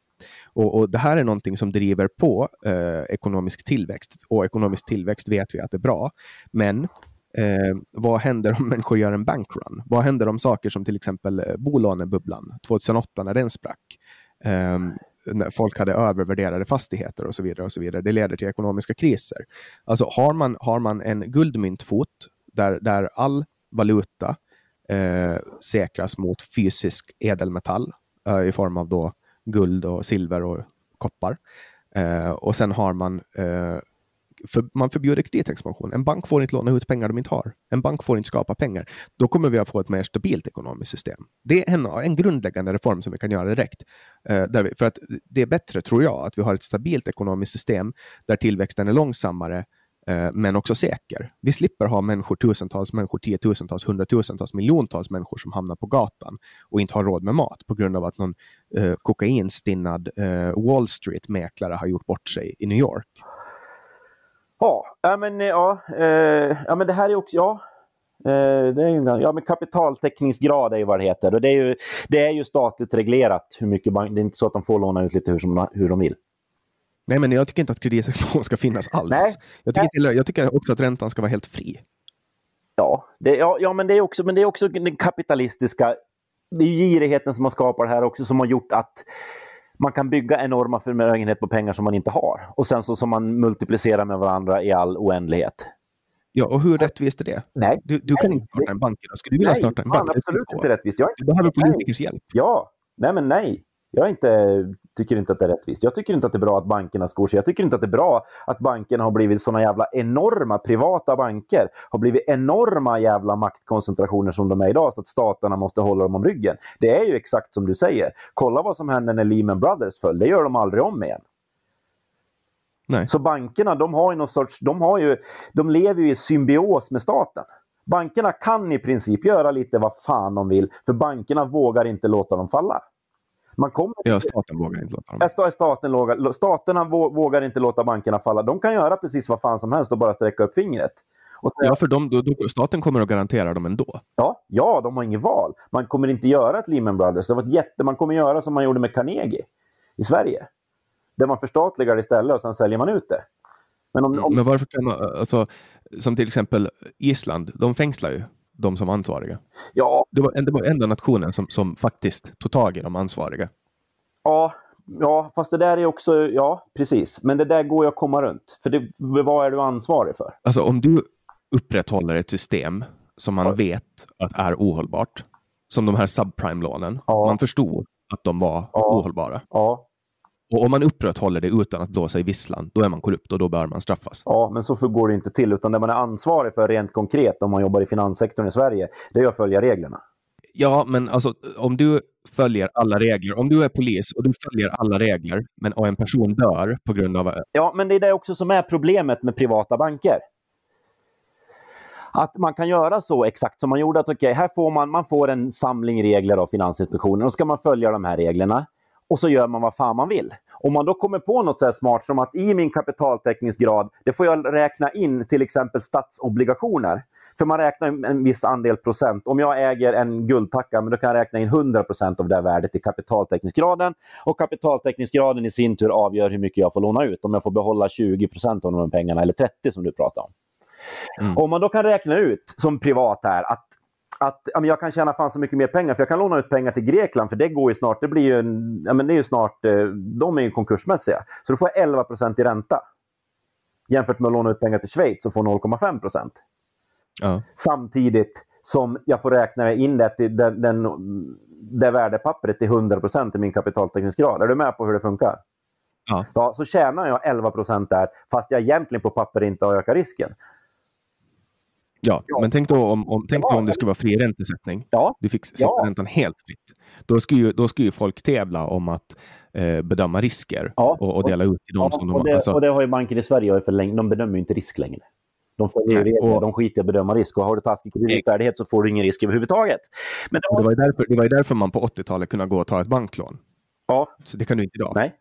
Och, och det här är någonting som driver på eh, ekonomisk tillväxt. Och ekonomisk tillväxt vet vi att det är bra. Men Eh, vad händer om människor gör en bankrun? Vad händer om saker som till exempel eh, bolånebubblan 2008 när den sprack? Eh, när folk hade övervärderade fastigheter och så vidare. och så vidare. Det leder till ekonomiska kriser. Alltså har man, har man en guldmyntfot där, där all valuta eh, säkras mot fysisk edelmetall eh, i form av då guld och silver och koppar. Eh, och sen har man eh, för man förbjuder kreditexpansion. En bank får inte låna ut pengar de inte har. En bank får inte skapa pengar. Då kommer vi att få ett mer stabilt ekonomiskt system. Det är en, en grundläggande reform som vi kan göra direkt. Eh, där vi, för att det är bättre, tror jag, att vi har ett stabilt ekonomiskt system där tillväxten är långsammare eh, men också säker. Vi slipper ha människor, tusentals människor, tiotusentals, hundratusentals, miljontals människor som hamnar på gatan och inte har råd med mat på grund av att någon eh, kokainstinnad eh, Wall Street-mäklare har gjort bort sig i New York. Ja, ja, men, eh, ja, eh, ja, men det här är också... Ja, eh, det är ju, ja, men kapitaltäckningsgrad är ju vad det heter. Och det, är ju, det är ju statligt reglerat hur mycket bank... Det är inte så att de får låna ut lite hur, som, hur de vill. Nej, men jag tycker inte att kreditexpansion ska finnas alls. Nej. Jag, tycker inte, jag tycker också att räntan ska vara helt fri. Ja, det, ja, ja men, det är också, men det är också den kapitalistiska... Det är ju girigheten som har skapat det här också som har gjort att man kan bygga enorma förmögenhet på pengar som man inte har. Och sen så som man multiplicerar med varandra i all oändlighet. Ja, och hur rättvist är det? Nej. Du, du kan Nej, inte starta en bank idag. Skulle du vilja Nej, starta en bank? Skulle absolut inte rättvist. Jag är Du behöver Nej. politikers hjälp. Ja, nej men nej. Jag är inte, tycker inte att det är rättvist. Jag tycker inte att det är bra att bankerna skor sig. Jag tycker inte att det är bra att bankerna har blivit såna jävla enorma privata banker. Har blivit enorma jävla maktkoncentrationer som de är idag så att staterna måste hålla dem om ryggen. Det är ju exakt som du säger. Kolla vad som hände när Lehman Brothers föll. Det gör de aldrig om igen. Nej. Så bankerna, de har ju någon sorts, de, har ju, de lever ju i symbios med staten. Bankerna kan i princip göra lite vad fan de vill, för bankerna vågar inte låta dem falla. Man kommer Ja, staten vågar inte låta dem. Ja, Staten lågar, staterna vå- vågar inte låta bankerna falla. De kan göra precis vad fan som helst och bara sträcka upp fingret. Och Ja, för de, då, då, staten kommer att garantera dem ändå. ja, ja, de har inget val. Man kommer inte göra ett Lehman Brothers. Det var ett jätte, man kommer göra som man gjorde med Carnegie i Sverige. Där man förstatligar istället och sen säljer man ut det. Men om, om, Men varför kan man, alltså, som till exempel Island, de fängslar ju de som ansvariga. ja, Det var, det var enda nationen som, som faktiskt tog tag i de ansvariga. Ja, ja, fast det där är också, ja precis. Men det där går ju att komma runt. För det, vad är du ansvarig för? Alltså om du, upprätthåller ett system som man vet att är ohållbart, som de här subprime-lånen. Ja. Man förstod att de var Ja. ohållbara. Ja, Och om man upprätthåller det utan att blåsa i visslan, då är man korrupt och då bör man straffas. ja, men så går det inte till. Utan det man är ansvarig för rent konkret om man jobbar i finanssektorn i Sverige, det är att följa reglerna. Ja, men alltså om du följer alla regler, om du är polis och du följer alla regler, men och en person dör på grund av... Ja, men det är det också som är problemet med privata banker. Att man kan göra så exakt som man gjorde. att okej, här får man, man får en samling regler av Finansinspektionen och ska man följa de här reglerna och så gör man vad fan man vill. Om man då kommer på något så smart som att i min kapitaltäckningsgrad, det får jag räkna in till exempel statsobligationer. För man räknar en- viss andel procent. Om jag äger en guldtacka, men då kan jag räkna in 100 procent av det värdet i kapitaltäckningsgraden. Och kapitaltäckningsgraden i sin tur avgör hur mycket jag får låna ut. Om jag får behålla 20 procent av de pengarna eller 30 som du pratar om. Om man då kan räkna ut som privat här att att ja, men jag kan tjäna fan så mycket mer pengar, för jag kan låna ut pengar till Grekland, för det går ju snart, det blir ju, en, ja, men det är ju snart, eh, de är ju konkursmässiga. Så då får jag 11% i ränta. Jämfört med att låna ut pengar till Schweiz och få 0,5 Ja. Samtidigt som jag får räkna in det, till den, den, det värdepappret till 100% i min kapitaltäckningsgrad. Är du med på hur det funkar? Ja. Ja, så tjänar jag 11% där, fast jag egentligen på papper inte har ökat risken. Ja, Ja. men tänk då om, om, tänk då Ja, om det skulle vara fri räntesättning. Ja, Du fick sätta Ja. räntan helt fritt. Då skulle, ju, då skulle ju folk tävla om att eh, bedöma risker och, och dela ut till de Ja, som de och, det, alltså, och det har ju banker i Sverige för länge. De bedömer ju inte risk längre. De följer Nej, regler, och- de skiter i att bedöma risk. Och har du taskig kreditvärdighet så får du ingen risk överhuvudtaget. Men det var, det, var ju därför, det var därför man på 80-talet kunde gå och ta ett banklån. ja, Så det kan du inte idag. nej.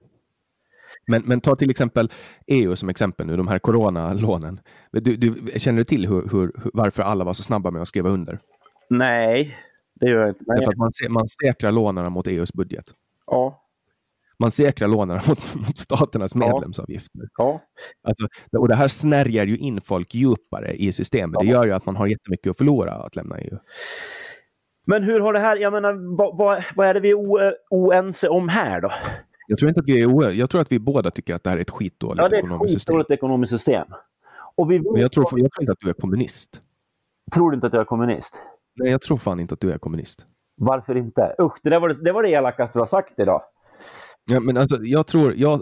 Men, men ta till exempel EU som exempel nu, de här coronalånen. Du, du, känner du till hur, hur, varför alla var så snabba med att skriva under? Nej, det gör jag inte. Nej. Därför att man, man säkrar lånen mot EUs budget. Ja, Man säkrar lånen mot, mot staternas medlemsavgifter. ja. Alltså, och det här snärjar ju in folk djupare i systemet. Det Ja. gör ju att man har jättemycket att förlora att lämna EU. Men hur har det här, jag menar, vad, vad, vad är det vi är oense om här då? Jag tror inte att vi är o- Jag tror att vi båda tycker att det här är ett skitdåligt Ja, det är ett ekonomiskt system. ekonomiskt system. Och vi Men jag tror, jag tror inte att du är kommunist. tror du inte att jag är kommunist? Nej, jag tror fan inte att du är kommunist. Varför inte? Usch, det, där var det, det var det elakaste du har sagt idag. Ja, men alltså, jag tror... Jag,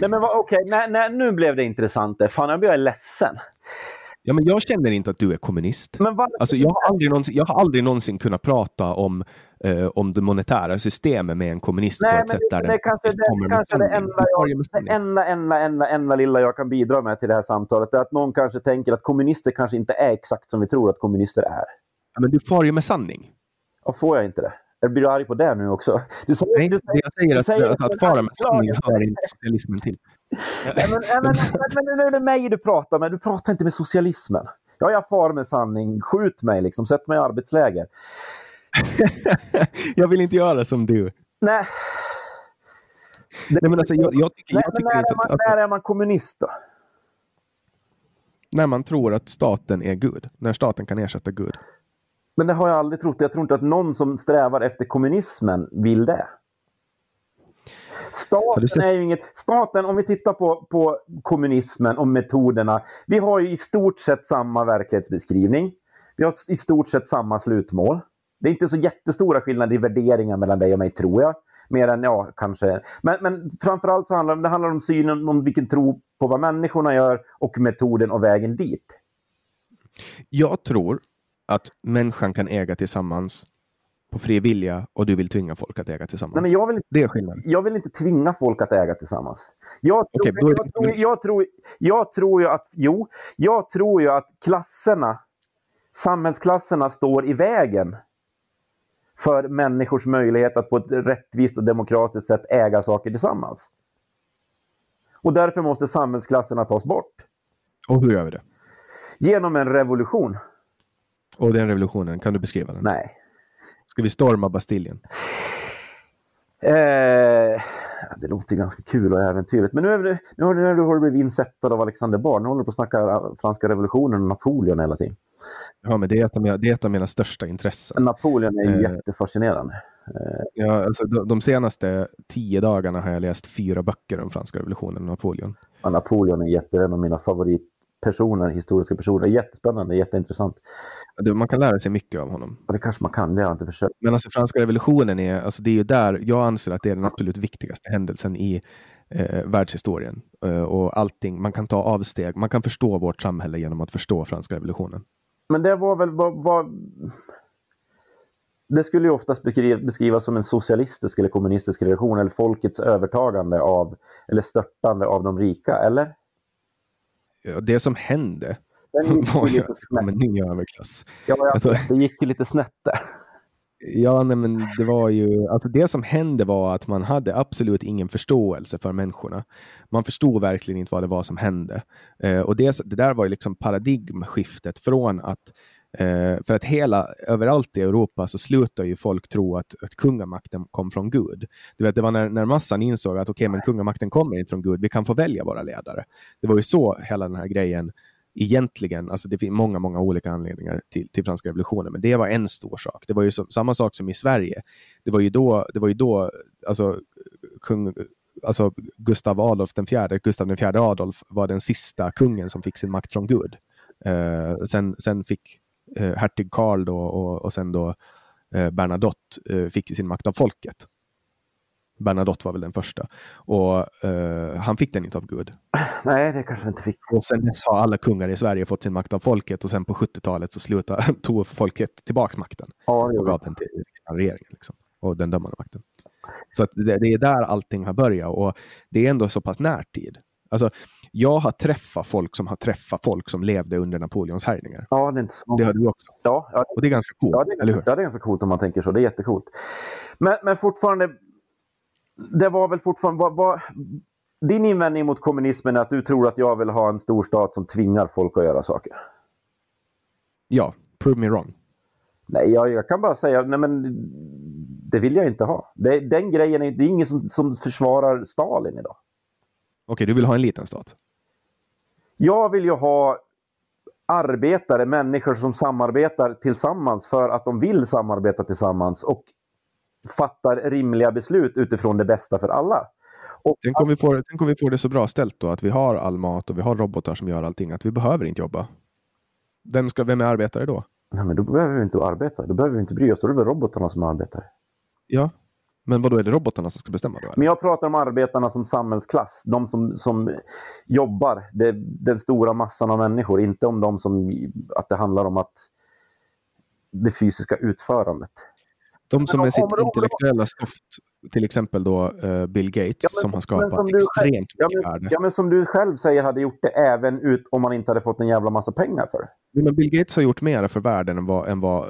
Nej men okej, nej, nej, nu blev det intressant. Fan, jag blir ledsen. Ja, men jag känner inte att du är kommunist. Men varför Alltså, jag, har aldrig någonsin, jag har aldrig någonsin kunnat prata om, eh, om det monetära systemet med en kommunist Nej, på ett sätt det, där det, är kanske, det, kanske det, enda jag, det enda, enda, enda, enda lilla jag kan bidra med till det här samtalet är att någon kanske tänker att kommunister kanske inte är exakt som vi tror att kommunister är. Ja, Men du far ju med sanning. Och får jag inte det? Jag blir arg på det nu också. Du säger, Nej, du det jag säger du att, säger att, att, den fara med sanning anklagelsen. hör inte socialismen till. Nej, men, nu är det mig du pratar med. Du pratar inte med socialismen. Ja, jag far med sanning. Skjut mig, liksom. sätt mig i arbetsläger. jag vill inte göra som du. Nej, Nej, men alltså, jag, jag tycker, nej jag tycker när, är man, att, att, när är man kommunist då? när man tror att staten är Gud, när staten kan ersätta Gud. Men det har jag aldrig trott. Jag tror inte att någon som strävar efter kommunismen vill det. Staten är ju inget... Staten, om vi tittar på, på kommunismen och metoderna. Vi har ju i stort sett samma verklighetsbeskrivning. Vi har i stort sett samma slutmål. Det är inte så jättestora skillnader i värderingar mellan dig och mig, tror jag. Mer än, ja, kanske. Men, men framförallt så handlar det, det handlar om synen om vilken tro på vad människorna gör och metoden och vägen dit. Jag tror att människan kan äga tillsammans på fri vilja och du vill tvinga folk att äga tillsammans. Nej, men jag vill inte Det är skillnaden. jag vill inte tvinga folk att äga tillsammans. Jag tror, är det jag, tror, jag, tror, jag tror ju att, jo, jag tror ju att klasserna, samhällsklasserna står i vägen för människors möjlighet att på ett rättvist och demokratiskt sätt äga saker tillsammans. Och därför måste samhällsklasserna tas bort. Och hur gör vi det? Genom en revolution? Och den revolutionen, kan du beskriva den? Nej. Ska vi storma Bastiljen? Eh, det låter ganska kul och äventyrligt. Men nu, är det, nu, har, nu har du blivit insättad av Alexander Bard. Nu håller du på att snacka franska revolutionen och Napoleon hela tiden. Ja, men det är ett av mina, det är ett av mina största intressen. Napoleon är Eh. jättefascinerande. Ja, alltså, de, de senaste tio dagarna har jag läst fyra böcker om franska revolutionen och Napoleon. Ja, Napoleon är jätte, en av mina favorit personer, historiska personer. Jättespännande, jätteintressant. Man kan lära sig mycket av honom. Och det kanske man kan, det har jag inte försökt. Men alltså franska revolutionen är, alltså det är ju där jag anser att det är den absolut viktigaste händelsen i eh, världshistorien. Eh, och allting, man kan ta avsteg, man kan förstå vårt samhälle genom att förstå franska revolutionen. Men det var väl vad... vad... Det skulle ju oftast beskriv, beskrivas som en socialistisk eller kommunistisk revolution eller folkets övertagande av eller störtande av de rika, eller? Det som hände var ju att det kom snett. en ny överklass. Ja, Alltså- det gick ju lite snett där. Ja, nej, men det var ju, alltså det som hände var att man hade absolut ingen förståelse för människorna. Man förstod verkligen inte vad det var som hände. Eh, och det, det där var ju liksom paradigmskiftet från att eh, för att hela, överallt i Europa så slutar ju folk tro att, att kungamakten kom från Gud. Du vet, det var när, när massan insåg att okej, men kungamakten kommer inte från Gud, vi kan få välja våra ledare. Det var ju så hela den här grejen egentligen, alltså det finns många, många olika anledningar till, till franska revolutionen, men det var en stor sak. Det var ju så, samma sak som i Sverige. Det var ju då, det var ju då alltså, kung, alltså Gustav Adolf den fjärde, Gustav den fjärde Adolf var den sista kungen som fick sin makt från Gud. Eh, sen, sen fick eh, hertig Karl då och, och sen då eh, Bernadotte eh, fick sin makt av folket. Bernadotte var väl den första. Och eh, han fick den inte av Gud. Nej, det kanske inte fick. Och sen dess har alla kungar i Sverige fått sin makt av folket och sen på 70-talet så slutade, tog folket tillbaka makten Ja, och gav den till riksdagen, regeringen liksom, och den dömande makten. Så det, det är där allting har börjat och det är ändå så pass närtid. Alltså, jag har träffat folk som har träffat folk som levde under Napoleons härjningar. Ja, det är inte så. Det har du också. Ja, ja, Och det är ganska coolt, Ja, det är, eller hur? ja, det är ganska coolt om man tänker så. Det är jättecoolt. Men, men fortfarande, det var väl fortfarande... Vad, vad, din invändning mot kommunismen är att du tror att jag vill ha en stor stat som tvingar folk att göra saker. Ja, prove me wrong. Nej, jag, jag kan bara säga, nej men det vill jag inte ha. Det, den grejen är, det är ingen som, som försvarar Stalin idag. Okej, du vill ha en liten stat? Jag vill ju ha arbetare, människor som samarbetar tillsammans för att de vill samarbeta tillsammans och fattar rimliga beslut utifrån det bästa för alla. Och Tänk om, vi får, tänk om vi får det så bra ställt då att vi har all mat och vi har robotar som gör allting, att vi behöver inte jobba. Vem, ska, vem är arbetare då? Nej, men då behöver vi inte arbeta. Då behöver vi inte bry oss. Då är det väl robotarna som arbetar. Ja, men vad då är det robotarna som ska bestämma då? Eller? Men jag pratar om arbetarna som samhällsklass. De som, som jobbar. Det, den stora massan av människor. Inte om de som... Att det handlar om att det fysiska utförandet. De som med sitt intellektuella stoft, till exempel då eh, Bill Gates, Ja, men- som har skapat som extremt Ja mycket men, värde. ja, men som du själv säger hade gjort det även ut om man inte hade fått en jävla massa pengar för Men Bill Gates har gjort mer för världen än vad, än vad eh,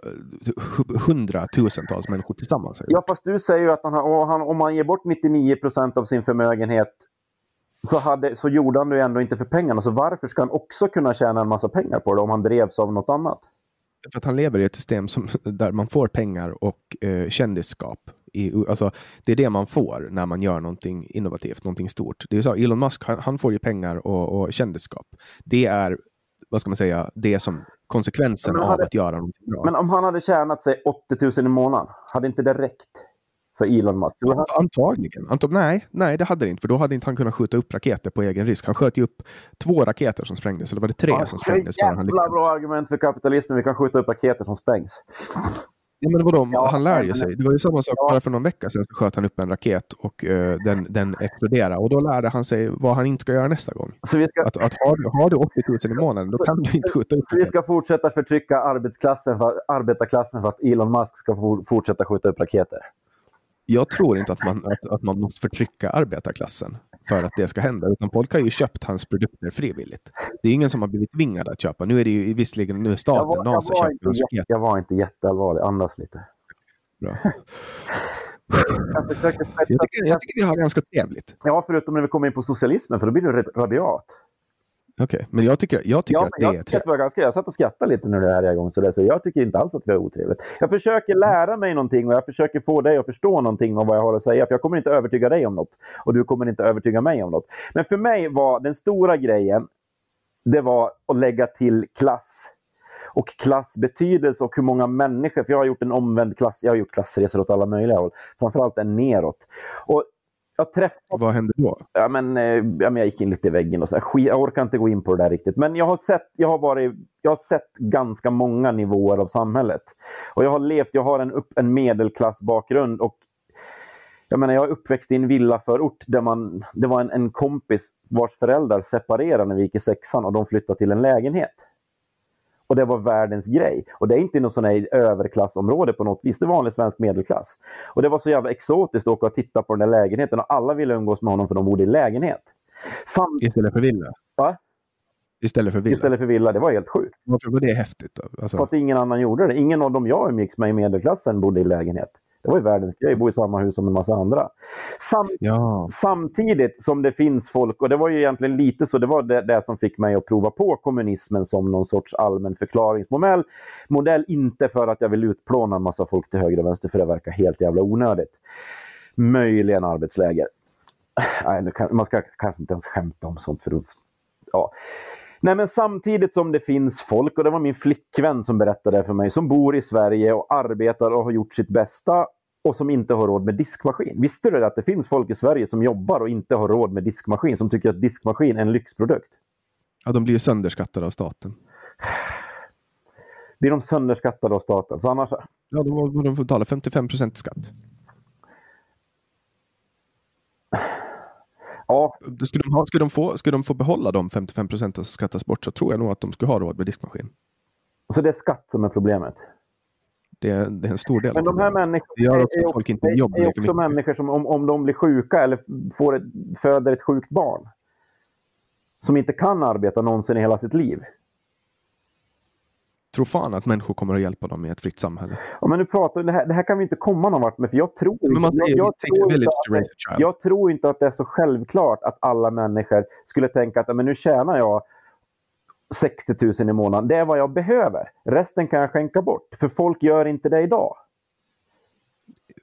hu- hundratusentals människor tillsammans har gjort. Ja, fast du säger ju att han, har- han, om han ger bort 99 procent av sin förmögenhet så, hade, så gjorde han det ändå inte för pengarna. Så varför ska han också kunna tjäna en massa pengar på det om han drevs av något annat? För att han lever i ett system som, där man får pengar och eh, kändisskap. I, alltså, det är det man får när man gör någonting innovativt, någonting stort. Det är så, Elon Musk, han, han får ju pengar och, och kändisskap. Det är, vad ska man säga, det som konsekvensen Men av hade- att göra någonting bra. Men om han hade tjänat sig 80 000 i månaden, hade inte det räckt för Elon Musk? Antagligen. Antag nej, nej, det hade det inte. För då hade inte han kunnat skjuta upp raketer på egen risk. Han sköt ju upp två raketer som sprängdes. Eller var det tre Ja, som det är sprängdes? ett jävla bra argument för kapitalismen. Vi kan skjuta upp raketer som sprängs. Ja, men vadå, Ja, han lär ju sig. Det var ju samma sak bara för någon vecka sedan. Så sköt han upp en raket och eh, den, den exploderade. Och då lärde han sig vad han inte ska göra nästa gång. Så vi ska, Att, att har, du, har du 80 000 i månaden, då Så- kan du inte skjuta upp så vi raketer. ska fortsätta förtrycka arbetsklassen för, arbetarklassen för att Elon Musk ska for, fortsätta skjuta upp raketer. Jag tror inte att man, att, att man måste förtrycka arbetarklassen för att det ska hända. Utan folk har ju köpt hans produkter frivilligt. Det är ingen som har blivit tvingad att köpa. Nu är det ju visserligen nu är Jag staten, var, jag, NASA, var inte, raketer. jag var inte jätteallvarlig. Andas lite. Bra. Jag Jag tycker, jag tycker vi har ganska trevligt. Ja, förutom när vi kommer in på socialismen, för då blir du rabiat. Okej, men jag tycker, jag tycker Ja, att det jag, är trevligt. var ganska, jag satt och skrattade lite när det här är igång, så, det, så jag tycker inte alls att vi har otrevligt. Jag försöker lära mig någonting och jag försöker få dig att förstå någonting om vad jag har att säga, för jag kommer inte övertyga dig om något och du kommer inte övertyga mig om något. Men för mig var den stora grejen, det var att lägga till klass och klassbetydelse och hur många människor, för jag har gjort en omvänd klass, jag har gjort klassresor åt alla möjliga håll, framförallt en neråt. Och Jag träffade Vad hände då? ja, men, eh, ja, men jag gick in lite i väggen och så här. Jag orkar inte gå in på det där riktigt. Men jag har sett, jag har varit, jag har sett ganska många nivåer av samhället. Och jag har levt, jag har en, upp, en medelklassbakgrund och jag menar, jag är uppväxt i en villaförort där man, det var en, en kompis vars föräldrar separerade när vi gick i sexan och de flyttade till en lägenhet. Och det var världens grej. Och det är inte något sån här överklassområde på något vis. Det är vanlig svensk medelklass. Och det var så jävla exotiskt att åka och titta på den där lägenheten och alla ville umgås med honom för de bodde i lägenhet. Sam Istället för villa? Va? Istället för villa? istället för villa. Det var helt sjukt. Varför var det häftigt? Då? För Alltså, att ingen annan gjorde det. Ingen av dem jag umgicks med i medelklassen bodde i lägenhet. Det var ju världens grej. Bo i samma hus som en massa andra. Sam ja. Samtidigt som det finns folk, och det var ju egentligen lite så, det var det, det som fick mig att prova på kommunismen som någon sorts allmän förklaringsmodell. Modell inte för att jag vill utplåna en massa folk till höger och vänster, för det verkar helt jävla onödigt. Möjligen arbetsläger. Nej, kan, man ska kanske inte ens skämta om sånt, för då- ja. Nej, men samtidigt som det finns folk, och det var min flickvän som berättade det för mig, som bor i Sverige och arbetar och har gjort sitt bästa och som inte har råd med diskmaskin. Visste du att det finns folk i Sverige som jobbar och inte har råd med diskmaskin, som tycker att diskmaskin är en lyxprodukt? ja, de blir ju sönderskattade av staten. Blir de sönderskattade av staten? Så annars... Ja, de, får betala 55 procent skatt. Ja, Skulle de, ha, skulle, de få, skulle de få behålla de 55 procenten som skattas bort så tror jag nog att de skulle ha råd med diskmaskin. så det är skatt som är problemet. Det är, det är en stor del Men de här människorna Det gör också är att folk inte är- jobbar är lika också mycket. människor som om, om de blir sjuka eller får ett, föder ett sjukt barn som inte kan arbeta någonsin i hela sitt liv. Tror fan att människor kommer att hjälpa dem i ett fritt samhälle. Ja, men nu pratar, det, här, det här kan vi inte komma någon vart med, för jag tror, Men man säger jag, jag, tror inte att, child. jag tror inte att det är så självklart att alla människor skulle tänka att "Ja, men nu tjänar jag 60 000 i månaden. Det är vad jag behöver. Resten kan jag skänka bort. För folk gör inte det idag.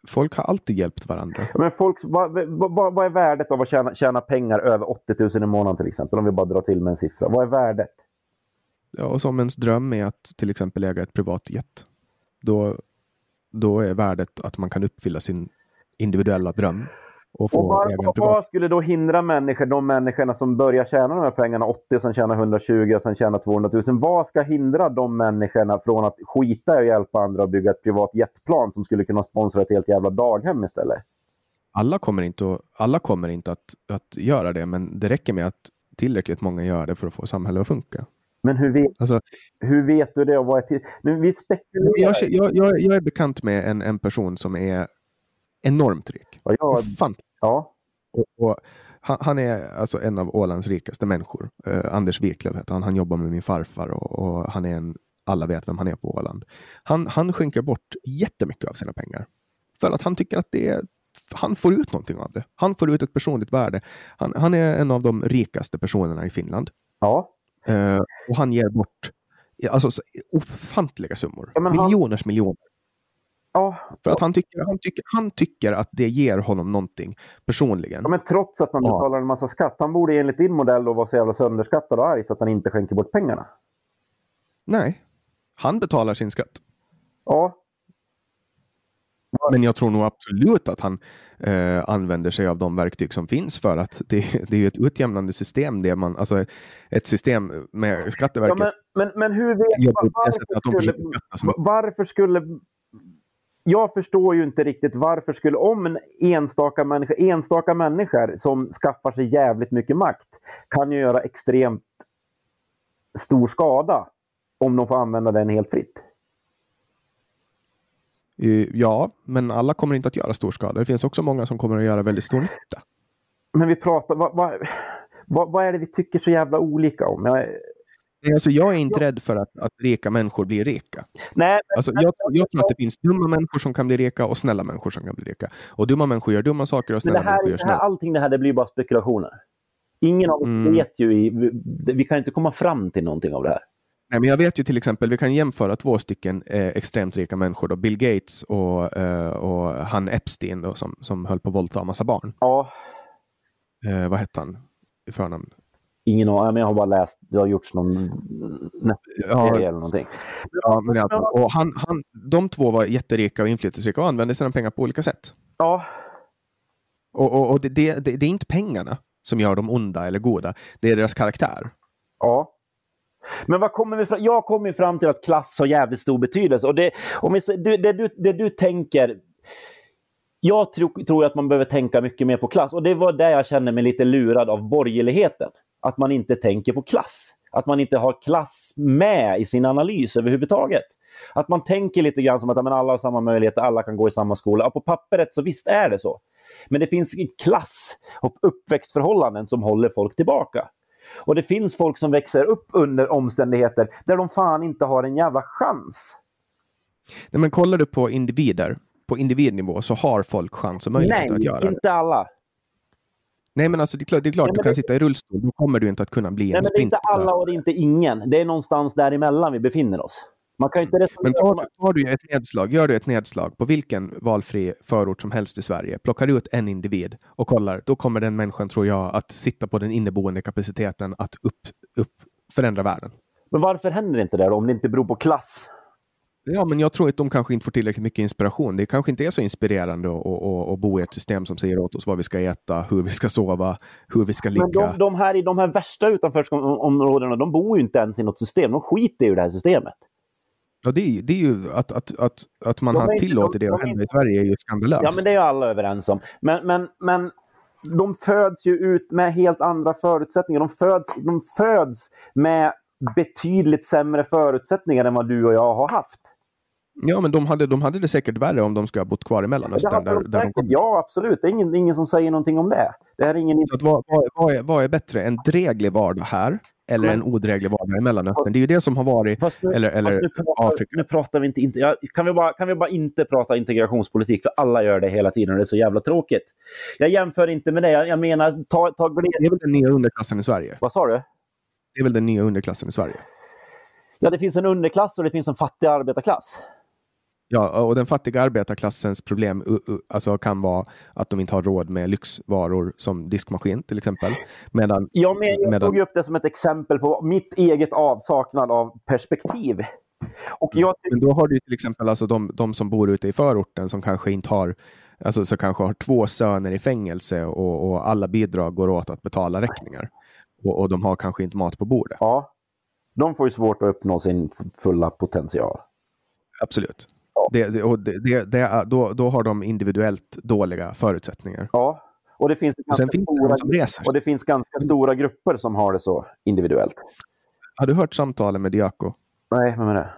Folk har alltid hjälpt varandra. Men folk, vad, vad, vad är värdet av att tjäna, tjäna pengar över 80 000 i månaden till exempel? Om vi bara drar till med en siffra. Vad är värdet? Ja, och som ens dröm är att till exempel äga ett privat jet. Då, då är värdet att man kan uppfylla sin individuella dröm och få Och vad, äga en vad privat. skulle då hindra människor, de människorna som börjar tjäna de här pengarna, 80 och sen tjänar 120 och sen tjänar 200 000. Vad ska hindra de människorna från att skita i att hjälpa andra och bygga ett privat jetplan som skulle kunna sponsra ett helt jävla daghem istället? Alla kommer inte, att, alla kommer inte att, att göra det, men det räcker med att tillräckligt många gör det för att få samhället att funka. Men hur vet, Alltså, hur vet du det och vad är? Nu, vi spekulerar. jag, jag, jag, jag är bekant med en, en person som är enormt rik. Ja, jag, Fan. ja, Och, och, han, han är alltså en av Ålands rikaste människor. Eh, Anders Wiklöf heter han. Han jobbar med min farfar och, och han är en, alla vet vem han är på Åland. Han, han skänker bort jättemycket av sina pengar. För att han tycker att det är, han får ut någonting av det. Han får ut ett personligt värde. Han, han är en av de rikaste personerna i Finland. ja. Eh, och han ger bort alltså, så ofantliga summor. Ja, han- Miljoners miljoner. ja. För att han tycker, han, tycker, han tycker att det ger honom någonting personligen. Ja, men trots att han Ja. betalar en massa skatt. Han borde enligt din modell då vara så jävla sönderskattad och arg så att han inte skänker bort pengarna. Nej, han betalar sin skatt. Ja, Men jag tror nog absolut att han eh, använder sig av de verktyg som finns för att det, det är ett utjämnande system. Det man, alltså ett system med ja Skatteverket. men, men, men hur vet sättet varför skulle, varför skulle... Jag förstår ju inte riktigt varför skulle, om en enstaka människa, enstaka människor som skaffar sig jävligt mycket makt kan ju göra extremt stor skada om de får använda den helt fritt. Eh, Ja, men alla kommer inte att göra stor skada. Det finns också många som kommer att göra väldigt stor nytta. Men vi pratar, vad, vad, vad, vad är det vi tycker så jävla olika om? Jag, Alltså, jag är inte rädd för att, att rika människor blir rika. nej, Alltså, jag, jag tror att det finns dumma människor som kan bli rika och snälla människor som kan bli rika. Och dumma människor gör dumma saker och snälla här, människor gör det här, snälla. allting det här det blir bara spekulationer. Ingen av oss Mm. vet ju, i, vi, vi kan inte komma fram till någonting av det här. Nej, men jag vet ju till exempel, vi kan jämföra två stycken eh, extremt rika människor. Då, Bill Gates och, eh, och han Epstein då, som, som höll på att våldta en massa barn. Ja, Eh, vad hette han i förnamn? ingen aning, jag har bara läst, det har gjorts någon Ja, eller någonting. ja, men fall. och han, han, de två var jätterika och inflytelserika och använde sina pengar på olika sätt. Ja, Och, och, och det, det, det, det är inte pengarna som gör dem onda eller goda. Det är deras karaktär. Ja. Men vad kommer vi fram? Jag kommer fram till att klass har jävligt stor betydelse. Och det, om vi, det, det, du, det du tänker... Jag tror, tror att man behöver tänka mycket mer på klass. Och det var där jag kände mig lite lurad av borgerligheten. Att man inte tänker på klass. Att man inte har klass med i sin analys överhuvudtaget. Att man tänker lite grann som att men alla har samma möjligheter, alla kan gå i samma skola. Ja, på pappret så visst är det så. Men det finns klass och uppväxtförhållanden som håller folk tillbaka. Och det finns folk som växer upp under omständigheter där de fan inte har en jävla chans. Nej, men kollar du på individer, på individnivå, så har folk chans och möjlighet Nej, att göra det. inte alla. Nej, men alltså det är klart, det är klart Nej, du kan det- sitta i rullstol. Då kommer du inte att kunna bli Nej, en men det är inte sprinter. alla och det är inte ingen. Det är någonstans däremellan vi befinner oss. Man kan inte resonera Men tar, tar du ett nedslag, gör du ett nedslag på vilken valfri förort som helst i Sverige, plockar ut en individ och kollar, då kommer den människan, tror jag, att sitta på den inneboende kapaciteten att upp, upp, förändra världen. Men varför händer inte det då, om det inte beror på klass? Ja, men jag tror att de kanske inte får tillräckligt mycket inspiration. Det kanske inte är så inspirerande att, att, att, bo i ett system som säger åt oss vad vi ska äta, hur vi ska sova, hur vi ska ligga. Men de, de här i de här värsta utanförskapsområdena, de bor ju inte ens i något system. De skiter i det här systemet. Ja, det, är, det är ju att, att, att, att man De inte- tillåtit det de- att de hända i Sverige är ju skandalöst. Ja, men det är alla överens om. Men, men, men de föds ju ut med helt andra förutsättningar. De föds, de föds med betydligt sämre förutsättningar än vad du och jag har haft. Ja, men de hade, de hade det säkert värre om de skulle ha bott kvar i Mellanöstern. hade Där, där de kom. Ja, absolut. Det är ingen, ingen som säger någonting om det. Det här är ingen... Så att vad, vad, är, vad är bättre? En dräglig vardag här eller en odräglig vardag i Mellanöstern? Det är ju det som har varit... Fast nu, eller eller fast nu, pratar, Afrika. nu pratar vi inte... inte ja, kan, vi bara, kan vi bara inte prata integrationspolitik? För alla gör det hela tiden och det är så jävla tråkigt. Jag jämför inte med det. Jag, jag menar, ta, ta Det är väl den nya underklassen i Sverige? Vad sa du? Det är väl den nya underklassen i Sverige? Ja, det finns en underklass och det finns en fattig arbetarklass. Ja, och den fattiga arbetarklassens problem alltså kan vara att de inte har råd med lyxvaror som diskmaskin till exempel. Medan, Ja, men jag Medan- tog upp det som ett exempel på mitt eget avsaknad av perspektiv. Och jag men då har du till exempel alltså de, de som bor ute i förorten som kanske inte har Alltså som kanske har två söner i fängelse och, och alla bidrag går åt att betala räkningar. Och, och de har kanske inte mat på bordet. ja, de får ju svårt att uppnå sin fulla potential. Absolut. Det, det, och det, det, då, då har de individuellt dåliga förutsättningar. Ja, och det finns, Och ganska det stora, och det finns ganska stora grupper som har det så individuellt. Har du hört samtalen med Diako? Nej, vem är det?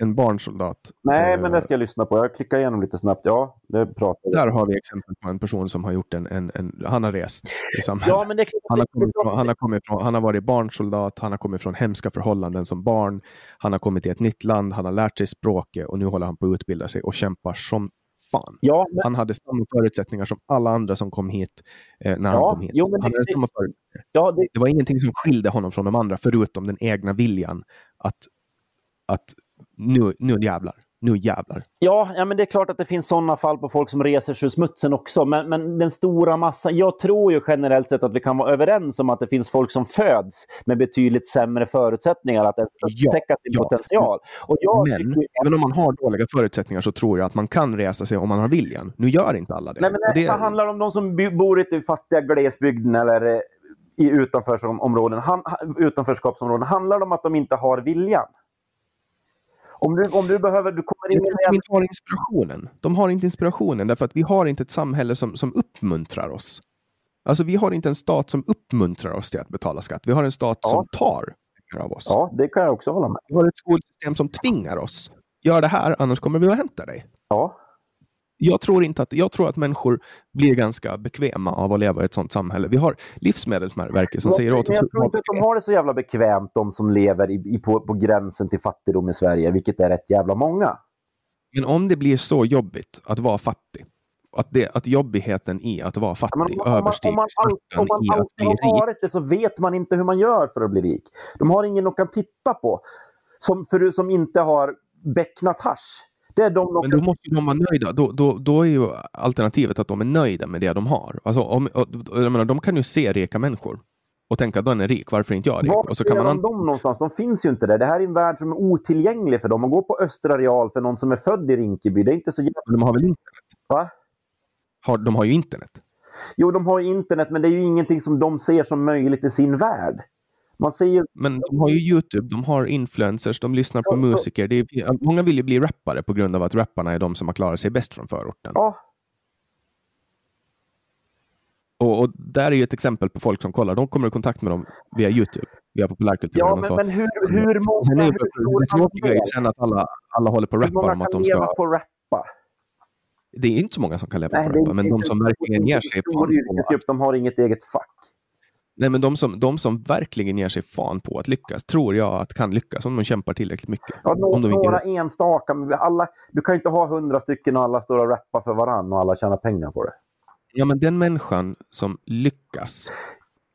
En barnsoldat. Nej, Eh, men det ska jag lyssna på. Jag klickar igenom lite snabbt. Ja, det pratar. Där har vi exempel på en person som har gjort en, en, en han har rest i samhället. Ja, men det. Han har, kommit från, han, har kommit från, han har varit barnsoldat, han har kommit från hemska förhållanden som barn. Han har kommit till ett nytt land, han har lärt sig språket och nu håller han på att utbilda sig och kämpar som fan. Ja, men, Han hade samma förutsättningar som alla andra som kom hit eh, när Ja, han kom hit. jo, han det- hade samma förutsättningar. ja, det, Det var ingenting som skilde honom från de andra förutom den egna viljan att, att nu, nu jävlar, nu jävlar. Ja, ja, men det är klart att det finns sådana fall på folk som reser sig ur smutsen också. Men, men den stora massan, jag tror ju generellt sett att vi kan vara överens om att det finns folk som föds med betydligt sämre förutsättningar att Ja, upptäcka sin ja. potential. Och jag Men tycker, även om man har dåliga förutsättningar så tror jag att man kan resa sig om man har viljan. Nu gör inte alla det. nej, men det, det handlar om de som bor i fattiga glesbygden eller eh, i utanförsområden, han, utanförskapsområden. Handlar det om att de inte har viljan? Om du, om du behöver, du kommer in i de har inspirationen. De har inte inspirationen därför att vi har inte ett samhälle som, som uppmuntrar oss. Alltså vi har inte en stat som uppmuntrar oss till att betala skatt. Vi har en stat Ja. som tar pengar av oss. Ja, det kan jag också hålla med. Vi har ett skolsystem som tvingar oss. Gör det här, annars kommer vi att hämta dig. Ja. Jag tror, inte att, jag tror att människor blir ganska bekväma av att leva i ett sådant samhälle. Vi har Livsmedelsverket som säger åt oss jag tror inte att de har det så jävla bekvämt, de som lever i, i, på, på gränsen till fattigdom i Sverige, vilket är rätt jävla många. Men om det blir så jobbigt att vara fattig, att, det, att jobbigheten i att vara fattig om, man- om, man, överstiger om, man, all- om smärtan man i att alltid bli har rik. varit det så vet man inte hur man gör för att bli rik. De har ingen de kan titta på som, för, som inte har becknat hasch. Det de de Men då måste de vara nöjda. Då, då, då är ju alternativet att de är nöjda med det de har. Alltså, om, jag menar, de kan ju se rika människor och tänka att den är rik, varför inte jag rik? Var Och så kan man de någonstans? De finns ju inte där. Det här är en värld som är otillgänglig för dem. Att gå på Östra Real för någon som är född i Rinkeby, det är inte så jävla... Men de har väl internet? Va? Har, de har ju internet. Jo, de har ju internet, men det är ju ingenting som de ser som möjligt i sin värld. Man ser ju... Men de har ju Youtube, de har influencers, de lyssnar på Så- så- musiker. Är, många vill ju bli rappare på grund av att rapparna är de som har klarat sig bäst från förorten. Ja, Och, och där är ju ett exempel på folk som kollar. De kommer i kontakt med dem via Youtube, via populärkulturen. ja och men, så. men hur, hur många... Sen är hur det tråkiga är ju sen att alla, alla håller på och Hur rappar många om att kan de leva ska... på att rappa? Det är inte så många som kan leva Nej, på rappa, men de som verkligen ger sig fan på yrkesgrupp, De har inget eget fack. Nej, men de som, de som verkligen ger sig fan på att lyckas, tror jag att kan lyckas om de kämpar tillräckligt mycket. Ja, om nå- de inte- några enstaka, men alla, du kan ju inte ha hundra stycken och alla står och rappar för varann och alla tjänar pengar på det. Ja, men den människan som lyckas,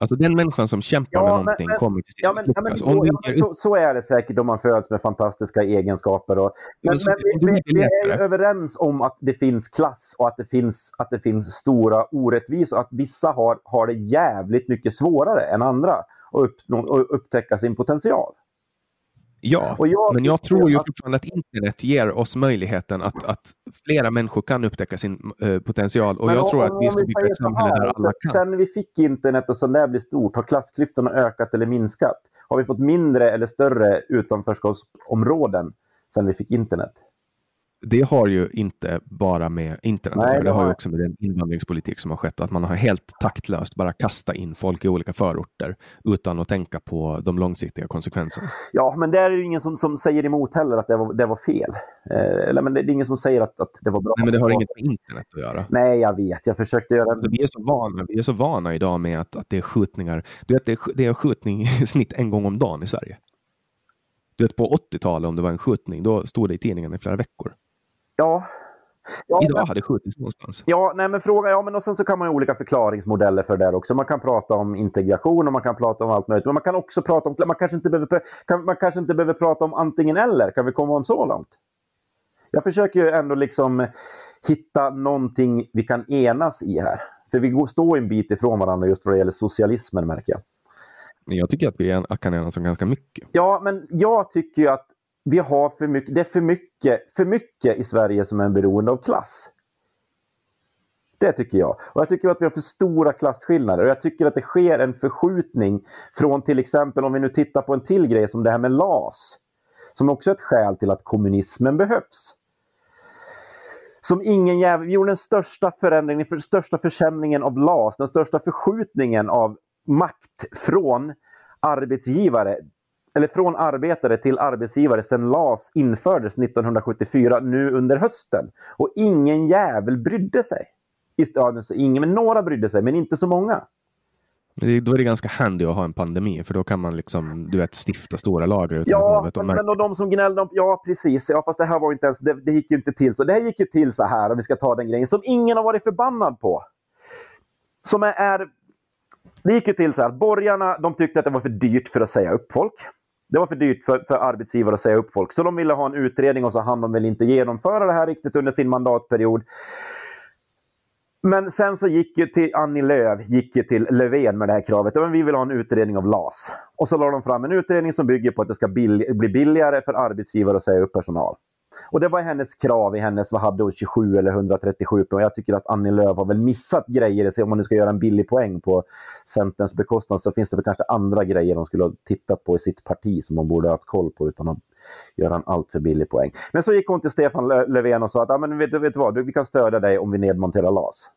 alltså den människan som kämpar Ja, med någonting men- kommer till sist Ja, att men, ja, men, lyckas. Om du ja, ger så, så är det säkert om man föds med fantastiska egenskaper. Och, men men men vi, vi, vi är överens om att det finns klass och att det finns, att det finns stora orättvisor. Att vissa har, har det jävligt mycket svårare än andra att uppnå, och upptäcka sin potential. Ja, jag men jag tror ju att- fortfarande att internet ger oss möjligheten att, att flera människor kan upptäcka sin eh, potential. Och Men jag om- tror att vi ska bygga ett samhälle där alla sen- kan. Sen vi fick internet och så det blir stort, har klassklyftorna ökat eller minskat? Har vi fått mindre eller större utanförskapsområden sen vi fick internet? Det har ju inte bara med internet Nej, det Det har ju också med den invandringspolitik som har skett. Att man har helt taktlöst bara kastat in folk i olika förorter utan att tänka på de långsiktiga konsekvenserna. Ja, men det är ju ingen som, som säger emot heller att det var, det var fel. Eh, eller, men det, det är ingen som säger att, att det var bra. Nej, men det har inget med internet att göra. Nej, jag vet. Jag försökte göra... Alltså, vi, är så vana, vi är så vana idag med att, att det är skjutningar. Du vet, det, är, det är skjutning i snitt en gång om dagen i Sverige. Du vet, på 80-talet om det var en skjutning, då stod det i tidningen i flera veckor. Ja. Ja, Idag men, hade det skjutits någonstans. ja, nej, men fråga, ja, men och sen så kan man ha olika förklaringsmodeller för det där också. Man kan prata om integration och man kan prata om allt möjligt. Men man kan också prata om... Man kanske inte behöver, kan, man kanske inte behöver prata om antingen eller. Kan vi komma om så långt? Jag försöker ju ändå liksom hitta någonting vi kan enas i här. För vi står en bit ifrån varandra just vad det gäller socialismen märker jag. Jag tycker att vi kan enas om ganska mycket. Ja, men jag tycker ju att vi har för mycket, det är för mycket, för mycket i Sverige som är beroende av klass. Det tycker jag. Och jag tycker att vi har för stora klasskillnader. Och jag tycker att det sker en förskjutning från till exempel om vi nu tittar på en till grej som det här med LAS. Som också är ett skäl till att kommunismen behövs. Som ingen jävel... Vi gjorde den största förändringen, den största försämringen av LAS. Den största förskjutningen av makt från arbetsgivare eller från arbetare till arbetsgivare sedan LAS infördes 1974 nu under hösten. Och ingen jävel brydde sig. Så ingen, men några brydde sig, men inte så många. Det, då är det ganska handy att ha en pandemi, för då kan man liksom, du vet, stifta stora lager utan att Ja, om men, men och de som gnällde om... Ja, precis. Ja, fast det här var inte ens... Det, det gick ju inte till så. Det här gick ju till så här, om vi ska ta den grejen, som ingen har varit förbannad på. Som är... är det gick ju till så här att borgarna de tyckte att det var för dyrt för att säga upp folk. Det var för dyrt för, för arbetsgivare att säga upp folk. Så de ville ha en utredning och så hann de väl inte genomföra det här riktigt under sin mandatperiod. Men sen så gick ju till Annie Lööf gick ju till Löfven med det här kravet. Men vi vill ha en utredning av LAS. Och så la de fram en utredning som bygger på att det ska bill- bli billigare för arbetsgivare att säga upp personal. Och det var hennes krav i hennes, vad hade hon, 27 eller 137 poäng. Jag tycker att Annie Lööf har väl missat grejer. Om man nu ska göra en billig poäng på Centerns bekostnad så finns det väl kanske andra grejer de skulle ha tittat på i sitt parti som hon borde ha haft koll på utan att göra en alltför billig poäng. Men så gick hon till Stefan Löfven och sa att ah, men vet, vet du vad, vi kan stödja dig om vi nedmonterar LAS.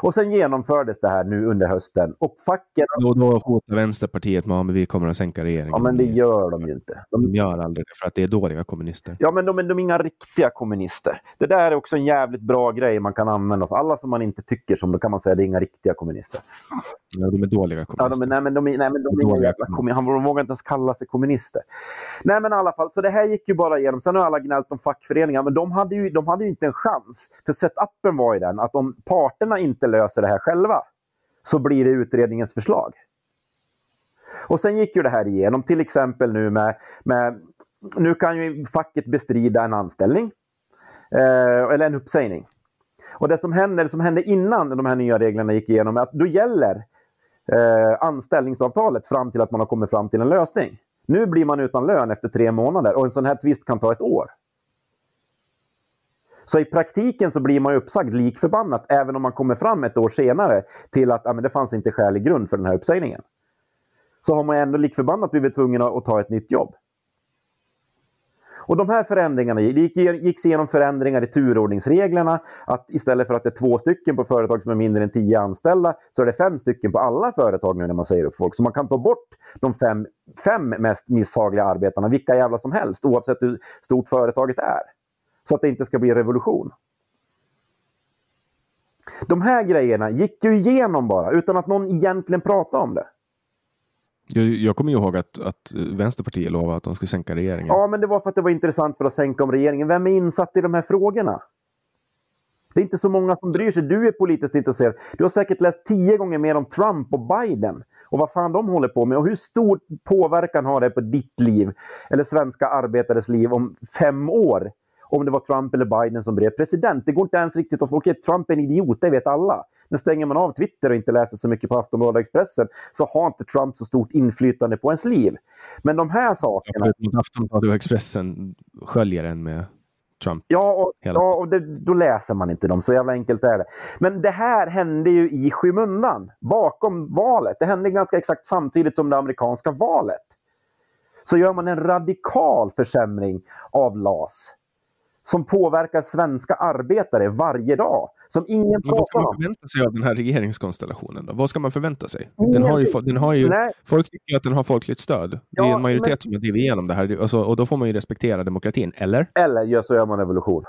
Och sen genomfördes det här nu under hösten. Och facken, Då, då hotar Vänsterpartiet med att vi kommer att sänka regeringen. ja men det gör de ju inte. De, De gör aldrig det, för att det är dåliga kommunister. ja men de, de är inga riktiga kommunister. Det där är också en jävligt bra grej man kan använda. Så alla som man inte tycker som, då kan man säga det är inga riktiga kommunister. Ja, de är dåliga Ja, kommunister. de, är- nej, men de, är- nej, men de är inga Dåliga jävla kommunister. Han de vågar inte ens kalla sig kommunister. Nej, men i alla fall. Så det här gick ju bara igenom. Sen har alla gnällt om fackföreningar, men de hade, ju, de hade ju inte en chans. För setupen var ju den att om parterna inte inte löser det här själva så blir det utredningens förslag. Och sen gick ju det här igenom, till exempel nu med... med nu kan ju facket bestrida en anställning. Eh, eller en uppsägning. Och det som hände, det som hände innan de här nya reglerna gick igenom är att då gäller eh, anställningsavtalet fram till att man har kommit fram till en lösning. Nu blir man utan lön efter tre månader och en sån här tvist kan ta ett år. Så i praktiken så blir man uppsagd likförbannat även om man kommer fram ett år senare till att ja, men det fanns inte skälig grund för den här uppsägningen. Så har man ändå likförbannat blivit tvungen att ta ett nytt jobb. Och de här förändringarna, det gick, gick igenom förändringar i turordningsreglerna. Att istället för att det är två stycken på företag som är mindre än tio anställda så är det fem stycken på alla företag nu när man säger upp folk. Så man kan ta bort de fem, fem mest misshagliga arbetarna, vilka jävla som helst, oavsett hur stort företaget är. Så att det inte ska bli revolution. De här grejerna gick ju igenom bara utan att någon egentligen pratade om det. Jag, jag kommer ihåg att, att Vänsterpartiet lovade att de skulle sänka regeringen. Ja, men det var för att det var intressant för att sänka om regeringen. Vem är insatt i de här frågorna? Det är inte så många som bryr sig. Du är politiskt intresserad. Du har säkert läst tio gånger mer om Trump och Biden och vad fan de håller på med och hur stor påverkan har det på ditt liv eller svenska arbetares liv om fem år om det var Trump eller Biden som blev president. Det går inte ens riktigt att. Okej, Trump är en idiot, det vet alla. Men stänger man av Twitter och inte läser så mycket på Aftonbladet och Expressen så har inte Trump så stort inflytande på ens liv. Men de här sakerna... Aftonbladet och Expressen sköljer en med Trump. Ja, och, ja, och det, då läser man inte dem. Så jävla enkelt är det. Men det här hände ju i skymundan, bakom valet. Det hände ganska exakt samtidigt som det amerikanska valet. Så gör man en radikal försämring av LAS som påverkar svenska arbetare varje dag. Som ingen Vad ska man förvänta sig av den här regeringskonstellationen? Då? Vad ska man förvänta sig? Den har ju, den har ju, folk tycker att den har folkligt stöd. Det är en majoritet men... som har drivit igenom det här. Alltså, och då får man ju respektera demokratin, eller? Eller ja, så gör man revolution.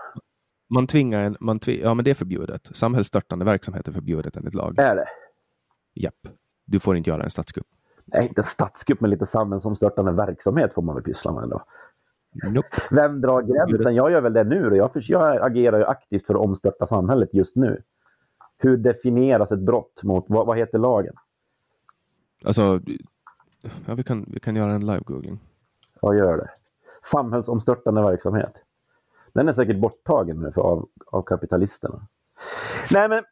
Man tvingar en... Man tvi, ja, men det är förbjudet. Samhällsstörtande verksamhet är förbjudet enligt lag. Är det? Japp. Du får inte göra en statskupp. Nej, inte statskupp, men lite samhällsomstörtande verksamhet får man väl pyssla med ändå. Nope. Vem drar gränsen? Jag gör väl det nu. Jag, jag agerar ju aktivt för att omstörta samhället just nu. Hur definieras ett brott mot, vad, vad heter lagen? Alltså, ja, vi, kan, vi kan göra en live-googling. Ja, gör det. Samhällsomstörtande verksamhet. Den är säkert borttagen nu för, av, av kapitalisterna. Nej, men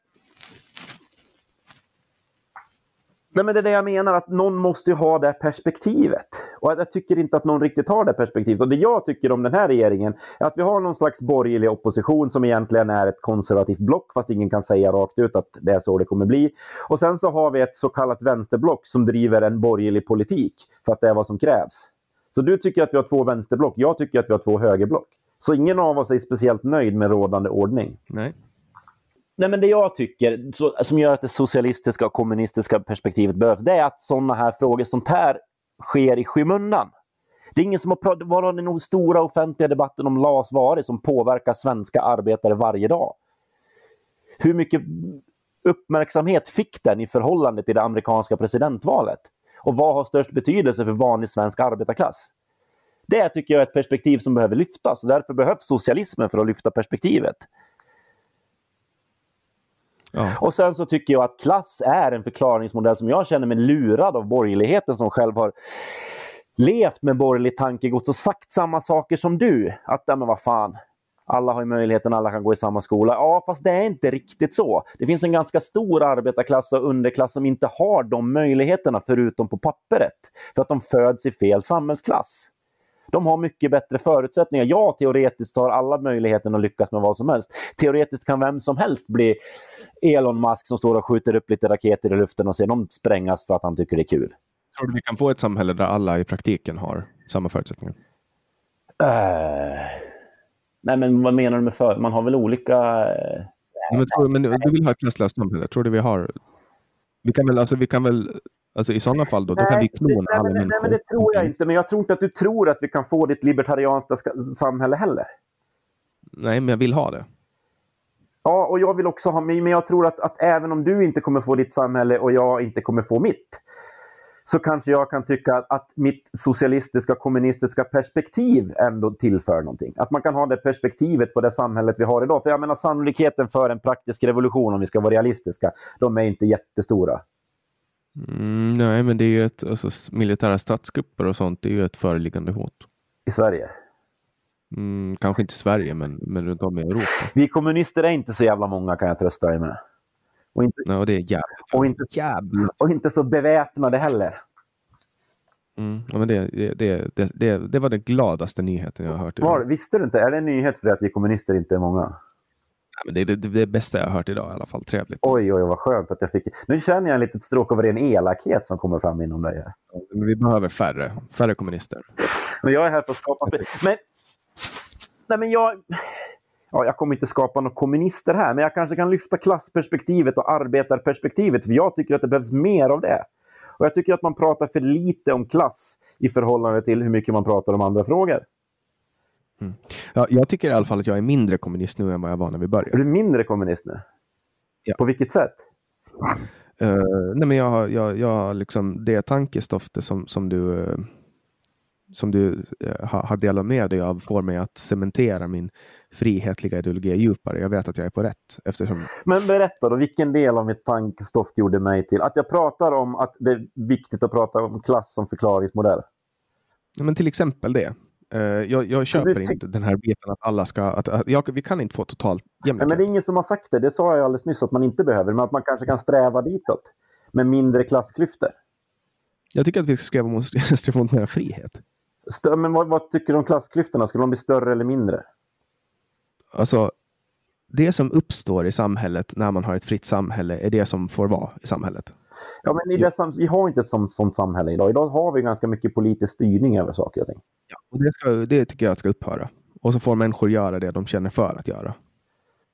Nej, men det är det jag menar, att någon måste ha det perspektivet. Och jag tycker inte att någon riktigt har det perspektivet. Och det jag tycker om den här regeringen är att vi har någon slags borgerlig opposition som egentligen är ett konservativt block, fast ingen kan säga rakt ut att det är så det kommer bli. Och sen så har vi ett så kallat vänsterblock som driver en borgerlig politik för att det är vad som krävs. Så du tycker att vi har två vänsterblock, jag tycker att vi har två högerblock. Så ingen av oss är speciellt nöjd med rådande ordning. Nej. Nej, men det jag tycker så, som gör att det socialistiska och kommunistiska perspektivet behövs, det är att sådana här frågor, sånt här sker i skymundan. Det är ingen som har pratat, vad har den stora offentliga debatten om LAS varit som påverkar svenska arbetare varje dag? Hur mycket uppmärksamhet fick den i förhållande till det amerikanska presidentvalet? Och vad har störst betydelse för vanlig svensk arbetarklass? Det tycker jag är ett perspektiv som behöver lyftas och därför behövs socialismen för att lyfta perspektivet. Ja. Och sen så tycker jag att klass är en förklaringsmodell som jag känner mig lurad av borgerligheten som själv har levt med borgerligt tankegods och sagt samma saker som du. Att, ja men vad fan, alla har ju möjligheten, alla kan gå i samma skola. Ja, fast det är inte riktigt så. Det finns en ganska stor arbetarklass och underklass som inte har de möjligheterna förutom på pappret. För att de föds i fel samhällsklass. De har mycket bättre förutsättningar. Ja, teoretiskt har alla möjligheten att lyckas med vad som helst. Teoretiskt kan vem som helst bli Elon Musk som står och skjuter upp lite raketer i luften och ser dem sprängas för att han tycker det är kul. Tror du vi kan få ett samhälle där alla i praktiken har samma förutsättningar? Uh, nej, men vad menar du med för? Man har väl olika... Uh, men, tror, men du vill ha ett klasslöst samhälle? Tror du vi har... Vi kan väl, alltså, vi kan väl Alltså i sådana fall då, då kan vi klona alla nej, människor. Nej, men det tror jag inte. Men jag tror inte att du tror att vi kan få ditt libertarianska samhälle heller. Nej, men jag vill ha det. Ja, och jag vill också ha Men jag tror att, att även om du inte kommer få ditt samhälle och jag inte kommer få mitt, så kanske jag kan tycka att, att mitt socialistiska kommunistiska perspektiv ändå tillför någonting. Att man kan ha det perspektivet på det samhället vi har idag. För jag menar sannolikheten för en praktisk revolution, om vi ska vara realistiska, de är inte jättestora. Mm, nej, men det är ju ett, alltså, militära statskupper och sånt, det är ju ett föreliggande hot. I Sverige? Mm, kanske inte Sverige, men, men runt om i Europa. Vi kommunister är inte så jävla många kan jag trösta dig med. Och inte, Nej, och det är jävligt. Och inte, jävligt. och inte så beväpnade heller. Mm, ja, men det, det, det, det, var den gladaste nyheten jag har hört. Var, visste du inte? Är det en nyhet för dig att vi kommunister inte är många? Men det är det, det bästa jag har hört idag i alla fall. Trevligt. Oj, oj, vad skönt att jag fick... Nu känner jag en litet stråk av ren elakhet som kommer fram inom dig. Men vi behöver färre, färre kommunister. Men jag är här för att skapa... Men, nej, men jag... Ja, jag kommer inte skapa några kommunister här, men jag kanske kan lyfta klassperspektivet och arbetarperspektivet, för jag tycker att det behövs mer av det. Och jag tycker att man pratar för lite om klass i förhållande till hur mycket man pratar om andra frågor. Mm. Ja, jag tycker i alla fall att jag är mindre kommunist nu än vad jag var när vi började. Är du mindre kommunist nu? Ja. På vilket sätt? Uh, nej men jag har, jag, jag har liksom det tankestoftet som, som du, uh, som du uh, har, har delat med dig av får mig att cementera min frihetliga ideologi djupare. Jag vet att jag är på rätt. Eftersom... Men berätta då, vilken del av mitt tankestoft gjorde mig till att jag pratar om att det är viktigt att prata om klass som förklaringsmodell? Ja, men till exempel det. Uh, jag, jag köper inte den här biten att alla ska... Att, att, jag, vi kan inte få totalt jämlikhet. Men det är ingen som har sagt det. Det sa jag alldeles nyss att man inte behöver. Men att man kanske kan sträva ditåt. Med mindre klassklyftor. Jag tycker att vi ska sträva mot, sträva mot mer frihet. Stö men vad, vad, tycker du om klassklyftorna? Skulle de bli större eller mindre? Alltså, det som uppstår i samhället när man har ett fritt samhälle är det som får vara i samhället. Ja, men i det sam- vi har inte ett sånt, sånt samhälle idag. Idag har vi ganska mycket politisk styrning över saker och ting. Ja, och det, ska, det tycker jag ska upphöra. Och så får människor göra det de känner för att göra.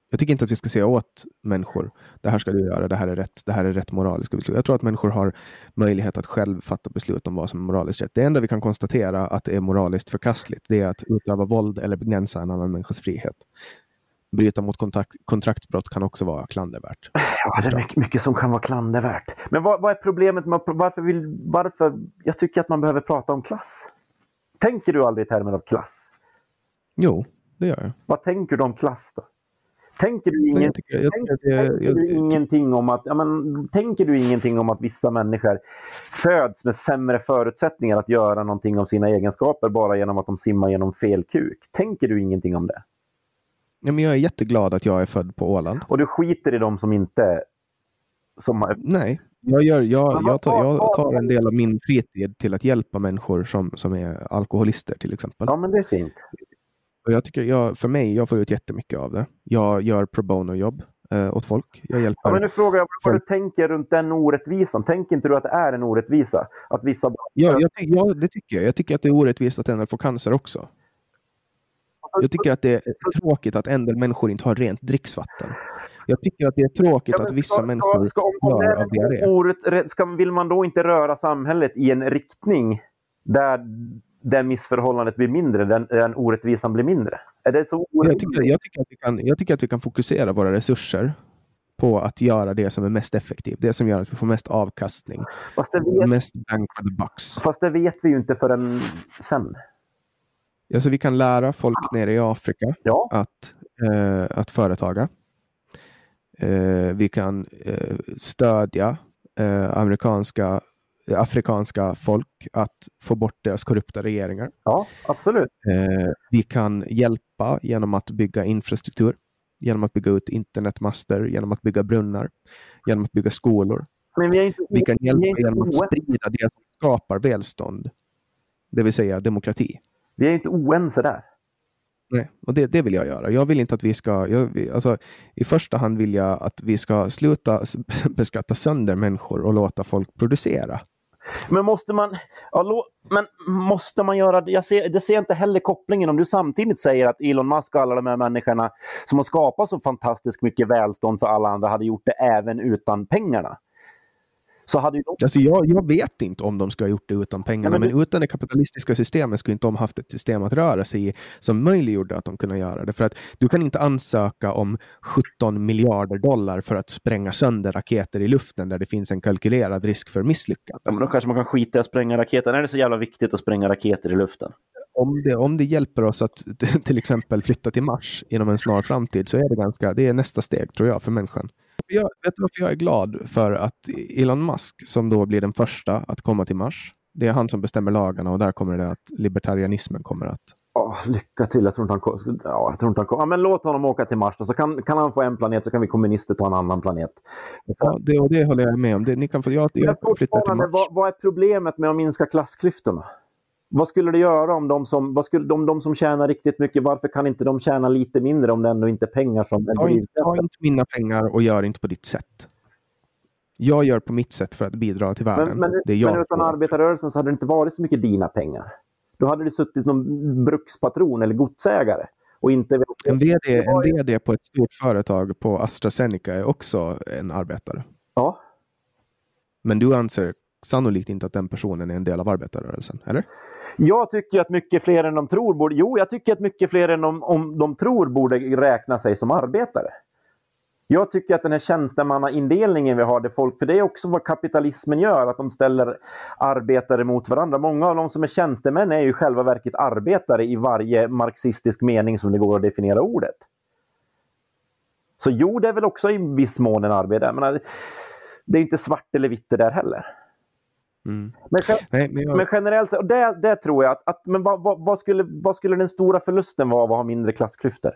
Jag tycker inte att vi ska säga åt människor, det här ska du göra, det här är rätt, det här är rätt moraliska beslut. Jag tror att människor har möjlighet att själv fatta beslut om vad som är moraliskt rätt. Det enda vi kan konstatera att det är moraliskt förkastligt, det är att utöva våld eller begränsa en annan människas frihet. Bryta mot kontakt, kontraktsbrott kan också vara klandervärt. Ja, det är mycket, mycket som kan vara klandervärt. Men vad, vad är problemet med varför, vill, varför jag tycker att man behöver prata om klass? Tänker du aldrig i termer av klass? Jo, det gör jag. Vad tänker du om klass då? Tänker du, ingen, jag jag tänker ingenting om att, ja, men, tänker du ingenting om att vissa människor föds med sämre förutsättningar att göra någonting av sina egenskaper bara genom att de simmar genom fel kuk? Tänker du ingenting om det? Ja, men jag är jätteglad att jag är född på Åland. Och du skiter i de som inte... Som har... Nej, jag, gör, jag, jag, tar, jag tar en del av min fritid till att hjälpa människor som, som är alkoholister till exempel. Ja, men det är fint. Och jag tycker, jag, för mig, jag får ut jättemycket av det. Jag gör pro bono-jobb eh, åt folk. Jag hjälper Ja, men nu frågar jag vad du tänker runt den orättvisan. Tänker inte du att det är en orättvisa? Att vissa... Ja, jag, ja, det tycker jag. Jag tycker att det är orättvist att en del får cancer också. Jag tycker att det är tråkigt att en del människor inte har rent dricksvatten. Jag tycker att det är tråkigt Ja, att vissa ska- människor ska, det dör av diarré. orätt, ska, Vill man då inte röra samhället i en riktning där, där missförhållandet blir mindre, där, där orättvisan blir mindre? Är det så Jag tycker, jag, tycker att vi kan, jag tycker att vi kan fokusera våra resurser på att göra det som är mest effektivt. Det som gör att vi får mest avkastning. Fast det vet, Mest bang for the bucks. fast det vet vi ju inte förrän sen. Alltså vi kan lära folk nere i Afrika Ja, att, eh, att företaga. Eh, vi kan eh, stödja eh, amerikanska, afrikanska folk att få bort deras korrupta regeringar. ja absolut. Eh, vi kan hjälpa genom att bygga infrastruktur, genom att bygga ut internetmaster, genom att bygga brunnar, genom att bygga skolor. Men vi inte, Vi kan vi hjälpa inte, genom att sprida det som skapar välstånd, det vill säga demokrati. Vi är inte oense där. Nej, och det, det vill jag göra. Jag vill inte att vi ska... Jag, alltså, I första hand vill jag att vi ska sluta beskatta sönder människor och låta folk producera. Men måste man, ja, men måste man göra det? Jag ser, det ser inte heller kopplingen om du samtidigt säger att Elon Musk och alla de här människorna som har skapat så fantastiskt mycket välstånd för alla andra hade gjort det även utan pengarna. Så hade ju de, Alltså jag, jag vet inte om de ska ha gjort det utan pengarna, Ja, men men, utan det kapitalistiska systemet skulle inte de haft ett system att röra sig i som möjliggjorde att de kunde göra det. För att du kan inte ansöka om 17 miljarder dollar för att spränga sönder raketer i luften där det finns en kalkylerad risk för misslyckande. ja, men då kanske man kan skita i att spränga raketer. Är det så jävla viktigt att spränga raketer i luften? om det, om det hjälper oss att till exempel flytta till Mars inom en snar framtid så är det ganska, det är nästa steg tror jag för människan. Jag, vet du varför jag är glad för att Elon Musk, som då blir den första att komma till Mars, det är han som bestämmer lagarna och där kommer det att libertarianismen kommer att... Åh, lycka till. Jag tror inte han kommer. Ja, jag tror inte han kommer. Ja, men låt honom åka till Mars då, så kan, kan han få en planet så kan vi kommunister ta en annan planet. Så- Ja, det, och det håller jag med om. Det, ni kan få, jag, jag flyttar till Mars. vad, vad är problemet med att minska klassklyftorna? Vad skulle det göra om de som, vad skulle, de, de som tjänar riktigt mycket, varför kan inte de tjäna lite mindre om det ändå inte är pengar som... Ta inte, ta inte mina pengar och gör inte på ditt sätt. Jag gör på mitt sätt för att bidra till världen. Men, men, det är jag men utan arbetarrörelsen så hade det inte varit så mycket dina pengar. Då hade det suttit någon brukspatron eller godsägare. Och inte... En VD, en VD på ett stort företag på AstraZeneca är också en arbetare. Ja. Men du anser sannolikt inte att den personen är en del av arbetarrörelsen, eller? Jag tycker att mycket fler än de tror borde... Jo, jag tycker att mycket fler än de, om de tror borde räkna sig som arbetare. Jag tycker att den här tjänstemannaindelningen vi har, där folk, för det är också vad kapitalismen gör, att de ställer arbetare mot varandra. Många av de som är tjänstemän är ju i själva verket arbetare i varje marxistisk mening som det går att definiera ordet. Så jo, det är väl också i viss mån en arbetare. Det är inte svart eller vitt det där heller. Mm. Men, Nej, men jag, men generellt och det, det tror jag att, att men vad, vad, vad, skulle, vad skulle den stora förlusten vara av att ha mindre klassklyftor?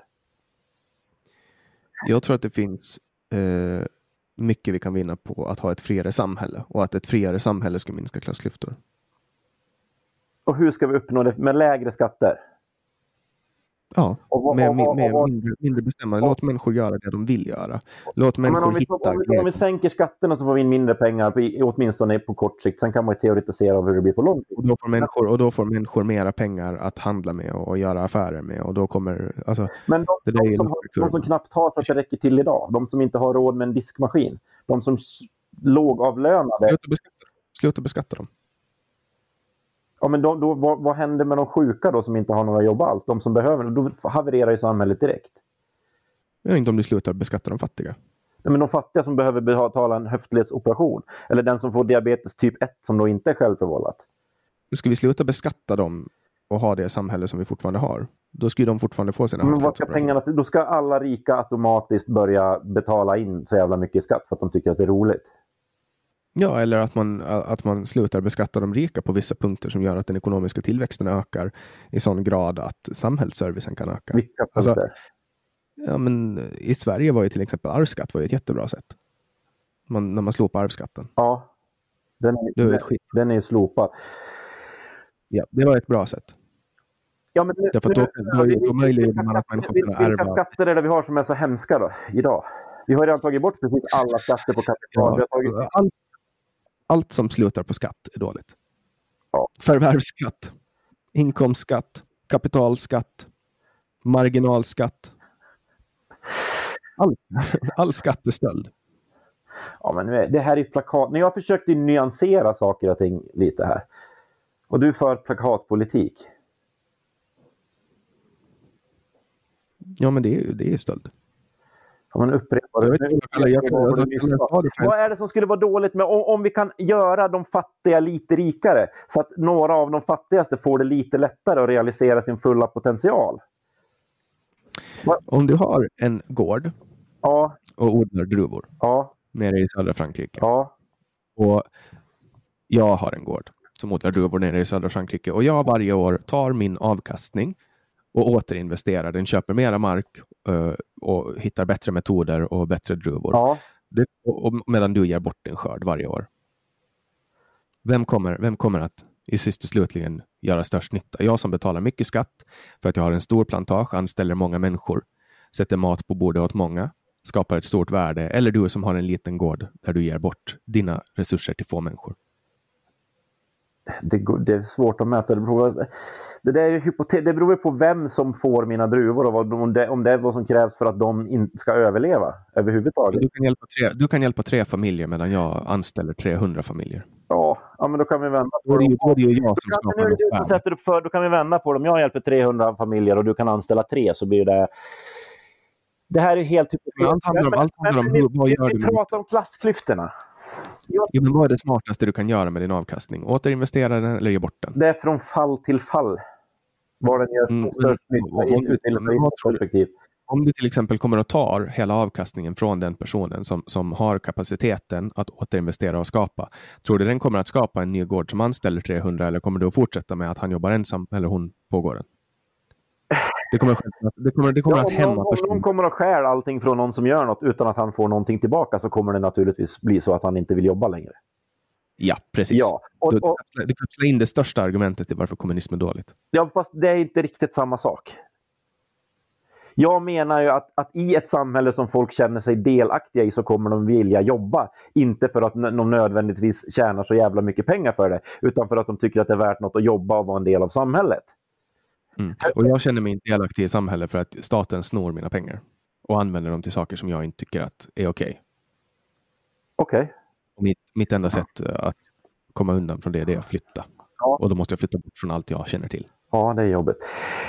jag tror att det finns eh, mycket vi kan vinna på att ha ett friare samhälle och att ett friare samhälle ska minska klassklyftor. Och hur ska vi uppnå det med lägre skatter? Ja, Och med, och- och- med mindre, mindre bestämmande. Låt människor göra det de vill göra. Låt människor om, vi, hitta om, vi, om, vi, sänker skatterna så får vi in mindre pengar, på, åtminstone på kort sikt. Sen kan man ju teoretisera om hur det blir på lång sikt. Och då, får människor, och då får människor mera pengar att handla med och, göra affärer med. Och då kommer, alltså, Men de, de, som, har- de som knappt har så att det räcker till idag, de som inte har råd med en diskmaskin, de som lågavlönade, sluta, beskatta, sluta beskatta dem. Ja, men då, då, vad, vad händer med de sjuka då som inte har några jobb alls? De som behöver då havererar ju samhället direkt. Jag vet inte om du slutar beskatta de fattiga. Nej, men de fattiga som behöver betala en höftledsoperation, eller den som får diabetes typ 1 som då inte är självförvållat. Ska vi sluta beskatta dem och ha det samhälle som vi fortfarande har. Då ska ju de fortfarande få sina Men vad ska pengarna? Då ska alla rika automatiskt börja betala in så jävla mycket skatt för att de tycker att det är roligt. Ja, eller att man, att man slutar beskatta de rika på vissa punkter som gör att den ekonomiska tillväxten ökar i sån grad att samhällsservicen kan öka. Vilka Alltså? Ja, men I Sverige var ju till exempel arvsskatt var ett jättebra sätt. Man, när man slopar arvsskatten. Ja. Den är, Det den, ett skit. den är slopad. Ja, det var ett bra sätt. Ja, men nu, Därför att då- då- då möjliggör man att människor vilka, kan vilka ärva. skatter är det vi har som är så hemska då, idag? Vi har redan tagit bort precis alla skatter på kapital. Vi Ja, har tagit, allt, allt som slutar på skatt är dåligt. Ja. Förvärvsskatt, inkomstskatt, kapitalskatt, marginalskatt. All, all skattestöld. ja, men nu är, det här är plakat. När jag försökte nyansera saker och ting lite här. Och du för plakatpolitik. Ja, men det är ju det är stöld. Ja, men upprepa Jag det. alltså, Vad är det som skulle vara dåligt med om, om vi kan göra de fattiga lite rikare så att några av de fattigaste får det lite lättare att realisera sin fulla potential? Om du har en gård Ja, och odlar druvor ja, nere i södra Frankrike. ja. Och jag har en gård som odlar druvor nere i södra Frankrike och jag varje år tar min avkastning och återinvesterar den, köper mera mark eh, och hittar bättre metoder och bättre druvor. ja. Det, och, och, medan du ger bort din skörd varje år. Vem kommer, vem kommer att i sist och slutligen göra störst nytta? Jag som betalar mycket skatt för att jag har en stor plantage, anställer många människor, sätter mat på bordet åt många, skapar ett stort värde. Eller du som har en liten gård där du ger bort dina resurser till få människor. Det, det är svårt att mäta. Det beror, det, där är hypote- det beror på vem som får mina druvor och vad, om, det, om det är vad som krävs för att de inte ska överleva överhuvudtaget. Du kan, hjälpa tre, du kan hjälpa tre familjer medan jag anställer 300 familjer. Ja, ja men då kan vi vända på det. då är det ju jag som skapar nu du som värde. sätter upp för, då kan vi vända på det. Om jag hjälper 300 familjer och du kan anställa tre så blir det... Det här är helt Men allt handlar om- allt handlar om men hur- vad vi, gör pratar om klassklyftorna. Ja, men vad är det smartaste du kan göra med din avkastning? Återinvestera den eller ge bort den? Det är från fall till fall. Var den gör Mm, störst nytta i ett. Om du till exempel kommer och tar hela avkastningen från den personen som, som har kapaciteten att återinvestera och skapa. Tror du den kommer att skapa en ny gård som anställer 300 eller kommer du att fortsätta med att han jobbar ensam eller hon på gården? Det kommer, att- det kommer, det kommer Ja, att hämma någon, om någon kommer och stjäl allting från någon som gör något utan att han får någonting tillbaka så kommer det naturligtvis bli så att han inte vill jobba längre. Ja, precis. Ja, och, och, du kapslar in det största argumentet till varför kommunism är dåligt. ja, fast det är inte riktigt samma sak. Jag menar ju att, att i ett samhälle som folk känner sig delaktiga i så kommer de vilja jobba. Inte för att de nödvändigtvis tjänar så jävla mycket pengar för det, utan för att de tycker att det är värt något att jobba och vara en del av samhället. Mm. Och jag känner mig inte delaktig i samhället för att staten snor mina pengar och använder dem till saker som jag inte tycker att är okej. Okej. Och Mitt, mitt enda sätt eh, att komma undan från det, det är att flytta. Ja. Och då måste jag flytta bort från allt jag känner till. Ja, det är jobbigt.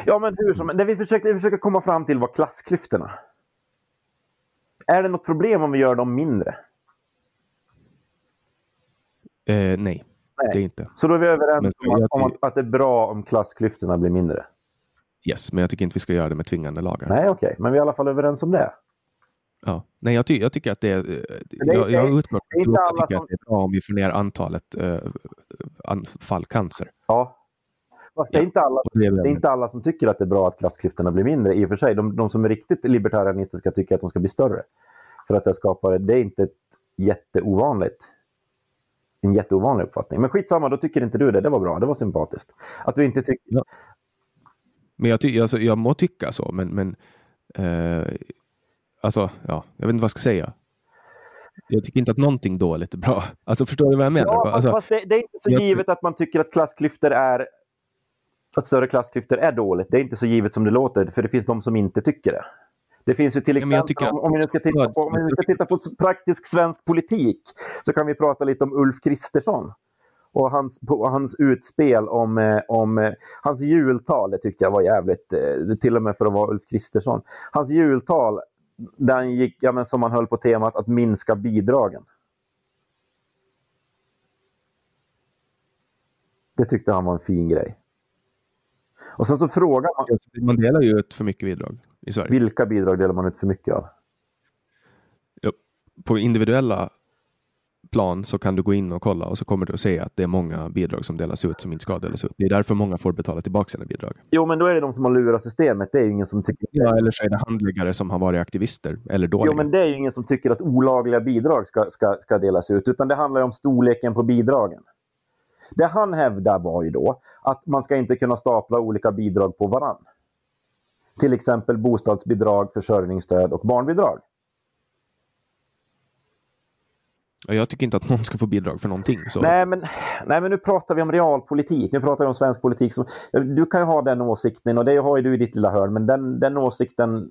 Ja, men hur som Det vi försöker, vi försöker komma fram till var klassklyftorna. Är det något problem om vi gör dem mindre? Eh, nej, Nej. det är inte. Så då är vi överens Men om, att, om att, att det är bra om klassklyftorna blir mindre? Yes, men jag tycker inte vi ska göra det med tvingande lagar. Nej, okej. Men vi är i alla fall överens om det. Ja. Nej, jag, ty jag tycker att det är... eh, är- jag, jag utgår från det att du inte också alla tycker som- att det är bra om vi får ner antalet eh, anfall cancer. Ja. Fast det, är Ja, inte alla, det är det är inte alla som tycker att det är bra att klassklyftorna blir mindre i och för sig. De, de som är riktigt libertarianistiska tycker att de ska bli större. För att det skapar, det är inte ett jätteovanligt en jätteovanlig uppfattning. Men skitsamma, då tycker inte du det. Det var bra, det var sympatiskt. Att du inte tycker... Ja. Men jag, ty alltså, jag må tycka så, men, men eh, alltså, ja, jag vet inte vad jag ska säga. Jag tycker inte att någonting dåligt är bra. Alltså, förstår du vad jag menar? Ja, alltså, fast det, det är inte så jag- givet att man tycker att klassklyftor är att större klassklyftor är dåligt. Det är inte så givet som det låter, för det finns de som inte tycker det. Det finns ju till Ja, exempel, tycker om, om vi nu ska titta på, om vi ska titta på praktisk svensk politik, så kan vi prata lite om Ulf Kristersson. Och hans, på, hans utspel om, eh, om eh, hans jultal, det tyckte jag var jävligt, eh, till och med för att vara Ulf Kristersson. Hans jultal, där han gick, ja, men som han höll på temat att minska bidragen. Det tyckte han var en fin grej. Och sen så frågar man, man delar ju ut för mycket bidrag i Sverige. vilka bidrag delar man ut för mycket av? På individuella plan så kan du gå in och kolla och så kommer du att se att det är många bidrag som delas ut som inte ska delas ut. Det är därför många får betala tillbaka sina bidrag. Jo, men då är det de som har lurat systemet. Det är ju ingen som tycker... Ja, eller så är det handläggare som har varit aktivister eller dåliga. Jo, men det är ju ingen som tycker att olagliga bidrag ska, ska, ska delas ut, utan det handlar om storleken på bidragen. Det han hävdar var ju då att man ska inte kunna stapla olika bidrag på varann. Till exempel bostadsbidrag, försörjningsstöd och barnbidrag. Ja, Jag tycker inte att någon ska få bidrag för någonting. Så. Nej men, nej, men nu pratar vi om realpolitik. Nu pratar vi om svensk politik. Som, du kan ju ha den åsikten och det har ju du i ditt lilla hörn. Men den, den åsikten...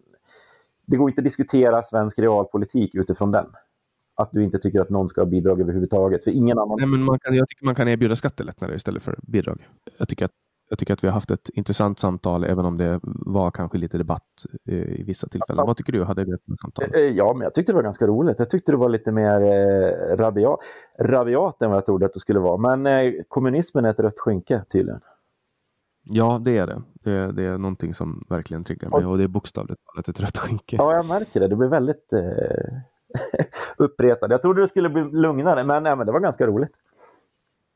Det går inte att diskutera svensk realpolitik utifrån den. Att du inte tycker att någon ska ha bidrag överhuvudtaget. För ingen annan... Nej, men man kan, jag tycker man kan erbjuda skattelättnader istället för bidrag. Jag tycker, att, jag tycker att vi har haft ett intressant samtal, även om det var kanske lite debatt eh, i vissa tillfällen. Vad tycker du? Hade du ett samtal? Eh, Ja, men jag tyckte det var ganska roligt. Jag tyckte det var lite mer eh, rabiat, rabiat än vad jag trodde att det skulle vara. Men eh, kommunismen är ett rött skynke tydligen. Ja, det är det. det. är- Det är någonting som verkligen triggar mig och det är bokstavligt talat ett rött skynke. Ja, jag märker det. Du blir väldigt eh, uppretad. Jag trodde det skulle bli lugnare, men, nej, men det var ganska roligt.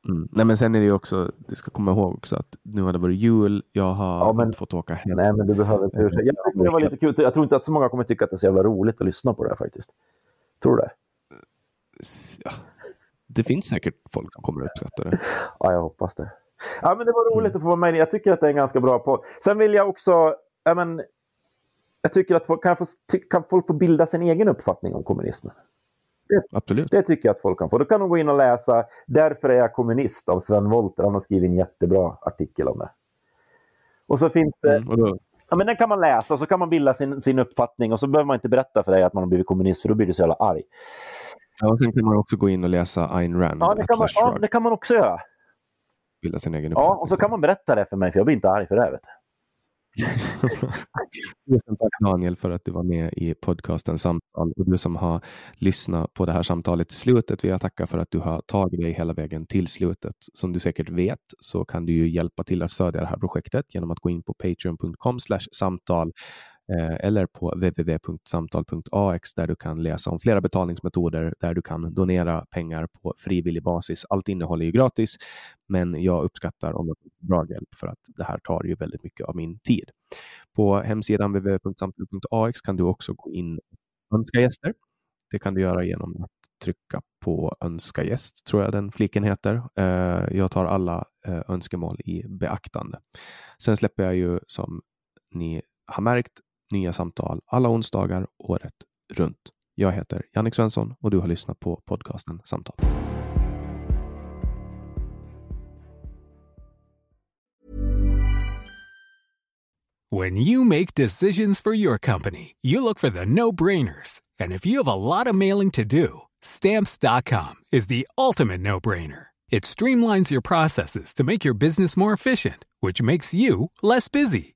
Mm. Nej, men sen är det ju också, det ska komma ihåg också att nu har det varit jul. Jag har Ja, men- inte fått åka hem. Nej, men du behöver inte ursäkta. Jag tyckte det var lite kul. Jag tror inte att så många kommer tycka att det är så jävla roligt att lyssna på det här faktiskt. Tror du det? Ja. Det finns säkert folk som kommer att uppskatta det. Ja, jag hoppas det. Ja, men det var roligt att få vara med. Jag tycker att det är en ganska bra podd. Sen vill jag också... Ja, men, jag tycker att folk kan, få, kan folk få bilda sin egen uppfattning om kommunismen. Absolut. Det tycker jag att folk kan få. Då kan de gå in och läsa Därför är jag kommunist av Sven Wollter. Han har skrivit en jättebra artikel om det. Och så finns det... Mm. Ja, men den kan man läsa och så kan man bilda sin, sin uppfattning och så behöver man inte berätta för dig att man har blivit kommunist för då blir du så jävla arg. ja, och sen kan man också gå in och läsa Ayn Rand, Ja, det kan man, ja, det kan man också göra. bilda sin egen Ja, uppfattning. och så kan man berätta det för mig för jag blir inte arg för det. Vet du. Tusen tack Daniel för att du var med i podcasten Samtal och du som har lyssnat på det här samtalet till slutet vill jag tacka för att du har tagit dig hela vägen till slutet. Som du säkert vet så kan du ju hjälpa till att stödja det här projektet genom att gå in på patreon.com samtal Eh, eller på www.samtal.ax där du kan läsa om flera betalningsmetoder där du kan donera pengar på frivillig basis. Allt innehåll är ju gratis, men jag uppskattar om du får bra hjälp för att det här tar ju väldigt mycket av min tid. På hemsidan www.samtal.ax kan du också gå in och önska gäster. Det kan du göra genom att trycka på önska gäst, tror jag den fliken heter. Eh, jag tar alla eh, önskemål i beaktande. Sen släpper jag ju som ni har märkt nya samtal alla onsdagar året runt. Jag heter Jannik Svensson och du har lyssnat på podcasten Samtal. When you make decisions for your company, you look for the no-brainers. And if you have a lot of mailing to do, stamps.com is the ultimate no-brainer. It streamlines your processes to make your business more efficient, which makes you less busy.